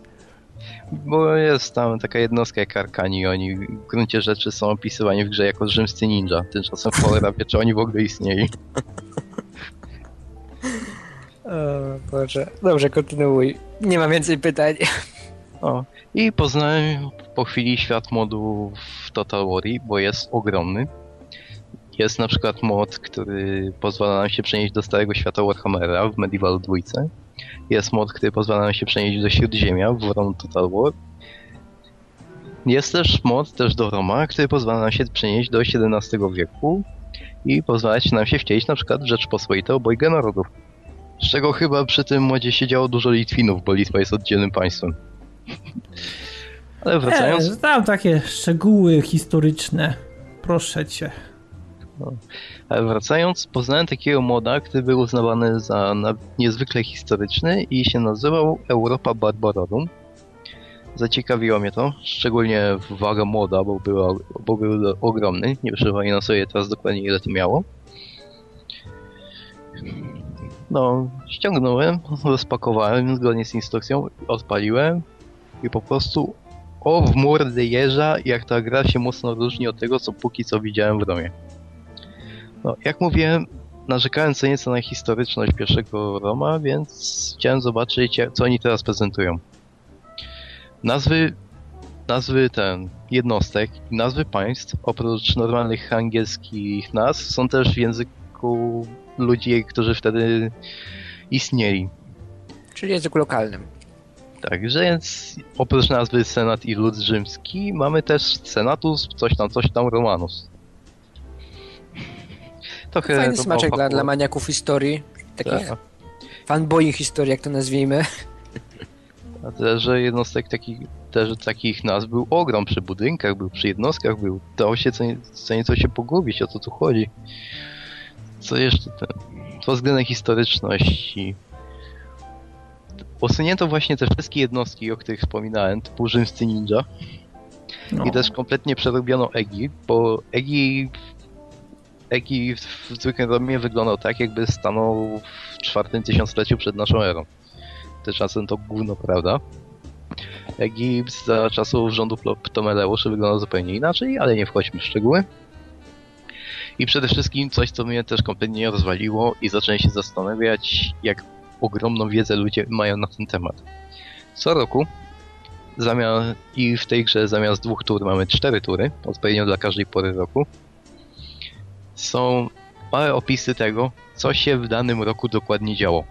Speaker 3: Bo jest tam taka jednostka jak Arkani, oni w gruncie rzeczy są opisywani w grze jako rzymscy ninja. Tymczasem cholera wie, czy oni w ogóle istnieli.
Speaker 2: O Boże. Dobrze, kontynuuj. Nie mam więcej pytań.
Speaker 3: O. I poznałem po chwili świat modu w Total War, bo jest ogromny. Jest na przykład mod, który pozwala nam się przenieść do starego świata Warhammera w Medieval 2 jest mod, który pozwala nam się przenieść do Śródziemia w Rome Total War. Jest też mod też do Roma, który pozwala nam się przenieść do XVII wieku i pozwalać nam się wcielić na przykład w Rzeczpospolite obojga narodów. Z czego chyba przy tym modzie siedziało dużo Litwinów, bo Litwa jest oddzielnym państwem.
Speaker 1: Ale wracając... E, tam takie szczegóły historyczne. Proszę cię.
Speaker 3: No. Ale wracając, poznałem takiego moda, który był uznawany za niezwykle historyczny i się nazywał Europa Barbarorum. Zaciekawiło mnie to, szczególnie waga moda, bo, była, bo był ogromny. Nie przypominam sobie teraz dokładnie ile to miało. No, ściągnąłem, rozpakowałem zgodnie z instrukcją, odpaliłem i po prostu o w mordę jeża, jak ta gra się mocno różni od tego, co póki co widziałem w domie. No, jak mówiłem, narzekałem co nieco na historyczność pierwszego Roma, więc chciałem zobaczyć, co oni teraz prezentują. Nazwy, nazwy ten, jednostek i nazwy państw, oprócz normalnych angielskich nazw, są też w języku ludzi, którzy wtedy istnieli.
Speaker 2: Czyli języku lokalnym.
Speaker 3: Także więc oprócz nazwy Senat i Lud Rzymski mamy też Senatus, coś tam, coś tam Romanus.
Speaker 2: Trochę Fajny smaczek dla, dla maniaków historii. Takich tak. fanboy historii, jak to nazwijmy.
Speaker 3: A też, że jednostek takich, też takich nazw był ogrom przy budynkach, był przy jednostkach, był. Dało się co, co nieco się pogubić, o co tu chodzi. Co jeszcze ten? Pod względem historyczności. Usunięto właśnie te wszystkie jednostki, o których wspominałem, typu rzymscy ninja. No. I też kompletnie przerobiono Egi, bo Egi Egi w zwykłym Romie wyglądał tak, jakby stanął w czwartym tysiącleciu przed naszą erą. Tymczasem to gówno prawda. Egipt za czasów rządu Ptomeleuszy wyglądał zupełnie inaczej, ale nie wchodźmy w szczegóły. I przede wszystkim coś, co mnie też kompletnie rozwaliło i zacząłem się zastanawiać, jak ogromną wiedzę ludzie mają na ten temat. Co roku zamiast, i w tej grze zamiast dwóch tur mamy cztery tury, odpowiednio dla każdej pory roku są małe opisy tego, co się w danym roku dokładnie działo.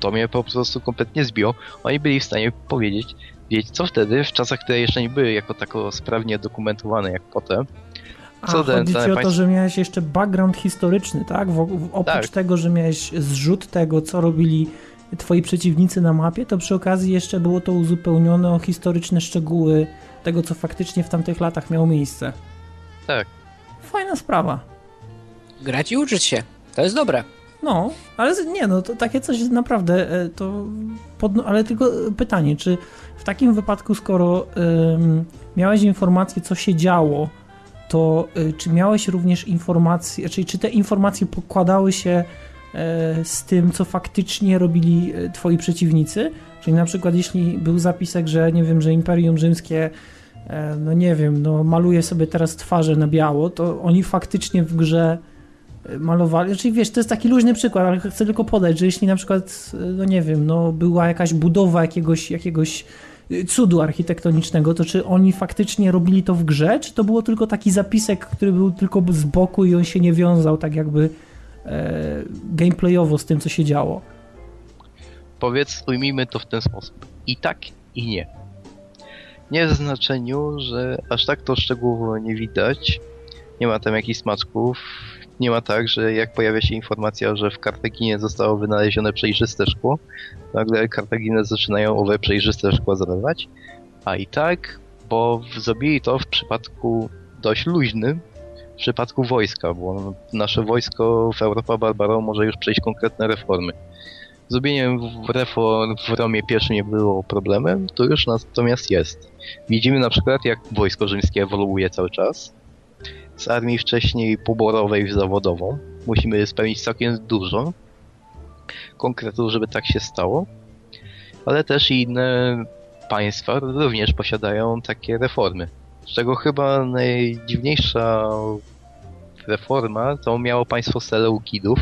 Speaker 3: To mnie po prostu kompletnie zbiło. Oni byli w stanie powiedzieć, wiedzieć co wtedy, w czasach, które jeszcze nie były jako tako sprawnie dokumentowane jak potem.
Speaker 1: A co chodzi ci o państw... to, że miałeś jeszcze background historyczny, tak? W, oprócz tak. tego, że miałeś zrzut tego, co robili twoi przeciwnicy na mapie, to przy okazji jeszcze było to uzupełnione o historyczne szczegóły tego, co faktycznie w tamtych latach miało miejsce.
Speaker 3: Tak.
Speaker 1: Fajna sprawa.
Speaker 2: Grać i uczyć się. To jest dobre.
Speaker 1: No, ale nie, no to takie coś naprawdę e, to. Pod, ale tylko pytanie, czy w takim wypadku, skoro ym, miałeś informację, co się działo, to y, czy miałeś również informacje, czyli czy te informacje pokładały się y, z tym, co faktycznie robili twoi przeciwnicy? Czyli na przykład jeśli był zapisek, że nie wiem, że Imperium Rzymskie no nie wiem, no maluje sobie teraz twarze na biało, to oni faktycznie w grze malowali, czyli wiesz, to jest taki luźny przykład, ale chcę tylko podać, że jeśli na przykład, no nie wiem, no była jakaś budowa jakiegoś, jakiegoś cudu architektonicznego, to czy oni faktycznie robili to w grze, czy to było tylko taki zapisek, który był tylko z boku i on się nie wiązał tak jakby e, gameplayowo z tym, co się działo?
Speaker 3: Powiedz, ujmijmy to w ten sposób. I tak, i nie. Nie w znaczeniu, że aż tak to szczegółowo nie widać, nie ma tam jakichś smaczków, nie ma tak, że jak pojawia się informacja, że w Kartaginie zostało wynalezione przejrzyste szkło, nagle Kartaginę zaczynają owe przejrzyste szkło zalewać. A i tak, bo zrobili to w przypadku dość luźnym, w przypadku wojska, bo nasze wojsko w Europa Barbaro może już przejść konkretne reformy. Zrobieniem reform w Romie pierwszym nie było problemem, to już natomiast jest. Widzimy na przykład, jak wojsko rzymskie ewoluuje cały czas, z armii wcześniej poborowej w zawodową. Musimy spełnić całkiem dużo konkretów, żeby tak się stało. Ale też inne państwa również posiadają takie reformy. Z czego chyba najdziwniejsza reforma to miało państwo Seleukidów,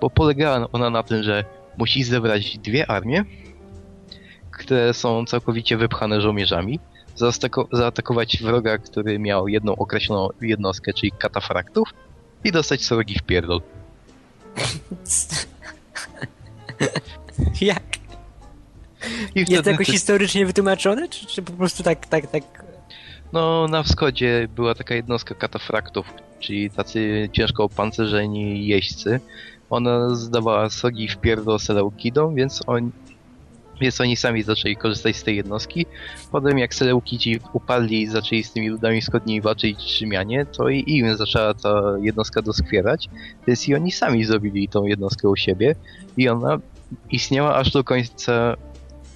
Speaker 3: bo polegała ona na tym, że musi zebrać dwie armie, które są całkowicie wypchane żołnierzami, zaatakować wroga, który miał jedną określoną jednostkę, czyli katafraktów i dostać srogi w pierdol.
Speaker 2: Jak? Jest to jakoś ty... historycznie wytłumaczone, czy, czy po prostu tak, tak, tak...
Speaker 3: No, na wschodzie była taka jednostka katafraktów, czyli tacy ciężko opancerzeni jeźdźcy. Ona zdawała srogi w pierdol Seleukidom, więc on, więc oni sami zaczęli korzystać z tej jednostki. Potem jak Seleukici upadli i zaczęli z tymi ludami wschodnimi walczyć Rzymianie, to i im zaczęła ta jednostka doskwierać, więc i oni sami zrobili tą jednostkę u siebie i ona istniała aż do końca,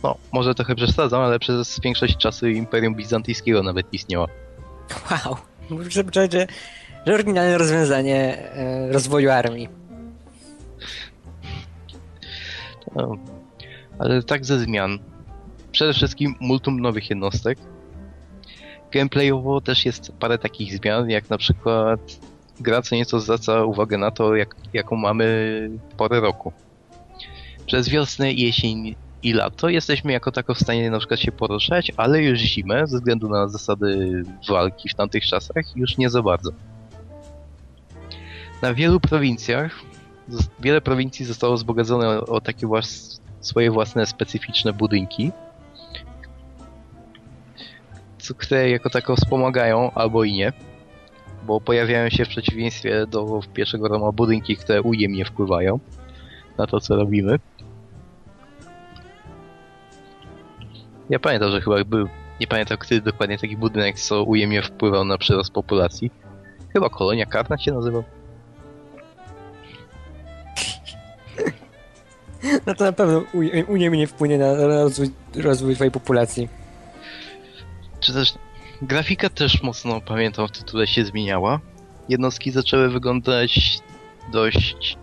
Speaker 3: no może trochę przesadzam, ale przez większość czasu Imperium Bizantyjskiego nawet istniała.
Speaker 2: Wow, powiedzieć, że, że oryginalne rozwiązanie e, rozwoju armii.
Speaker 3: Ale tak ze zmian. Przede wszystkim multum nowych jednostek. Gameplayowo też jest parę takich zmian, jak na przykład gra co nieco zwraca uwagę na to, jak, jaką mamy porę roku. Przez wiosnę, jesień i lato jesteśmy jako tako w stanie na przykład się poruszać, ale już zimę, ze względu na zasady walki w tamtych czasach, już nie za bardzo. Na wielu prowincjach, wiele prowincji zostało wzbogacone o, o takie właśnie swoje własne specyficzne budynki, które jako tako wspomagają albo i nie, bo pojawiają się w przeciwieństwie do pierwszego Roma budynki, które ujemnie wpływają na to, co robimy. Ja pamiętam, że chyba był, nie pamiętam który dokładnie taki budynek, co ujemnie wpływał na przyrost populacji. Chyba kolonia karna się nazywał.
Speaker 2: No to na pewno ujemnie wpłynie na rozwój, rozwój twojej populacji.
Speaker 3: Czy też grafika też mocno, pamiętam, w tytule się zmieniała. Jednostki zaczęły wyglądać dość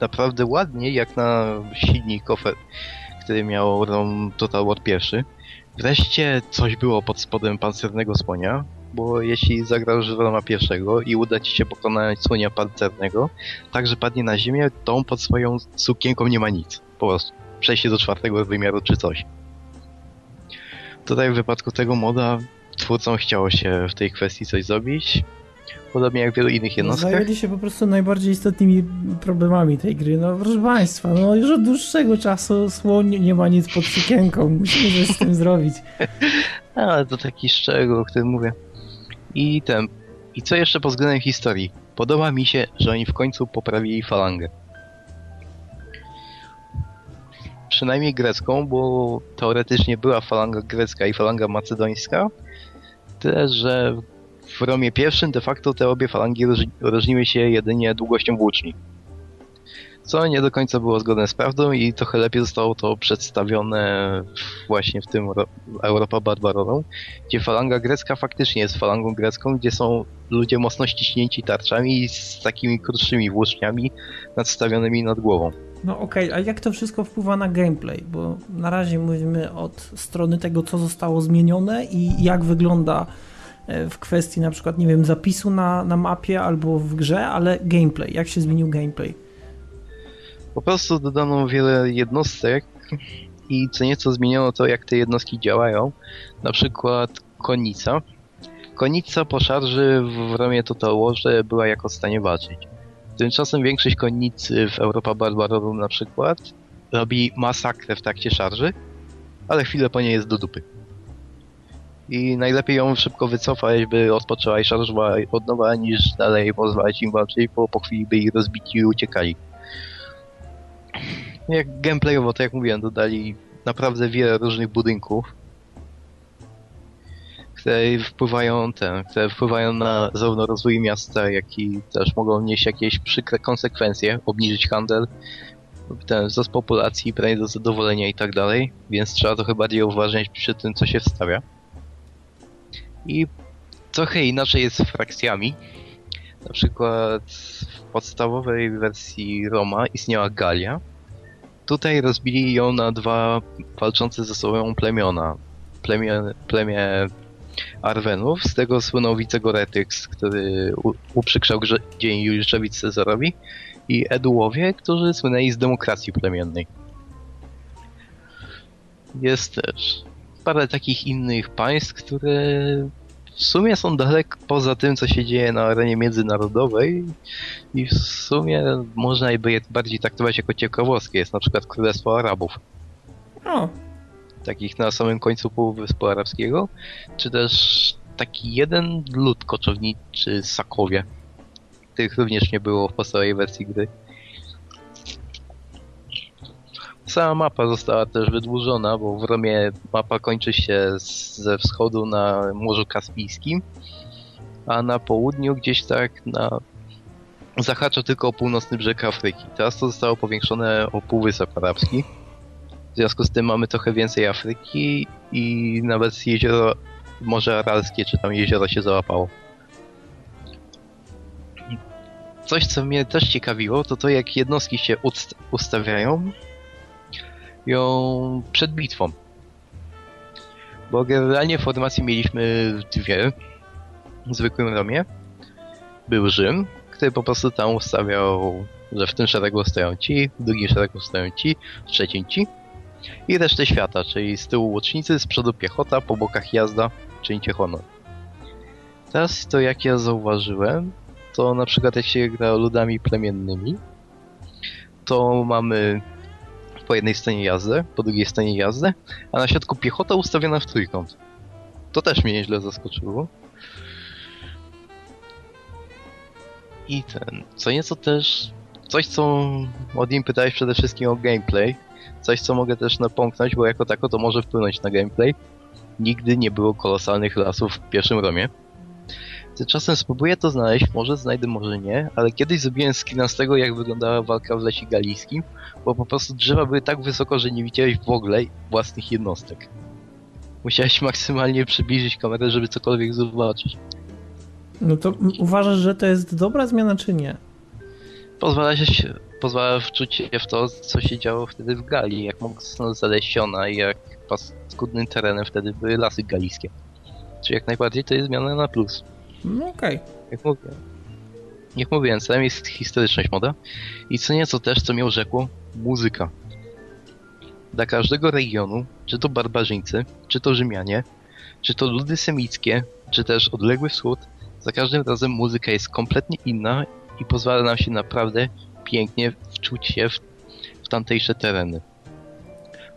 Speaker 3: naprawdę ładnie, jak na silnik offer, który miał ROM Total War pierwszy. Wreszcie coś było pod spodem pancernego słonia, bo jeśli zagrasz Roma pierwszego i uda ci się pokonać słonia pancernego, tak że padnie na ziemię, to on pod swoją sukienką nie ma nic. Po prostu przejście do czwartego wymiaru czy coś. Tutaj w wypadku tego moda twórcom chciało się w tej kwestii coś zrobić. Podobnie jak wielu innych
Speaker 1: No,
Speaker 3: jednostkach.
Speaker 1: zajęli się po prostu najbardziej istotnymi problemami tej gry. No proszę Państwa, no już od dłuższego czasu słoń nie ma nic pod sukienką. Musimy coś z tym zrobić.
Speaker 3: Ale to taki szczegół, o którym mówię. I ten. I co jeszcze pod względem historii? Podoba mi się, że oni w końcu poprawili falangę. Przynajmniej grecką, bo teoretycznie była falanga grecka i falanga macedońska. Tyle, że w Romie I de facto te obie falangi różni- różniły się jedynie długością włóczni. Co nie do końca było zgodne z prawdą i trochę lepiej zostało to przedstawione właśnie w tym Ro- Europa Barbaroną, gdzie falanga grecka faktycznie jest falangą grecką, gdzie są ludzie mocno ściśnięci tarczami z takimi krótszymi włóczniami nadstawionymi nad głową.
Speaker 1: No okej, a jak to wszystko wpływa na gameplay? Bo na razie mówimy od strony tego, co zostało zmienione i jak wygląda e, w kwestii na przykład, nie wiem, zapisu na, na mapie albo w grze, ale gameplay. Jak się zmienił gameplay?
Speaker 3: Po prostu dodano wiele jednostek i co nieco zmieniono to, jak te jednostki działają. Na przykład konnica. Konnica po szarży w Romie Total Warze była jako w stanie walczyć. Tymczasem większość konnicy w Europa Barbarorum na przykład robi masakrę w trakcie szarży, ale chwilę po niej jest do dupy. I najlepiej ją szybko wycofać, by rozpoczęła i szarżowała od nowa, niż dalej pozwalać im walczyć, bo po chwili by ich rozbici i uciekali. Jak gameplayowo, to jak mówiłem, dodali naprawdę wiele różnych budynków, które wpływają, które wpływają na zarówno rozwój miasta, jak i też mogą nieść jakieś przykre konsekwencje, obniżyć handel, ten wzrost populacji, branie do zadowolenia i tak dalej, więc trzeba trochę bardziej uważać przy tym, co się wstawia. I trochę inaczej jest z frakcjami. Na przykład w podstawowej wersji Roma istniała Galia. Tutaj rozbili ją na dwa walczące ze sobą plemiona. Plemię, plemię Arwenów, z tego słynął Wicegoretyks, który uprzykrzał dzień Juliuszowi Cezarowi i Edułowie, którzy słynęli z demokracji plemiennej. Jest też parę takich innych państw, które w sumie są daleko poza tym, co się dzieje na arenie międzynarodowej i w sumie można by je bardziej traktować jako ciekawostkę. Jest na przykład Królestwo Arabów,
Speaker 1: O,
Speaker 3: takich na samym końcu Półwyspu Arabskiego, czy też taki jeden lud koczowniczy Sakowie, których również nie było w podstawowej wersji gry. Sama mapa została też wydłużona, bo w Romie mapa kończy się ze wschodu na Morzu Kaspijskim, a na południu gdzieś tak na zahacza tylko o północny brzeg Afryki. Teraz to zostało powiększone o Półwysep Arabski. W związku z tym mamy trochę więcej Afryki i nawet jezioro Morze Aralskie, czy tam jezioro się załapało. Coś, co mnie też ciekawiło, to to, jak jednostki się ust- ustawiają ją przed bitwą. Bo generalnie formacji mieliśmy dwie w zwykłym Romie. Był Rzym, który po prostu tam ustawiał, że w tym szeregu stoją ci, w drugim szeregu stoją ci, w trzecim ci i resztę świata, czyli z tyłu łucznicy, z przodu piechota, po bokach jazda, czyńcie honor. Teraz to jak ja zauważyłem, to na przykład jak się gra ludami plemiennymi, to mamy po jednej stronie jazdę, po drugiej stronie jazdę, a na środku piechota ustawiona w trójkąt. To też mnie nieźle zaskoczyło. I ten, co nieco też, coś co od nim pytałeś przede wszystkim o gameplay, coś co mogę też napomknąć, bo jako tako to może wpłynąć na gameplay. Nigdy nie było kolosalnych lasów w pierwszym Romie. Tymczasem spróbuję to znaleźć, może znajdę, może nie, ale kiedyś zrobiłem screena z tego, jak wyglądała walka w lesie galijskim, bo po prostu drzewa były tak wysoko, że nie widziałeś w ogóle własnych jednostek. Musiałeś maksymalnie przybliżyć kamerę, żeby cokolwiek zobaczyć.
Speaker 1: no to uważasz, że to jest dobra zmiana, czy nie?
Speaker 3: Pozwala się, pozwala wczuć się w to, co się działo wtedy w Galii, jak mocno zalesiona i jak paskudnym terenem wtedy były lasy galijskie. Czyli jak najbardziej to jest zmiana na plus.
Speaker 1: No okej.
Speaker 3: Jak mówię. Jak celem jest historyczność moda. I co nieco też, co mnie urzekło, muzyka. Dla każdego regionu, czy to barbarzyńcy, czy to Rzymianie, czy to ludy semickie, czy też odległy wschód, Za każdym razem muzyka jest kompletnie inna i pozwala nam się naprawdę pięknie wczuć się w, w tamtejsze tereny.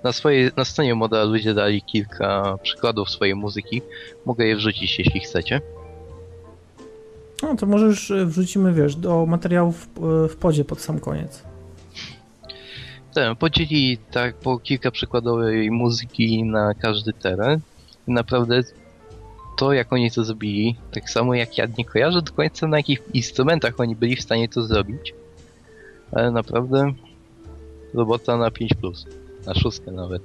Speaker 3: Na, swojej, na stronie moda ludzie dali kilka przykładów swojej muzyki. Mogę je wrzucić, jeśli chcecie.
Speaker 1: No to może już e, wrzucimy, wiesz, do materiałów e, w podzie pod sam koniec.
Speaker 3: Tak, podzieli tak po kilka przykładowej muzyki na każdy teren. Naprawdę to, jak oni to zrobili, tak samo jak ja nie kojarzę do końca na jakich instrumentach oni byli w stanie to zrobić. Ale naprawdę robota na 5+, na szóstkę nawet.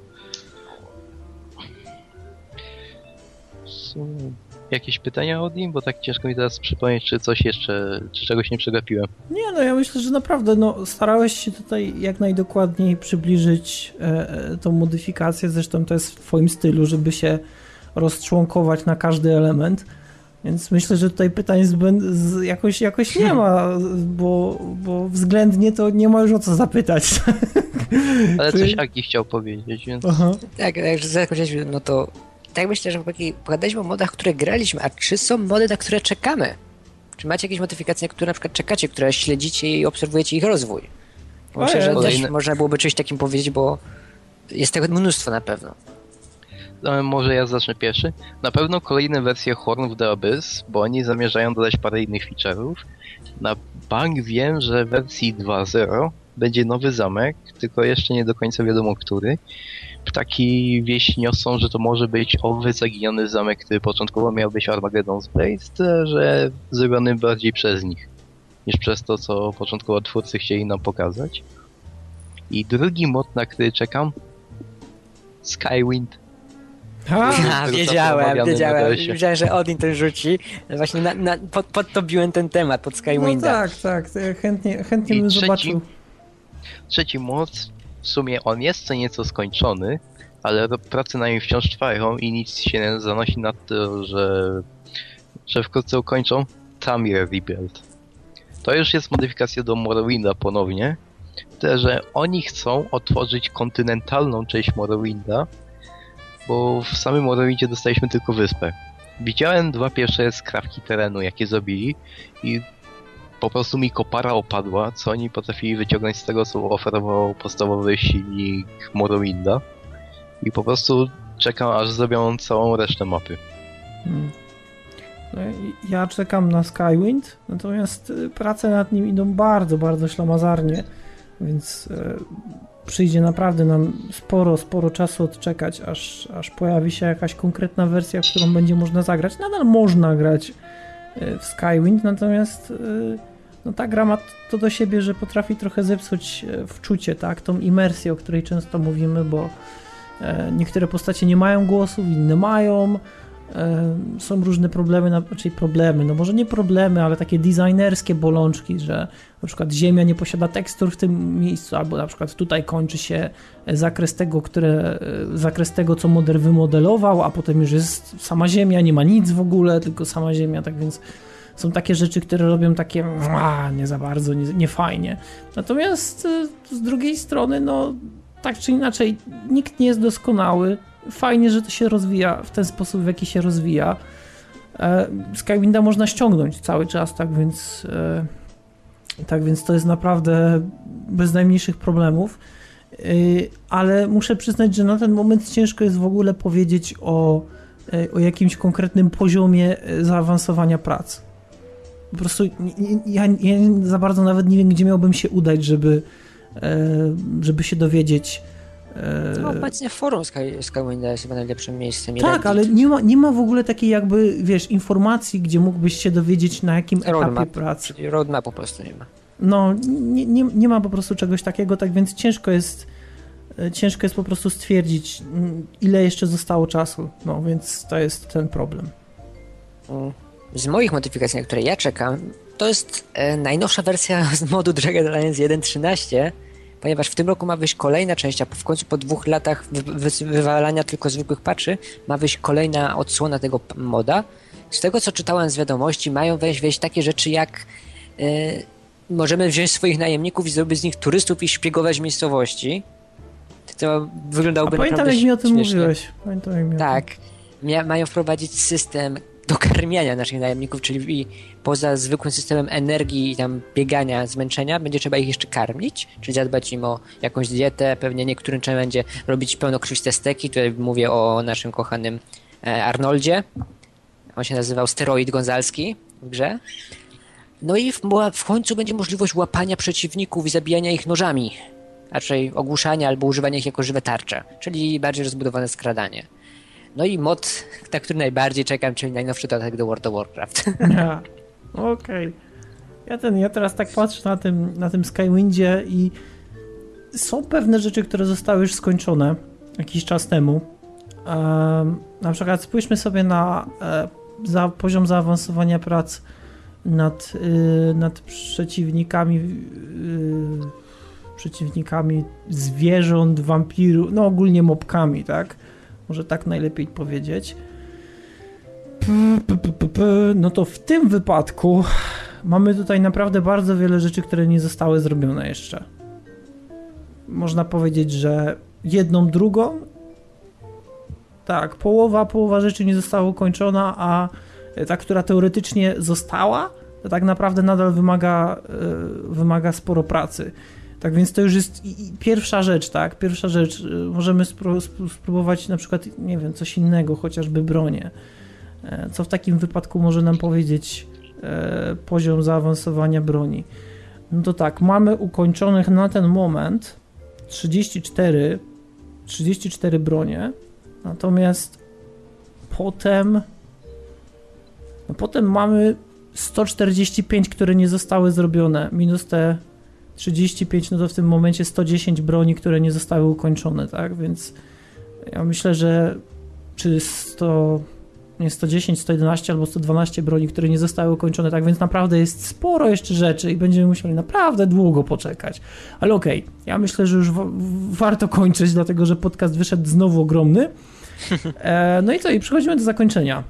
Speaker 3: Jakieś pytania od nim? Bo tak ciężko mi teraz przypomnieć, czy coś jeszcze, czy czegoś nie przegapiłem.
Speaker 1: Nie, no ja myślę, że naprawdę no, starałeś się tutaj jak najdokładniej przybliżyć e, e tą modyfikację, zresztą to jest w twoim stylu, żeby się rozczłonkować na każdy element. Więc myślę, że tutaj pytań zbęd... z, jakoś, jakoś nie ma, bo, bo względnie to nie ma już o co zapytać.
Speaker 3: Ale coś Aki chciał powiedzieć, więc...
Speaker 2: Aha. Tak, tak, że zakończyliśmy, no to tak myślę, że pogadaliśmy o modach, które graliśmy, a czy są mody, na które czekamy? Czy macie jakieś modyfikacje, na które na przykład czekacie, które śledzicie i obserwujecie ich rozwój? Myślę, że też można byłoby czymś takim powiedzieć, bo jest tego mnóstwo na pewno.
Speaker 3: No, może ja zacznę pierwszy. Na pewno kolejne wersje Horn of the Abyss, bo oni zamierzają dodać parę innych feature'ów. Na bank wiem, że w wersji 2.0 będzie nowy zamek, tylko jeszcze nie do końca wiadomo który. Ptaki wieść niosą, że to może być owy zaginiony zamek, który początkowo miał być Armageddon's Blade, że zrobiony bardziej przez nich, niż przez to, co początkowo twórcy chcieli nam pokazać. I drugi mod, na który czekam, Skywind.
Speaker 2: A, wiedziałem, wiedziałem. Wiedziałem, że Odin to rzuci. Właśnie na, na, pod, pod to biłem ten temat, pod Skywinda.
Speaker 1: No tak, tak. chętnie, chętnie bym trzeci, zobaczył.
Speaker 3: Trzeci moc, w sumie on jest co nieco skończony, ale prace na nim wciąż trwają i nic się nie zanosi na to, że, że wkrótce ukończą Tamir Rebuild. To już jest modyfikacja do Morrowinda ponownie, tyle że oni chcą otworzyć kontynentalną część Morrowinda, bo w samym Morrowindzie dostaliśmy tylko wyspę. Widziałem dwa pierwsze skrawki terenu, jakie zrobili i po prostu mi kopara opadła, co oni potrafili wyciągnąć z tego, co oferował podstawowy silnik Morrowinda. I po prostu czekam, aż zrobią całą resztę mapy. Hmm.
Speaker 1: No ja czekam na Skywind, natomiast y, prace nad nim idą bardzo, bardzo ślamazarnie, więc y, przyjdzie naprawdę nam sporo, sporo czasu odczekać, aż, aż pojawi się jakaś konkretna wersja, którą będzie można zagrać. Nadal można grać w Skywind, natomiast e, no ta gra ma to do siebie, że potrafi trochę zepsuć e, wczucie, tak, tą imersję, o której często mówimy, bo niektóre postacie nie mają głosów, inne mają, są różne problemy, znaczy problemy, no może nie problemy, ale takie designerskie bolączki, że na przykład Ziemia nie posiada tekstur w tym miejscu, albo na przykład tutaj kończy się zakres tego, które, zakres tego, co model wymodelował, a potem już jest sama Ziemia, nie ma nic w ogóle, tylko sama Ziemia, tak więc są takie rzeczy, które robią takie a, nie za bardzo, nie, nie fajnie. Natomiast e, z drugiej strony, no tak czy inaczej, nikt nie jest doskonały, fajnie, że to się rozwija w ten sposób, w jaki się rozwija. E, Skywinda można ściągnąć cały czas, tak więc e, tak więc to jest naprawdę bez najmniejszych problemów. E, ale muszę przyznać, że na ten moment ciężko jest w ogóle powiedzieć o, o jakimś konkretnym poziomie zaawansowania prac. Po prostu ja, ja za bardzo nawet nie wiem, gdzie miałbym się udać, żeby, żeby się dowiedzieć,
Speaker 2: no, obecnie forum Skywinda jest chyba najlepszym miejscem.
Speaker 1: Tak, ale nie ma, nie ma w ogóle takiej jakby, wiesz, informacji, gdzie mógłbyś się dowiedzieć na jakim roadmap, etapie pracy.
Speaker 2: Roadmap po prostu nie ma.
Speaker 1: No, nie, nie, nie ma po prostu czegoś takiego, tak więc ciężko jest e, ciężko jest po prostu stwierdzić, mm, ile jeszcze zostało czasu. No, więc to jest ten problem.
Speaker 2: Mm. Z moich modyfikacji, na które ja czekam, to jest e, najnowsza wersja z modu Dragon Alliance 1.13, ponieważ w tym roku ma wyjść kolejna część, a w końcu po dwóch latach wy wy wywalania tylko zwykłych patchy ma wyjść kolejna odsłona tego moda. Z tego co czytałem z wiadomości, mają wejść, wejść takie rzeczy jak yy, możemy wziąć swoich najemników i zrobić z nich turystów i szpiegować miejscowości. To wyglądałoby a
Speaker 1: pamiętam,
Speaker 2: naprawdę
Speaker 1: jak mi o tym śmiesznie. mówiłeś. Pamiętam, jak mi
Speaker 2: tak. Mia mają wprowadzić system do karmiania naszych najemników, czyli poza zwykłym systemem energii i tam biegania, zmęczenia, będzie trzeba ich jeszcze karmić, czyli zadbać im o jakąś dietę, pewnie niektórym trzeba będzie robić pełnokrwiste steki, tutaj mówię o naszym kochanym e, Arnoldzie, on się nazywał Steroid Gonzalski w grze. No i w, w końcu będzie możliwość łapania przeciwników i zabijania ich nożami, raczej ogłuszania albo używania ich jako żywe tarcze, czyli bardziej rozbudowane skradanie. No i mod, na który najbardziej czekam, czyli najnowszy dodatek do World of Warcraft.
Speaker 1: Ja. Okej. Okay. Ja ten, ja teraz tak patrzę na tym, na tym Skywindzie i są pewne rzeczy, które zostały już skończone jakiś czas temu. Um, na przykład spójrzmy sobie na e, za, poziom zaawansowania prac nad, y, nad przeciwnikami y, przeciwnikami zwierząt, wampirów, no ogólnie mobkami, tak? Może tak najlepiej powiedzieć. No to w tym wypadku mamy tutaj naprawdę bardzo wiele rzeczy, które nie zostały zrobione jeszcze. Można powiedzieć, że jedną drugą. Tak, połowa, połowa rzeczy nie została ukończona, a ta, która teoretycznie została, to tak naprawdę nadal wymaga, e, wymaga sporo pracy. Tak więc to już jest pierwsza rzecz, tak? Pierwsza rzecz. Y, możemy spróbować na przykład, nie wiem, coś innego, chociażby bronię. E, co w takim wypadku może nam powiedzieć e, poziom zaawansowania broni? No to tak, mamy ukończonych na ten moment 34, 34 bronie, natomiast potem no potem mamy 145, które nie zostały zrobione, minus te 35, no to w tym momencie 110 broni, które nie zostały ukończone, tak? Więc ja myślę, że czy 100, nie 110, 111 albo 112 broni, które nie zostały ukończone, tak? Więc naprawdę jest sporo jeszcze rzeczy i będziemy musieli naprawdę długo poczekać. Ale okej, okay, ja myślę, że już warto kończyć, dlatego że podcast wyszedł znowu ogromny. E, no i co? I przechodzimy do zakończenia.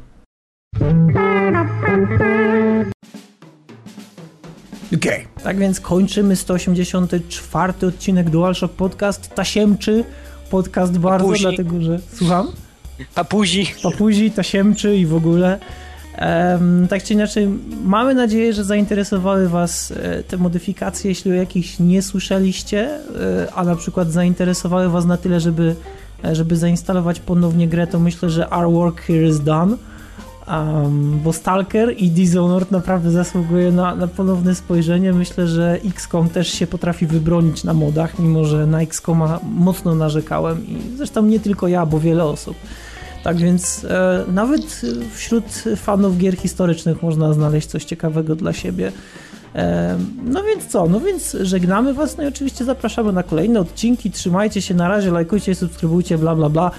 Speaker 1: Okay. Tak więc kończymy 184 odcinek DualShock Podcast. Tasiemczy podcast bardzo, Papuzi. dlatego że... Słucham?
Speaker 2: Papuzi.
Speaker 1: Papuzi, tasiemczy i w ogóle. Um, tak czy inaczej, mamy nadzieję, że zainteresowały Was e, te modyfikacje, jeśli o jakichś nie słyszeliście, e, a na przykład zainteresowały Was na tyle, żeby, e, żeby zainstalować ponownie grę, to myślę, że our work here is done. Um, bo Stalker i Dishonored naprawdę zasługuje na, na ponowne spojrzenie. Myślę, że XCOM też się potrafi wybronić na modach, mimo że na XCOMa mocno narzekałem i zresztą nie tylko ja, bo wiele osób. Tak więc e, nawet wśród fanów gier historycznych można znaleźć coś ciekawego dla siebie. E, no więc co? No więc żegnamy Was, no i oczywiście zapraszamy na kolejne odcinki. Trzymajcie się na razie, lajkujcie, subskrybujcie, bla bla bla.